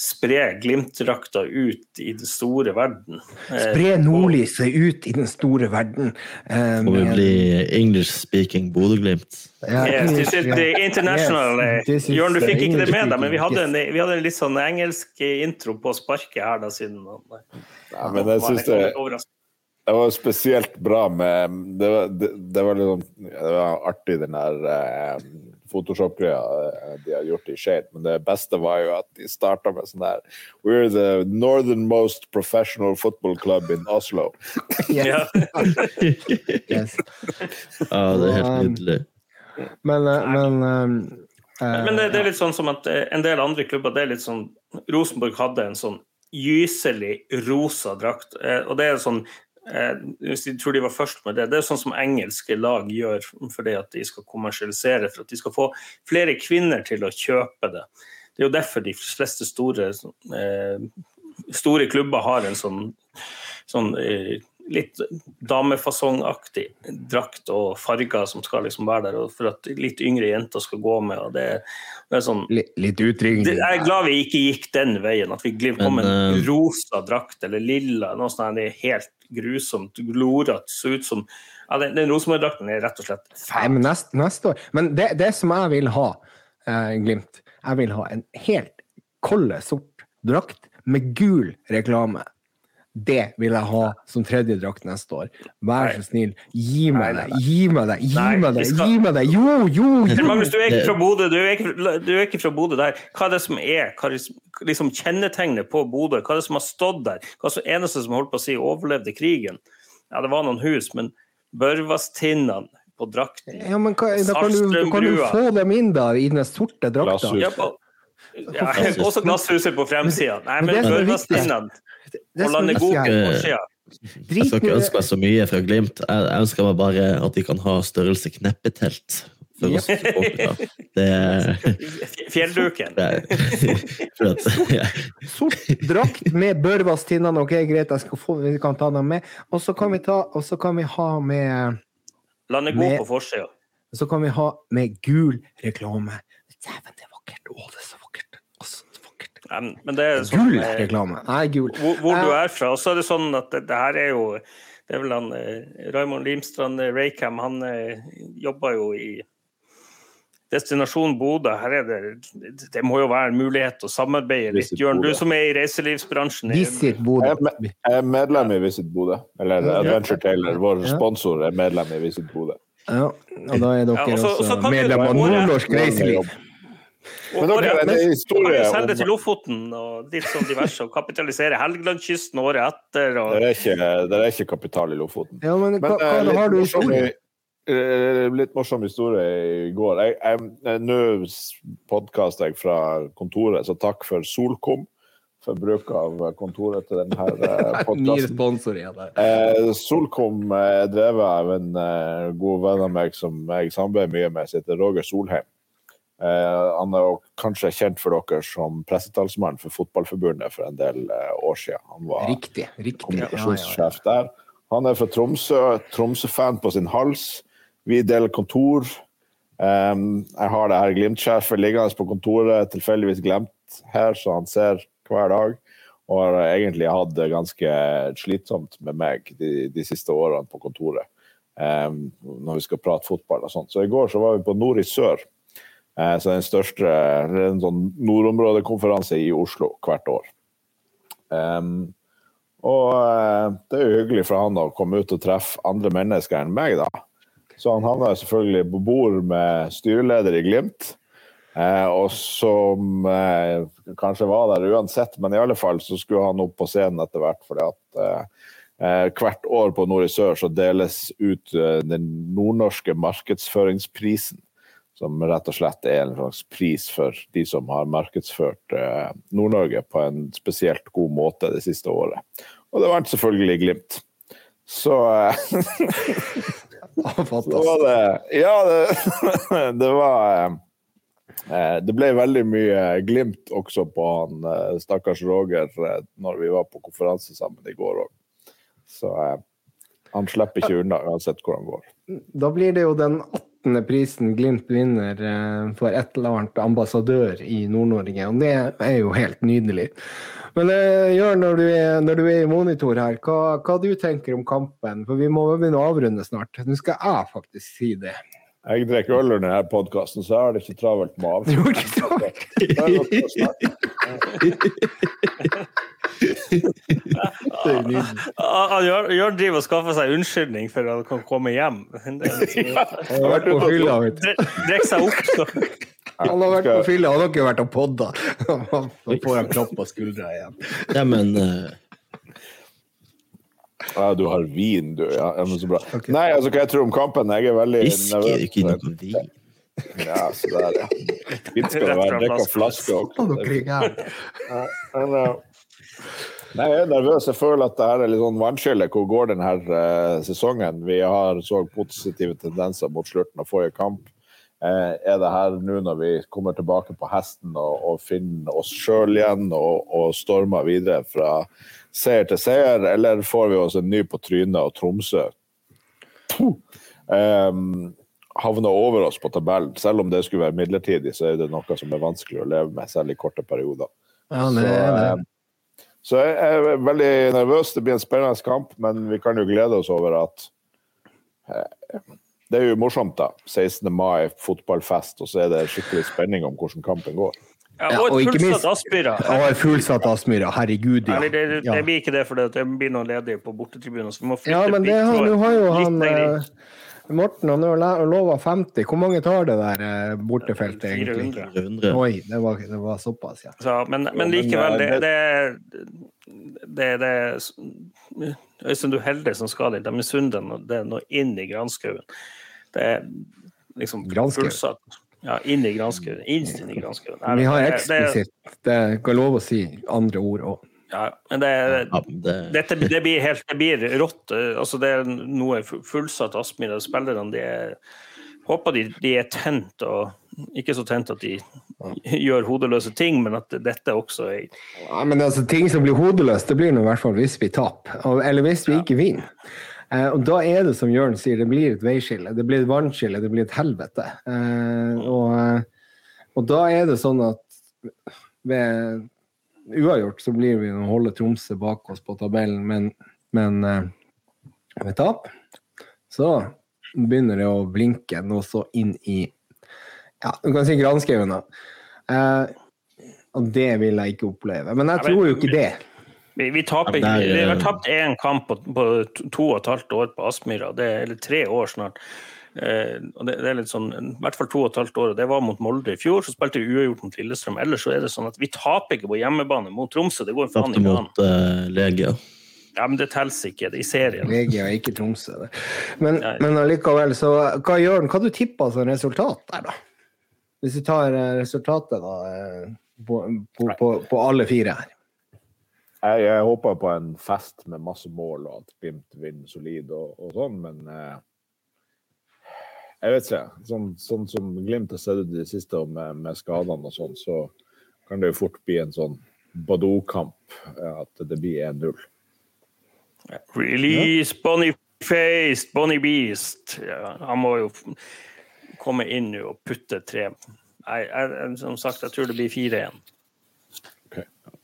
spre Glimt-drakta ut i den store verden. Eh, Spre nordlyset ut i den store verden. Um, Og vi blir English speaking Bodø-Glimt? Ja, Yes, this is the international Yes, Jørn, du fikk ikke det med deg, men vi hadde, en, vi hadde en litt sånn engelsk intro på sparket her da siden Ja, men jeg syns det, det var spesielt bra med Det var, det, det var, litt sånn, det var artig, den der eh, Photoshop-greia eh, de har gjort i Shade, men det beste var jo at de starta med sånn der We're the northernmost professional football club in Oslo. Ja. Yes. ah, det er helt um, nydelig. Men, eh, men um, eh, Men det, det er litt sånn som at eh, en del andre klubber det er litt sånn Rosenborg hadde en sånn gyselig rosa drakt. eh, Og det er sånn eh, Hvis de tror de var først med det, det er sånn som engelske lag gjør fordi at de skal kommersialisere, for at de skal få flere kvinner til å kjøpe det. Det er jo derfor de fleste store, eh, store klubber har en sånn, sånn eh, litt damefasongaktig drakt og farger som skal liksom være der, for at litt yngre jenter skal gå med. og det, det er sånn litt, litt jeg er glad vi ikke gikk den veien, at vi kom Men, en uh... rosa drakt eller lilla. noe sånt, Det er helt grusomt, glorete. Så ut som ja, Den, den Rosenborg-drakten er rett og slett Nei, men neste, neste år. Men det, det som jeg vil ha, eh, Glimt Jeg vil ha en helt kolde sort drakt med gul reklame. Det vil jeg ha som tredje drakt neste år. Vær så snill, gi meg det! Gi meg det! Gi meg det! Gi meg det! Jo, jo, jo! Magnus, du er ikke fra Bodø, du er ikke, du er ikke fra Bodø der. Hva er det som er hva er liksom kjennetegnet på Bodø? Hva er det som har stått der? Hva er det eneste som holdt på å si overlevde krigen? Ja, det var noen hus, men Børvastinnene på drakten Ja, men hva, da kan du, kan du få dem inn da, i den sorte drakta. Ja, på, ja, Også glasshuset på fremsida. Nei, Men men Det og her- på sida. Jeg skal ikke ønske meg så mye fra Glimt. Jeg, ønsker meg bare at de kan ha størrelse kneppetelt for oss supportere. Det er Fjellduken. er-. Sort drakt med børvastinnene. Ok, greit, jeg skal få, vi kan ta dem med. Og så kan vi, ta, og så kan vi ha med Gok på forsida. Så kan vi ha med gul reklame. Dæven, det er vakkert! Å, det er så vakkert! Å, så vakkert. Ja, Men det er sånn Gul eh, reklame. Nei, gul. hvor, hvor du er fra. Og så er det sånn at det, det her er jo Det er vel han eh, Raymond Limstrand eh, Raycam, han eh, jobber jo i Destinasjon Bodø. Her er det Det må jo være en mulighet å samarbeide litt. Visit Jørn, du som er i reiselivsbransjen. Visit Bodø. Jeg er, medlem i Visit Bodø. Eller Adventure Tailor, vår sponsor, er medlem i Visit Bodø. Ja, og da er dere Ja, også, også medlem av Nordnorsk Reiseliv. Og, Men dere, en kan historie jo selge til Lofoten og litt sånn diverse, og kapitalisere Helgelandskysten året etter. Og, Det er ikke, det er ikke kapital i Lofoten. Ja, men hva, Men, hva hva litt har du historie? eh, litt morsom historie i går. Jeg, jeg, Nå podkaster jeg fra kontoret, så takk for Solkom for bruk av kontoret til denne podkasten. Eh, Solkom er drevet av en eh, god venn av meg som jeg samarbeider mye med, som heter Roger Solheim. Eh, han er jo kanskje kjent for dere som pressetalsmann for Fotballforbundet for en del eh, år siden. Han var Riktig. riktig. kommunikasjonssjef der. Han er fra Tromsø, Tromsø-fan på sin hals. Vi deler kontor. Um, jeg har det her Glimt-sjefen liggende på kontoret, tilfeldigvis glemt her, så han ser hver dag. Og har egentlig hatt det ganske slitsomt med meg de, de siste årene på kontoret. Um, når vi skal prate fotball og sånt. Så i går så var vi på Nord i sør. Eh, så den største en sånn nordområdekonferanse i Oslo hvert år. Um, og eh, det er jo hyggelig for han å komme ut og treffe andre mennesker enn meg, da. Så han havna selvfølgelig på bord med styreleder i Glimt. Eh, og som kanskje var der uansett, men i alle fall så skulle han opp på scenen etter hvert. fordi at hvert år på Nord i Sør så deles ut den nordnorske markedsføringsprisen. Som rett og slett er en slags pris for de som har markedsført eh, Nord-Norge på en spesielt god måte det siste året. Og det vant selvfølgelig Glimt. Så Fantastisk. så var det Ja, det, det var eh, Det ble veldig mye glimt også på han eh, stakkars Roger eh, når vi var på konferanse sammen i går òg. Så eh, han slipper ikke unna uansett hvor han går. Da blir det jo den 18. prisen Glimt vinner eh, for et eller annet ambassadør i Nord-Norge, og det er jo helt nydelig. Men eh, Jørn, når du, når du er i monitor her, hva, hva du tenker om kampen? For vi må begynne å avrunde snart. Nå skal jeg faktisk si det. Jeg drikker øl under denne podkasten, så jeg har det ikke travelt med Du Det er nydelig. Jørn driver og skaffer seg unnskyldning for at han kan komme hjem. Liksom- Han har vært på fylla, vet du. Drikke seg opp. Så. Han har vært på fylla, han har ikke vært og podda. Da får han klapp på skuldra igjen. Ja, men eh, Ja, du har vin, du. Ja, men så bra. Okay. Nei, altså hva jeg tror om kampen? Jeg er veldig whisky er jo ikke noe vin. Ja, så der, ja. Fint skal det være. Drikk av eh, Nei, jeg er nervøs. Jeg føler at det her er litt sånn vannskille. Hvor går denne uh, sesongen? Vi har så positive tendenser mot slutten av forrige kamp. Eh, er det her nå når vi kommer tilbake på hesten og, og finner oss sjøl igjen og, og stormer videre fra seier til seier, eller får vi oss en ny på trynet og Tromsø um, havner over oss på tabellen? Selv om det skulle være midlertidig, så er det noe som er vanskelig å leve med, selv i korte perioder. Ja, det det. Så, eh, så jeg er veldig nervøs. Det blir en spennende kamp, men vi kan jo glede oss over at eh, det er jo morsomt, da. 16. mai, fotballfest, og så er det skikkelig spenning om hvordan kampen går. Ja, og et fullsatt Aspmyra. Og et fullsatt Aspmyra, herregud, ja. Eller det, det, det blir ikke det, for det blir noen ledige på bortetribunen. Så vi må flytte Ja, men det, litt- har- jo litt han lenger inn. Morten han har lova 50. Hvor mange tar det der eh, bortefeltet, egentlig? 400. 400. Oi, det var, det var såpass, ja. Så, men, men likevel, det, eh, det, det, det Øystein, du er heldig som skal dit. De misunner det nå inn i granskauen. Det er liksom fullsatt. Ja, inn i granskauen. Innst inn i granskauen. Vi har det- det- eksplisitt Det kan lov å si andre ord òg. Ja, men det, Ja, det, dette det blir helt det blir rått. Altså, det er noe fullsatt fullsatt og Spillerne de er, håper de, de er tent, og ikke så tent at de gjør hodeløse ting, men at dette også er Ja, men altså, ting som blir hodeløst, det blir nå i hvert fall hvis vi taper. Eller hvis vi ikke vinner. Eh, og da er det som Jørn sier, det blir et veiskille, det blir et vannskille, det blir et helvete. Eh, og, og da er det sånn at ved uavgjort så blir vi å holde Tromsø bak oss på tabellen, men, men eh, ved tap så begynner det å blinke noe så inn i Ja, du kan si granskauen, da. Eh, og det vil jeg ikke oppleve. Men jeg tror jo ikke det. Vi, vi taper Ja, er- Vi har tapt én kamp på, på to- to og et halvt år på Aspmyra. Det er- Eller tre år snart. Eh, og det, det er litt sånn, I hvert fall to og et halvt år. og Det var mot Molde i fjor, så spilte vi uavgjort mot Lillestrøm. Ellers så er det sånn at vi taper ikke på hjemmebane mot Tromsø. Det går faen ikke an. mot uh, Legia. Ja, men det teller ikke i serien. Legia ikke Tromsø. det. Men, men allikevel, så hva gjør den? Hva du tipper som resultat der, da? Hvis du tar eh, resultatet, da, eh, på, på, på, på alle fire her. Jeg, jeg håper på en fest med masse mål, og at Glimt vinner solid og, og sånn, men eh, jeg vet ikke. Sånn, sånn som Glimt har sett ut i det siste, med, med skadene og sånn, så kan det jo fort bli en sånn Badou-kamp. eh, At det blir 1-0. Release Bonnie Faced, Bonnie Beast. Ja, han må jo komme inn nå og putte tre. Jeg, jeg, som sagt, jeg tror det blir 4-1.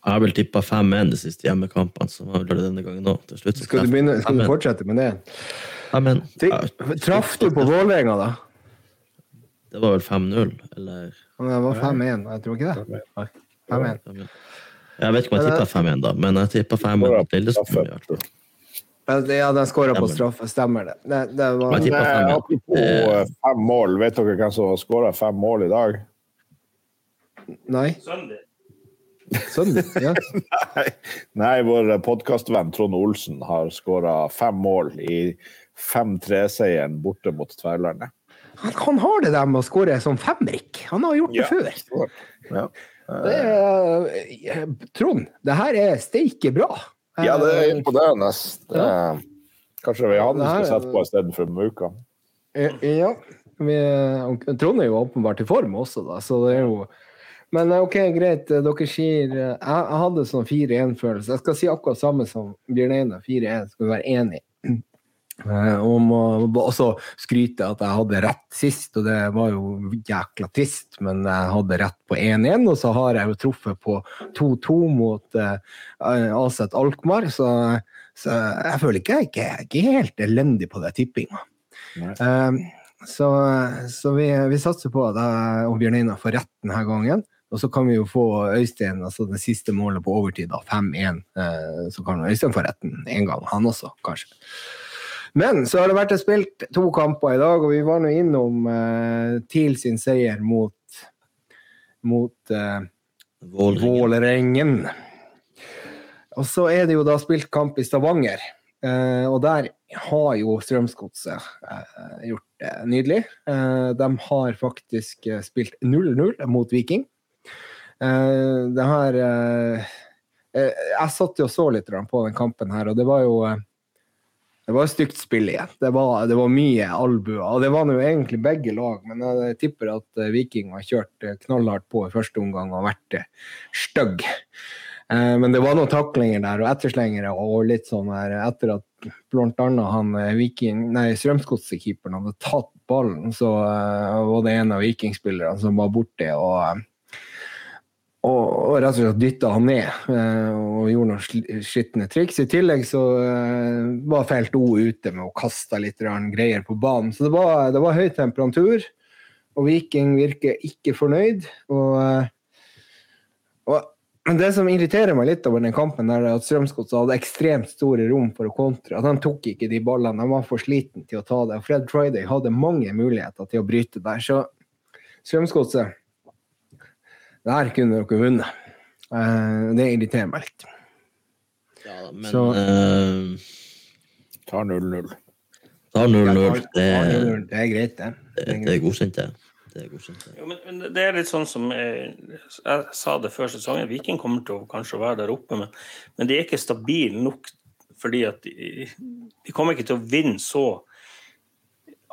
Jeg har vel tippa 5-1 de siste hjemmekampene, så var gjør det denne gangen òg. Skal du, begynne, skal du fortsette med det? 5-1. Ja, Fikk- Traff du på Vålerenga, da? Det var vel 5-0, eller Det var 5-1, jeg tror ikke det. 5-1. 5-1. Jeg vet ikke om jeg tippa 5-1, da, men jeg tippa 5-1 mot Lillestrøm. Ja, den skåra på straffe, stemmer det. Det, det var Nei, 5-1. apropos eh, fem mål, vet dere hvem som har skåra fem mål i dag? Nei, Søndag. søndag. Ja. Nei, Nei vår podkastvenn Trond Olsen har skåra fem mål i 5-3-seieren borte mot Tverlandet. Han, han har det der med å skåre som femrik. Han har gjort det Ja. før. Ja. Det er, eh, Trond, det her er steike bra. ja, det er imponerende. Det er, kanskje vi skal er- sette på istedenfor Muka. Eh, Ja. Vi, Trond er jo åpenbart i form også, da, så det er jo Men eh, OK, greit. eh, Dere sier eh, Jeg, jeg hadde sånn 4-1-følelse. Jeg skal si akkurat samme som Bjørn Einar. 4-1. Skal vi være enige. Eh, Og må også skryte at jeg hadde rett sist, og det var jo jækla trist, men jeg hadde rett på 1-1, og så har jeg jo truffet på 2-2 mot uh, Aset Alkmaar, så, så jeg føler ikke jeg ikke, ikke helt elendig på det tippinga. Eh, så så vi, vi satser på at jeg og Bjørn Einar får rett denne gangen. Og så kan vi jo få Øystein, altså det siste målet på overtid, 5-1. Eh, så kan Øystein få retten en gang, han også, kanskje. Men så har det vært spilt to kamper i dag, og vi var nå innom uh, TIL sin seier mot, mot uh, Vålerengen. Og så er det jo da spilt kamp i Stavanger. uh, og der har jo Strømsgodset uh, gjort det nydelig. De har faktisk spilt 0-0 mot Viking. Det her Jeg satt jo og så litt på den kampen her, og det var jo det var et stygt spill igjen. Det var, det var mye albuer. Og det var nå egentlig begge lag, men jeg tipper at eh, Viking har kjørt eh, knallhardt på i første omgang og vært eh, stygg. Men det var noen taklinger der og etterslengere og litt sånn her etter at blant annet han Viking, nei, Strømsgodset-keeperen hadde tatt ballen, så var det en av vikingspillerne som var borte og og, og rett og slett dytta han ned eh, og gjorde noen skitne triks. I tillegg så eh, var Felt O ute med å kaste litt greier på banen. Så det var, det var høy temperatur, og Viking virker ikke fornøyd. Og, eh, og men det som irriterer meg litt over den kampen, er at Strømsgodset hadde ekstremt store rom for å kontre. At de tok ikke de ballene. De var for sliten til å ta det. Fred Friday hadde mange muligheter til å bryte der. Så Strømsgodset Der kunne dere vunnet. Eh, det irriterer meg litt. Ja, men Så- eh, Tar 0-0. tar 0-0. Det, Det er greit, det. det, det er godkjent, det. Det er godkjent, det. Jo, men, men det er litt sånn som jeg, jeg sa det før sesongen. Viking kommer til å kanskje være der oppe, men, men de er ikke stabile nok fordi at de, de kommer ikke til å vinne så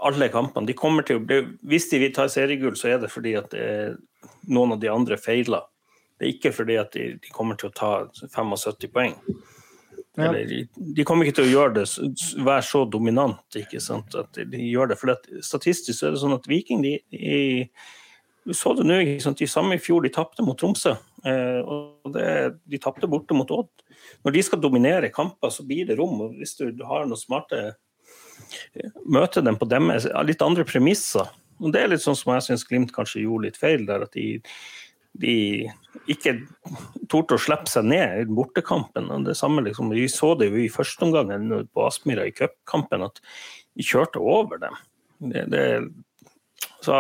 alle kampene. De kommer til å bli, hvis de vil ta seriegull, så er det fordi at det er noen av de andre feiler. Det er ikke fordi at de, de kommer til å ta 75 poeng. Ja. Eller, de, de kommer ikke til å gjøre det, være så dominant. ikke sant? At de, de gjør det, for at Statistisk så er det sånn at Viking de, de så det nå, de samme i fjor, de tapte mot Tromsø. Eh, og det, de tapte borte mot Odd. Når de skal dominere kamper, så blir det rom. og Hvis du har noen smarte Møte dem på dem, litt andre premisser. Og Det er litt sånn som jeg syns Glimt kanskje gjorde litt feil der. At de, de ikke torde å slippe seg ned i bortekampen. Og det samme liksom, Vi så det jo i første omgang på Aspmyra i cupkampen, at vi kjørte over dem. Det, det, så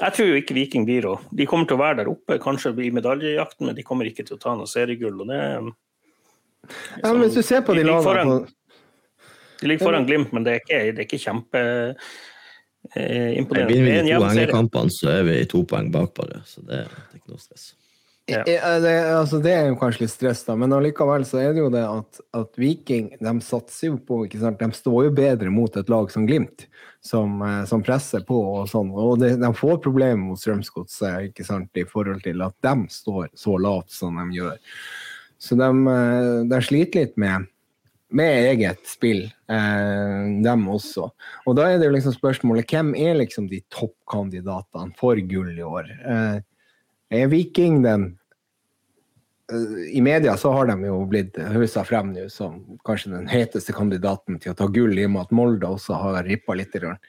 jeg tror jo ikke Viking blir å De kommer til å være der oppe, kanskje i medaljejakten, men de kommer ikke til å ta noe seriegull. og det Ja, men hvis du ser på de De lagene De ligger foran Glimt, men det er ikke, det er ikke kjempe imponerende. Vinner er vi de to hengekampene, så er vi to poeng bak bare. Så det, det er ikke noe stress. Ja. Ja, det, altså det er jo kanskje litt stress, da, men allikevel så er det jo det at, at Viking de satser jo på ikke sant? De står jo bedre mot et lag som Glimt, som, eh, som presser på og sånn. Og det, de får problemer mot Strømsgodset i forhold til at de står så lavt som de gjør. Så de, eh, de sliter litt med, med eget spill, eh, dem også. Og da er det jo liksom spørsmålet hvem er liksom de toppkandidatene for gull i år? Eh, er Viking den I media så har de jo blitt hausa frem nå som kanskje den heteste kandidaten til å ta gull, i og med at Molde også har rippa litt. grann.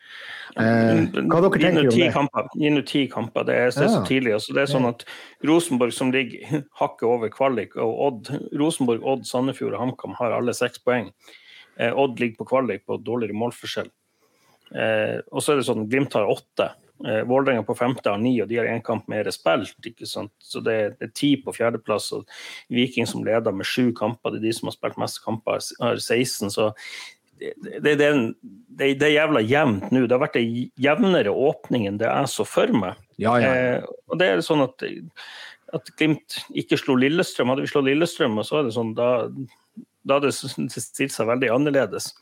Eh, hva dere tenker dere om det? kamper. Ti kamper. Det er, det er så tidlig. Altså, det er sånn at Rosenborg, som ligger hakket over kvalik, og Odd, Rosenborg, Odd, Sandefjord og HamKam har alle seks poeng. Eh, Odd ligger på kvalik på dårligere målforskjell. Eh, og så er det sånn Glimt har åtte. Eh, Vålerenga på femte har ni, og de har én kamp mer spilt. ikke sant? Så det er, det er ti på fjerdeplass, og Viking som leder med sju kamper. Det er de som har spilt mest kamper, har 16. Så det, det, det, det, er jævla jevnt nå. Det har vært ei jevnere åpning enn det jeg så for meg. Ja, ja. Eh, og det er sånn at, at Glimt ikke slo Lillestrøm. Hadde vi slått Lillestrøm, så er det sånn, da, da hadde det stilt seg veldig annerledes.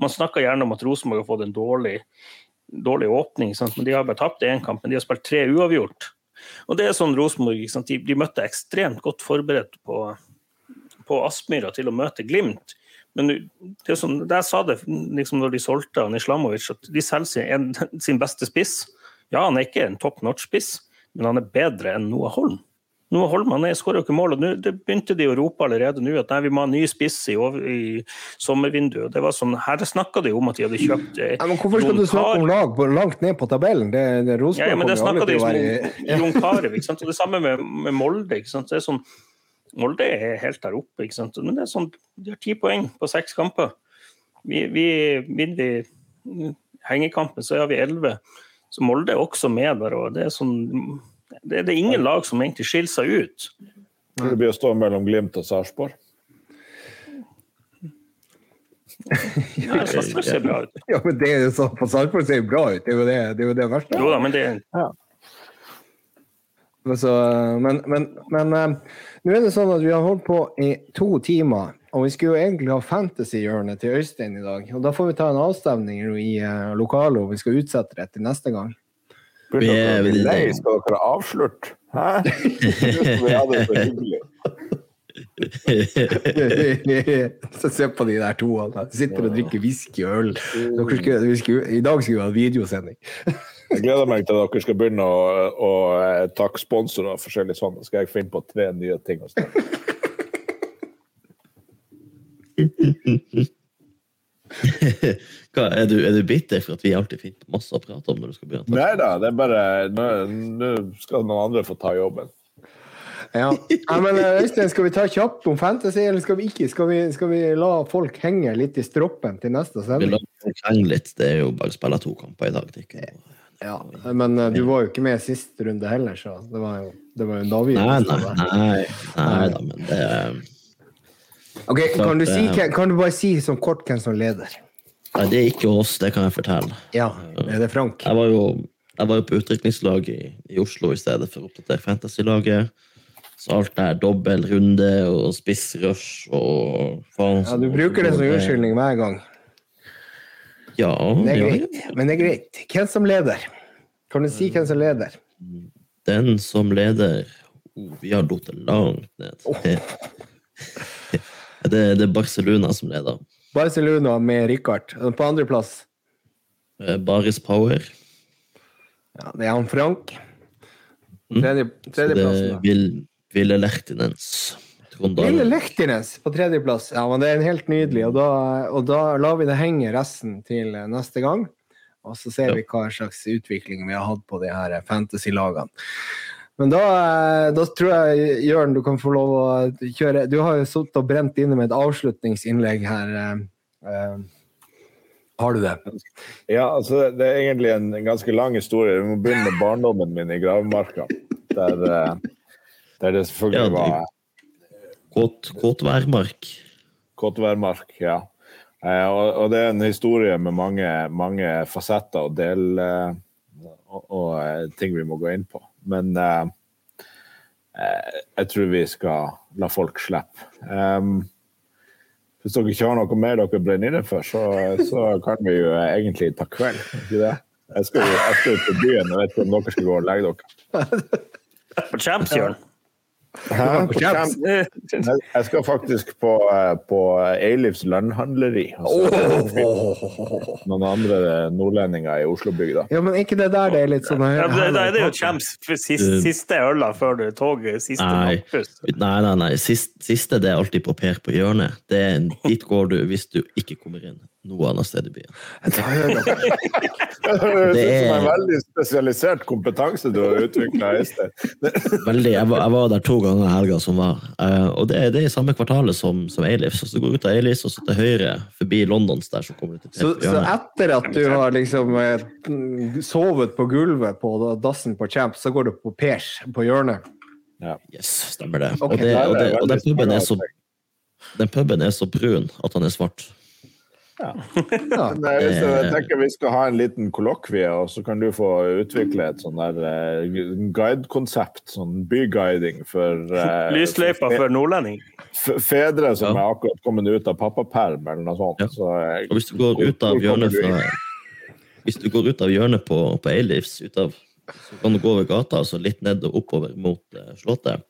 Man snakker gjerne om at Rosenborg har fått en dårlig, dårlig åpning, sant? men de har bare tapt én kamp, men de har spilt tre uavgjort. Og det er sånn Rosenborg? De, de møtte ekstremt godt forberedt på, på Aspmyra til å møte Glimt. Men det er sånn, der sa det liksom når de solgte han Islamovic, at de selger sin, sin beste spiss. Ja, han er ikke en top notch-spiss, men han er bedre enn Noah Holm. Noah Holm jeg skårer jo ikke mål, og nå det begynte de å rope allerede nå at nei, vi må ha ny spiss i, i sommervinduet. Det var sånn, Her snakka de om at de hadde kjøpt eh, Ja, men hvorfor skal du snakke om lag på, langt ned på tabellen? Det, det Rosenborg ja, ja, men det snakka de om Jon Carew. ikke sant? Og det samme med, med Molde. ikke sant? Det er sånn, Molde er helt der oppe, ikke sant? men det er sånn, de har ti poeng på seks kamper. Vi, vi vinner vi hengekampen, så har vi elleve. Så Molde er også med der. og Det er, sånn, det, det er ingen lag som egentlig skiller seg ut. Det blir å stå mellom Glimt og Sarpsborg. Ja, det ser bra ut. Ja, men det er jo sånn, på Sarpsborg ser jo bra ut. Det er jo det, det, er jo det verste. Jo da, men det, Ja. Så, men men, men eh, nå er det sånn at vi har holdt på i to timer, og vi skulle jo egentlig ha fantasy-hjørnet til Øystein i dag. Og da får vi ta en avstemning i uh, lokalet, og vi skal utsette det til neste gang. Vi er bli lei? Skal dere avslørt? Hæ? Vi hadde det så hyggelig. Så Se på de der to. De sitter og drikker whisky og øl. Dere skulle, I dag skulle vi ha videosending. Jeg gleder meg til at dere skal begynne å, å eh, takke sponsorer og forskjellig sånn. Så skal jeg finne på tre nye ting dere. Hva, er, du, er du bitter for at vi alltid finner masse å prate om når du skal begynne? Nei da, det er bare Nå, nå skal noen andre få ta jobben. Ja. ja, men eh, Øystein, skal vi ta kjapt om fantasy, eller skal vi ikke? Skal vi, skal vi la folk henge litt i stroppen til neste sending? Vi lar folk henge litt. Det er jo bare å spille to kamper i dag. Det er ikke noe. Ja, men eh, du var jo ikke med sist runde heller, så det var jo, det var jo en Nei, avgjørelse. nei, nei, nei da, men det er Ok, kan du, si, kan du bare si sånn kort hvem som leder? Nei, det er ikke oss, det kan jeg fortelle. Ja, er det Frank? Jeg var jo, jeg var jo på utdrikningslag i, i Oslo i stedet for å oppdatere fantasy-laget. Så alt det her dobbel runde og spissrush og faen Ja, du bruker det som unnskyldning hver gang. Ja, Det er ja, greit, men det er greit. Hvem som leder? Kan du si hvem som leder? den som leder oh, Vi har datt langt ned. Det, det er Barcelona som leder. Barcelona med Rikard. På andreplass Eh, Baris Power. ja, det er han Frank. Mm. Tredje, tredjeplassen. da. Ville. Lille Trondheim. Lechtines på tredjeplass. Ja, men det er helt nydelig. Og da, og da lar vi det henge resten til neste gang. Og så ser Ja. vi hva slags utvikling vi har hatt på de her fantasy-lagene. Men da, eh, da tror jeg, Jørn, du kan få lov å kjøre Du har jo sittet og brent inne med et avslutningsinnlegg her. eh, eh. Har du det? Ja, altså, det er egentlig en ganske lang historie. Vi må begynne med barndommen min i Gravemarka. Der, der det selvfølgelig var Kåt, kåt værmark. Kottværmark, ja. Eh, og, og det er en historie med mange, mange fasetter og del og, og ting vi må gå inn på. Men eh, jeg tror vi skal la folk slippe. Um, hvis dere ikke har noe mer dere brenner inne for, så, så kan vi jo egentlig ta kveld. Ikke det? Jeg skal jo ut på byen og vet ikke om dere skal gå og legge dere. På Champs. Hæ? På? Jeg skal faktisk på, eh, på Eilifs landhandleri. Altså, Noen andre nordlendinger i Oslo-bygda. Ja, men ikke det der det er litt sånn Ja, det, det, det er jo Champs for siste, siste øla før du toget, siste Nei. Nei, nei, nei. Siste, siste det er alltid på Per på hjørnet. Det er, dit går du hvis du ikke kommer inn noe annet sted i byen. Det høres ut som en veldig spesialisert kompetanse du har utvikla, Øystein. Veldig, jeg, var, jeg var der to ganger i helga som var. Eh, og det, er- det er i samme kvartalet som, som Eilif. Så du går ut av Eilif og så til høyre, forbi Londons der, så kommer du til Så, så etter at du har liksom eh, sovet på gulvet på dassen på Champ, så går du på Pers på hjørnet? Yes, stemmer det. Okay. Og, det, og, det, og den, puben er så, den puben er så brun at han er svart. Ja. ja. jeg, jeg tenker vi skal ha en liten kollokvie, og så kan du få utvikle et sånn der eh, guidekonsept. Sånn byguiding for eh, Lysløypa for nordlending. fedre som Ja. er akkurat kommet ut av pappaperm, eller noe sånt. Ja. Så, eh, Og hvis du går ut av hjørnet fra Hvis du går ut av hjørnet på, på Eilifs, av, så kan du gå over gata, altså litt ned og oppover mot eh, Slottet.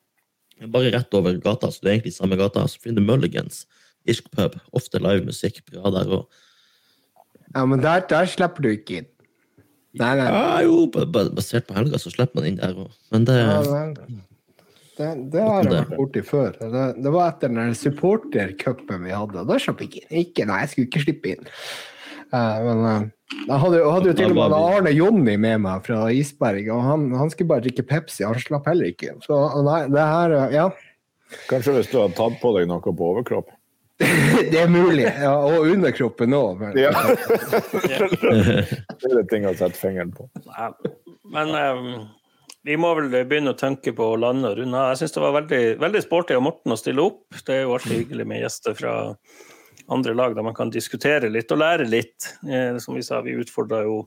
Bare rett over gata, så det er egentlig samme gata. Så finner du Mulligans, irsk pub. Ofte livemusikk. Bra der òg. ja, men der, der slipper du ikke inn. Nei, nei. Ja, jo, ba- ba- basert på helga så slipper man inn der òg. Men det Ja. Det, det har jeg vært borti før. Det, det var etter den supportercupen vi hadde. Da slapp jeg ikke inn. Ikke, nei, jeg skulle ikke slippe inn. Uh, men uh, jeg hadde, hadde jo til og med Arne Jonny med meg fra Isberg, og han, han skulle bare drikke Pepsi. Han slapp heller ikke inn. Så nei, det her eh, Ja, Kanskje hvis du hadde tatt på deg noe på overkropp? det er mulig. Ja, og underkroppen òg. Ja. det er det ting å sette fingeren på. Nei, Men um, vi må vel begynne å tenke på å lande og runde av. Jeg syns det var veldig, veldig sporty av Morten å stille opp. Det er jo alltid hyggelig med gjester fra andre lag der man kan diskutere litt og lære litt. Eh, som vi sa, vi utfordra jo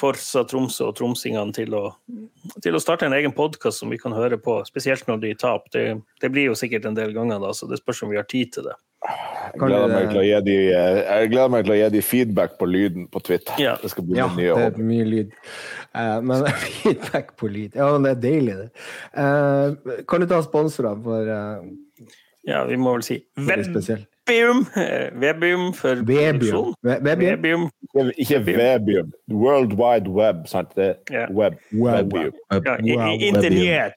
Forsa Tromsø og tromsingene til å, til å starte en egen podkast som vi kan høre på, spesielt når de taper. Det, det blir jo sikkert en del ganger, da, så det spørs om vi har tid til det. Jeg gleder meg til å gi de, jeg gleder meg til å gi de feedback på lyden på Twitter. Ja. Det skal bli Ja, min det er mye lyd. Uh, men feedback på lyd. Ja, men det er deilig, det. Uh, kan du ta sponsorer for uh, Ja, vi må vel si Venn? Webium, eh, Webium for Webium. produksjon. Webium? Webium. Ikke- Webium. World Wide Web, sant? Det Ja. web. Web. Webium. Ja, internett.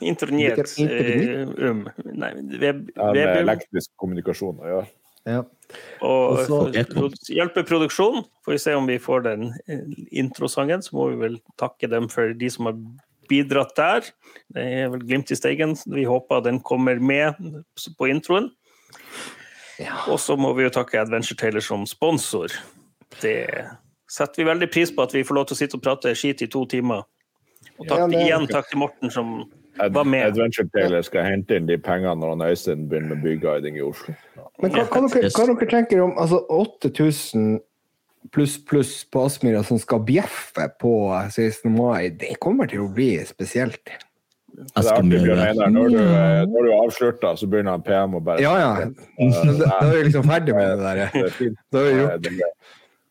Internett. Eh, Um. Nei, web, Ja, med Webium. elektrisk kommunikasjon å gjøre. Ja. Og for produ- hjelpe produksjonen Får vi se om vi får den eh, introsangen, så må vi vel takke dem for de som har bidratt der. Det er vel glimt i steigen. Vi håper den kommer med på introen. Og så må vi jo takke Adventure Taylor som sponsor. Det setter vi veldig pris på at vi får lov til å sitte og prate skit i to timer. Og takk Ja, det- igjen takk til Morten som Ad var med. Adventure Taylor skal hente inn de pengene når han Øystein begynner med byguiding i Oslo. Men hva, hva, dere, hva dere tenker om altså 8000 pluss pluss på Aspmyra som skal bjeffe på 16. mai? Det kommer til å bli spesielt. Det er artig, Bjørn Einar. Når du, eh, når du avslutter, så begynner han PM å bare Ja, ja. Da, er vi liksom ferdig med det der. Er. Da er vi gjort.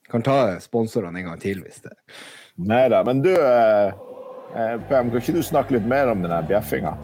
Kan ta sponsorene en gang til hvis det Nei da. Men du, eh, eh, PM, kan ikke du snakke litt mer om den bjeffinga?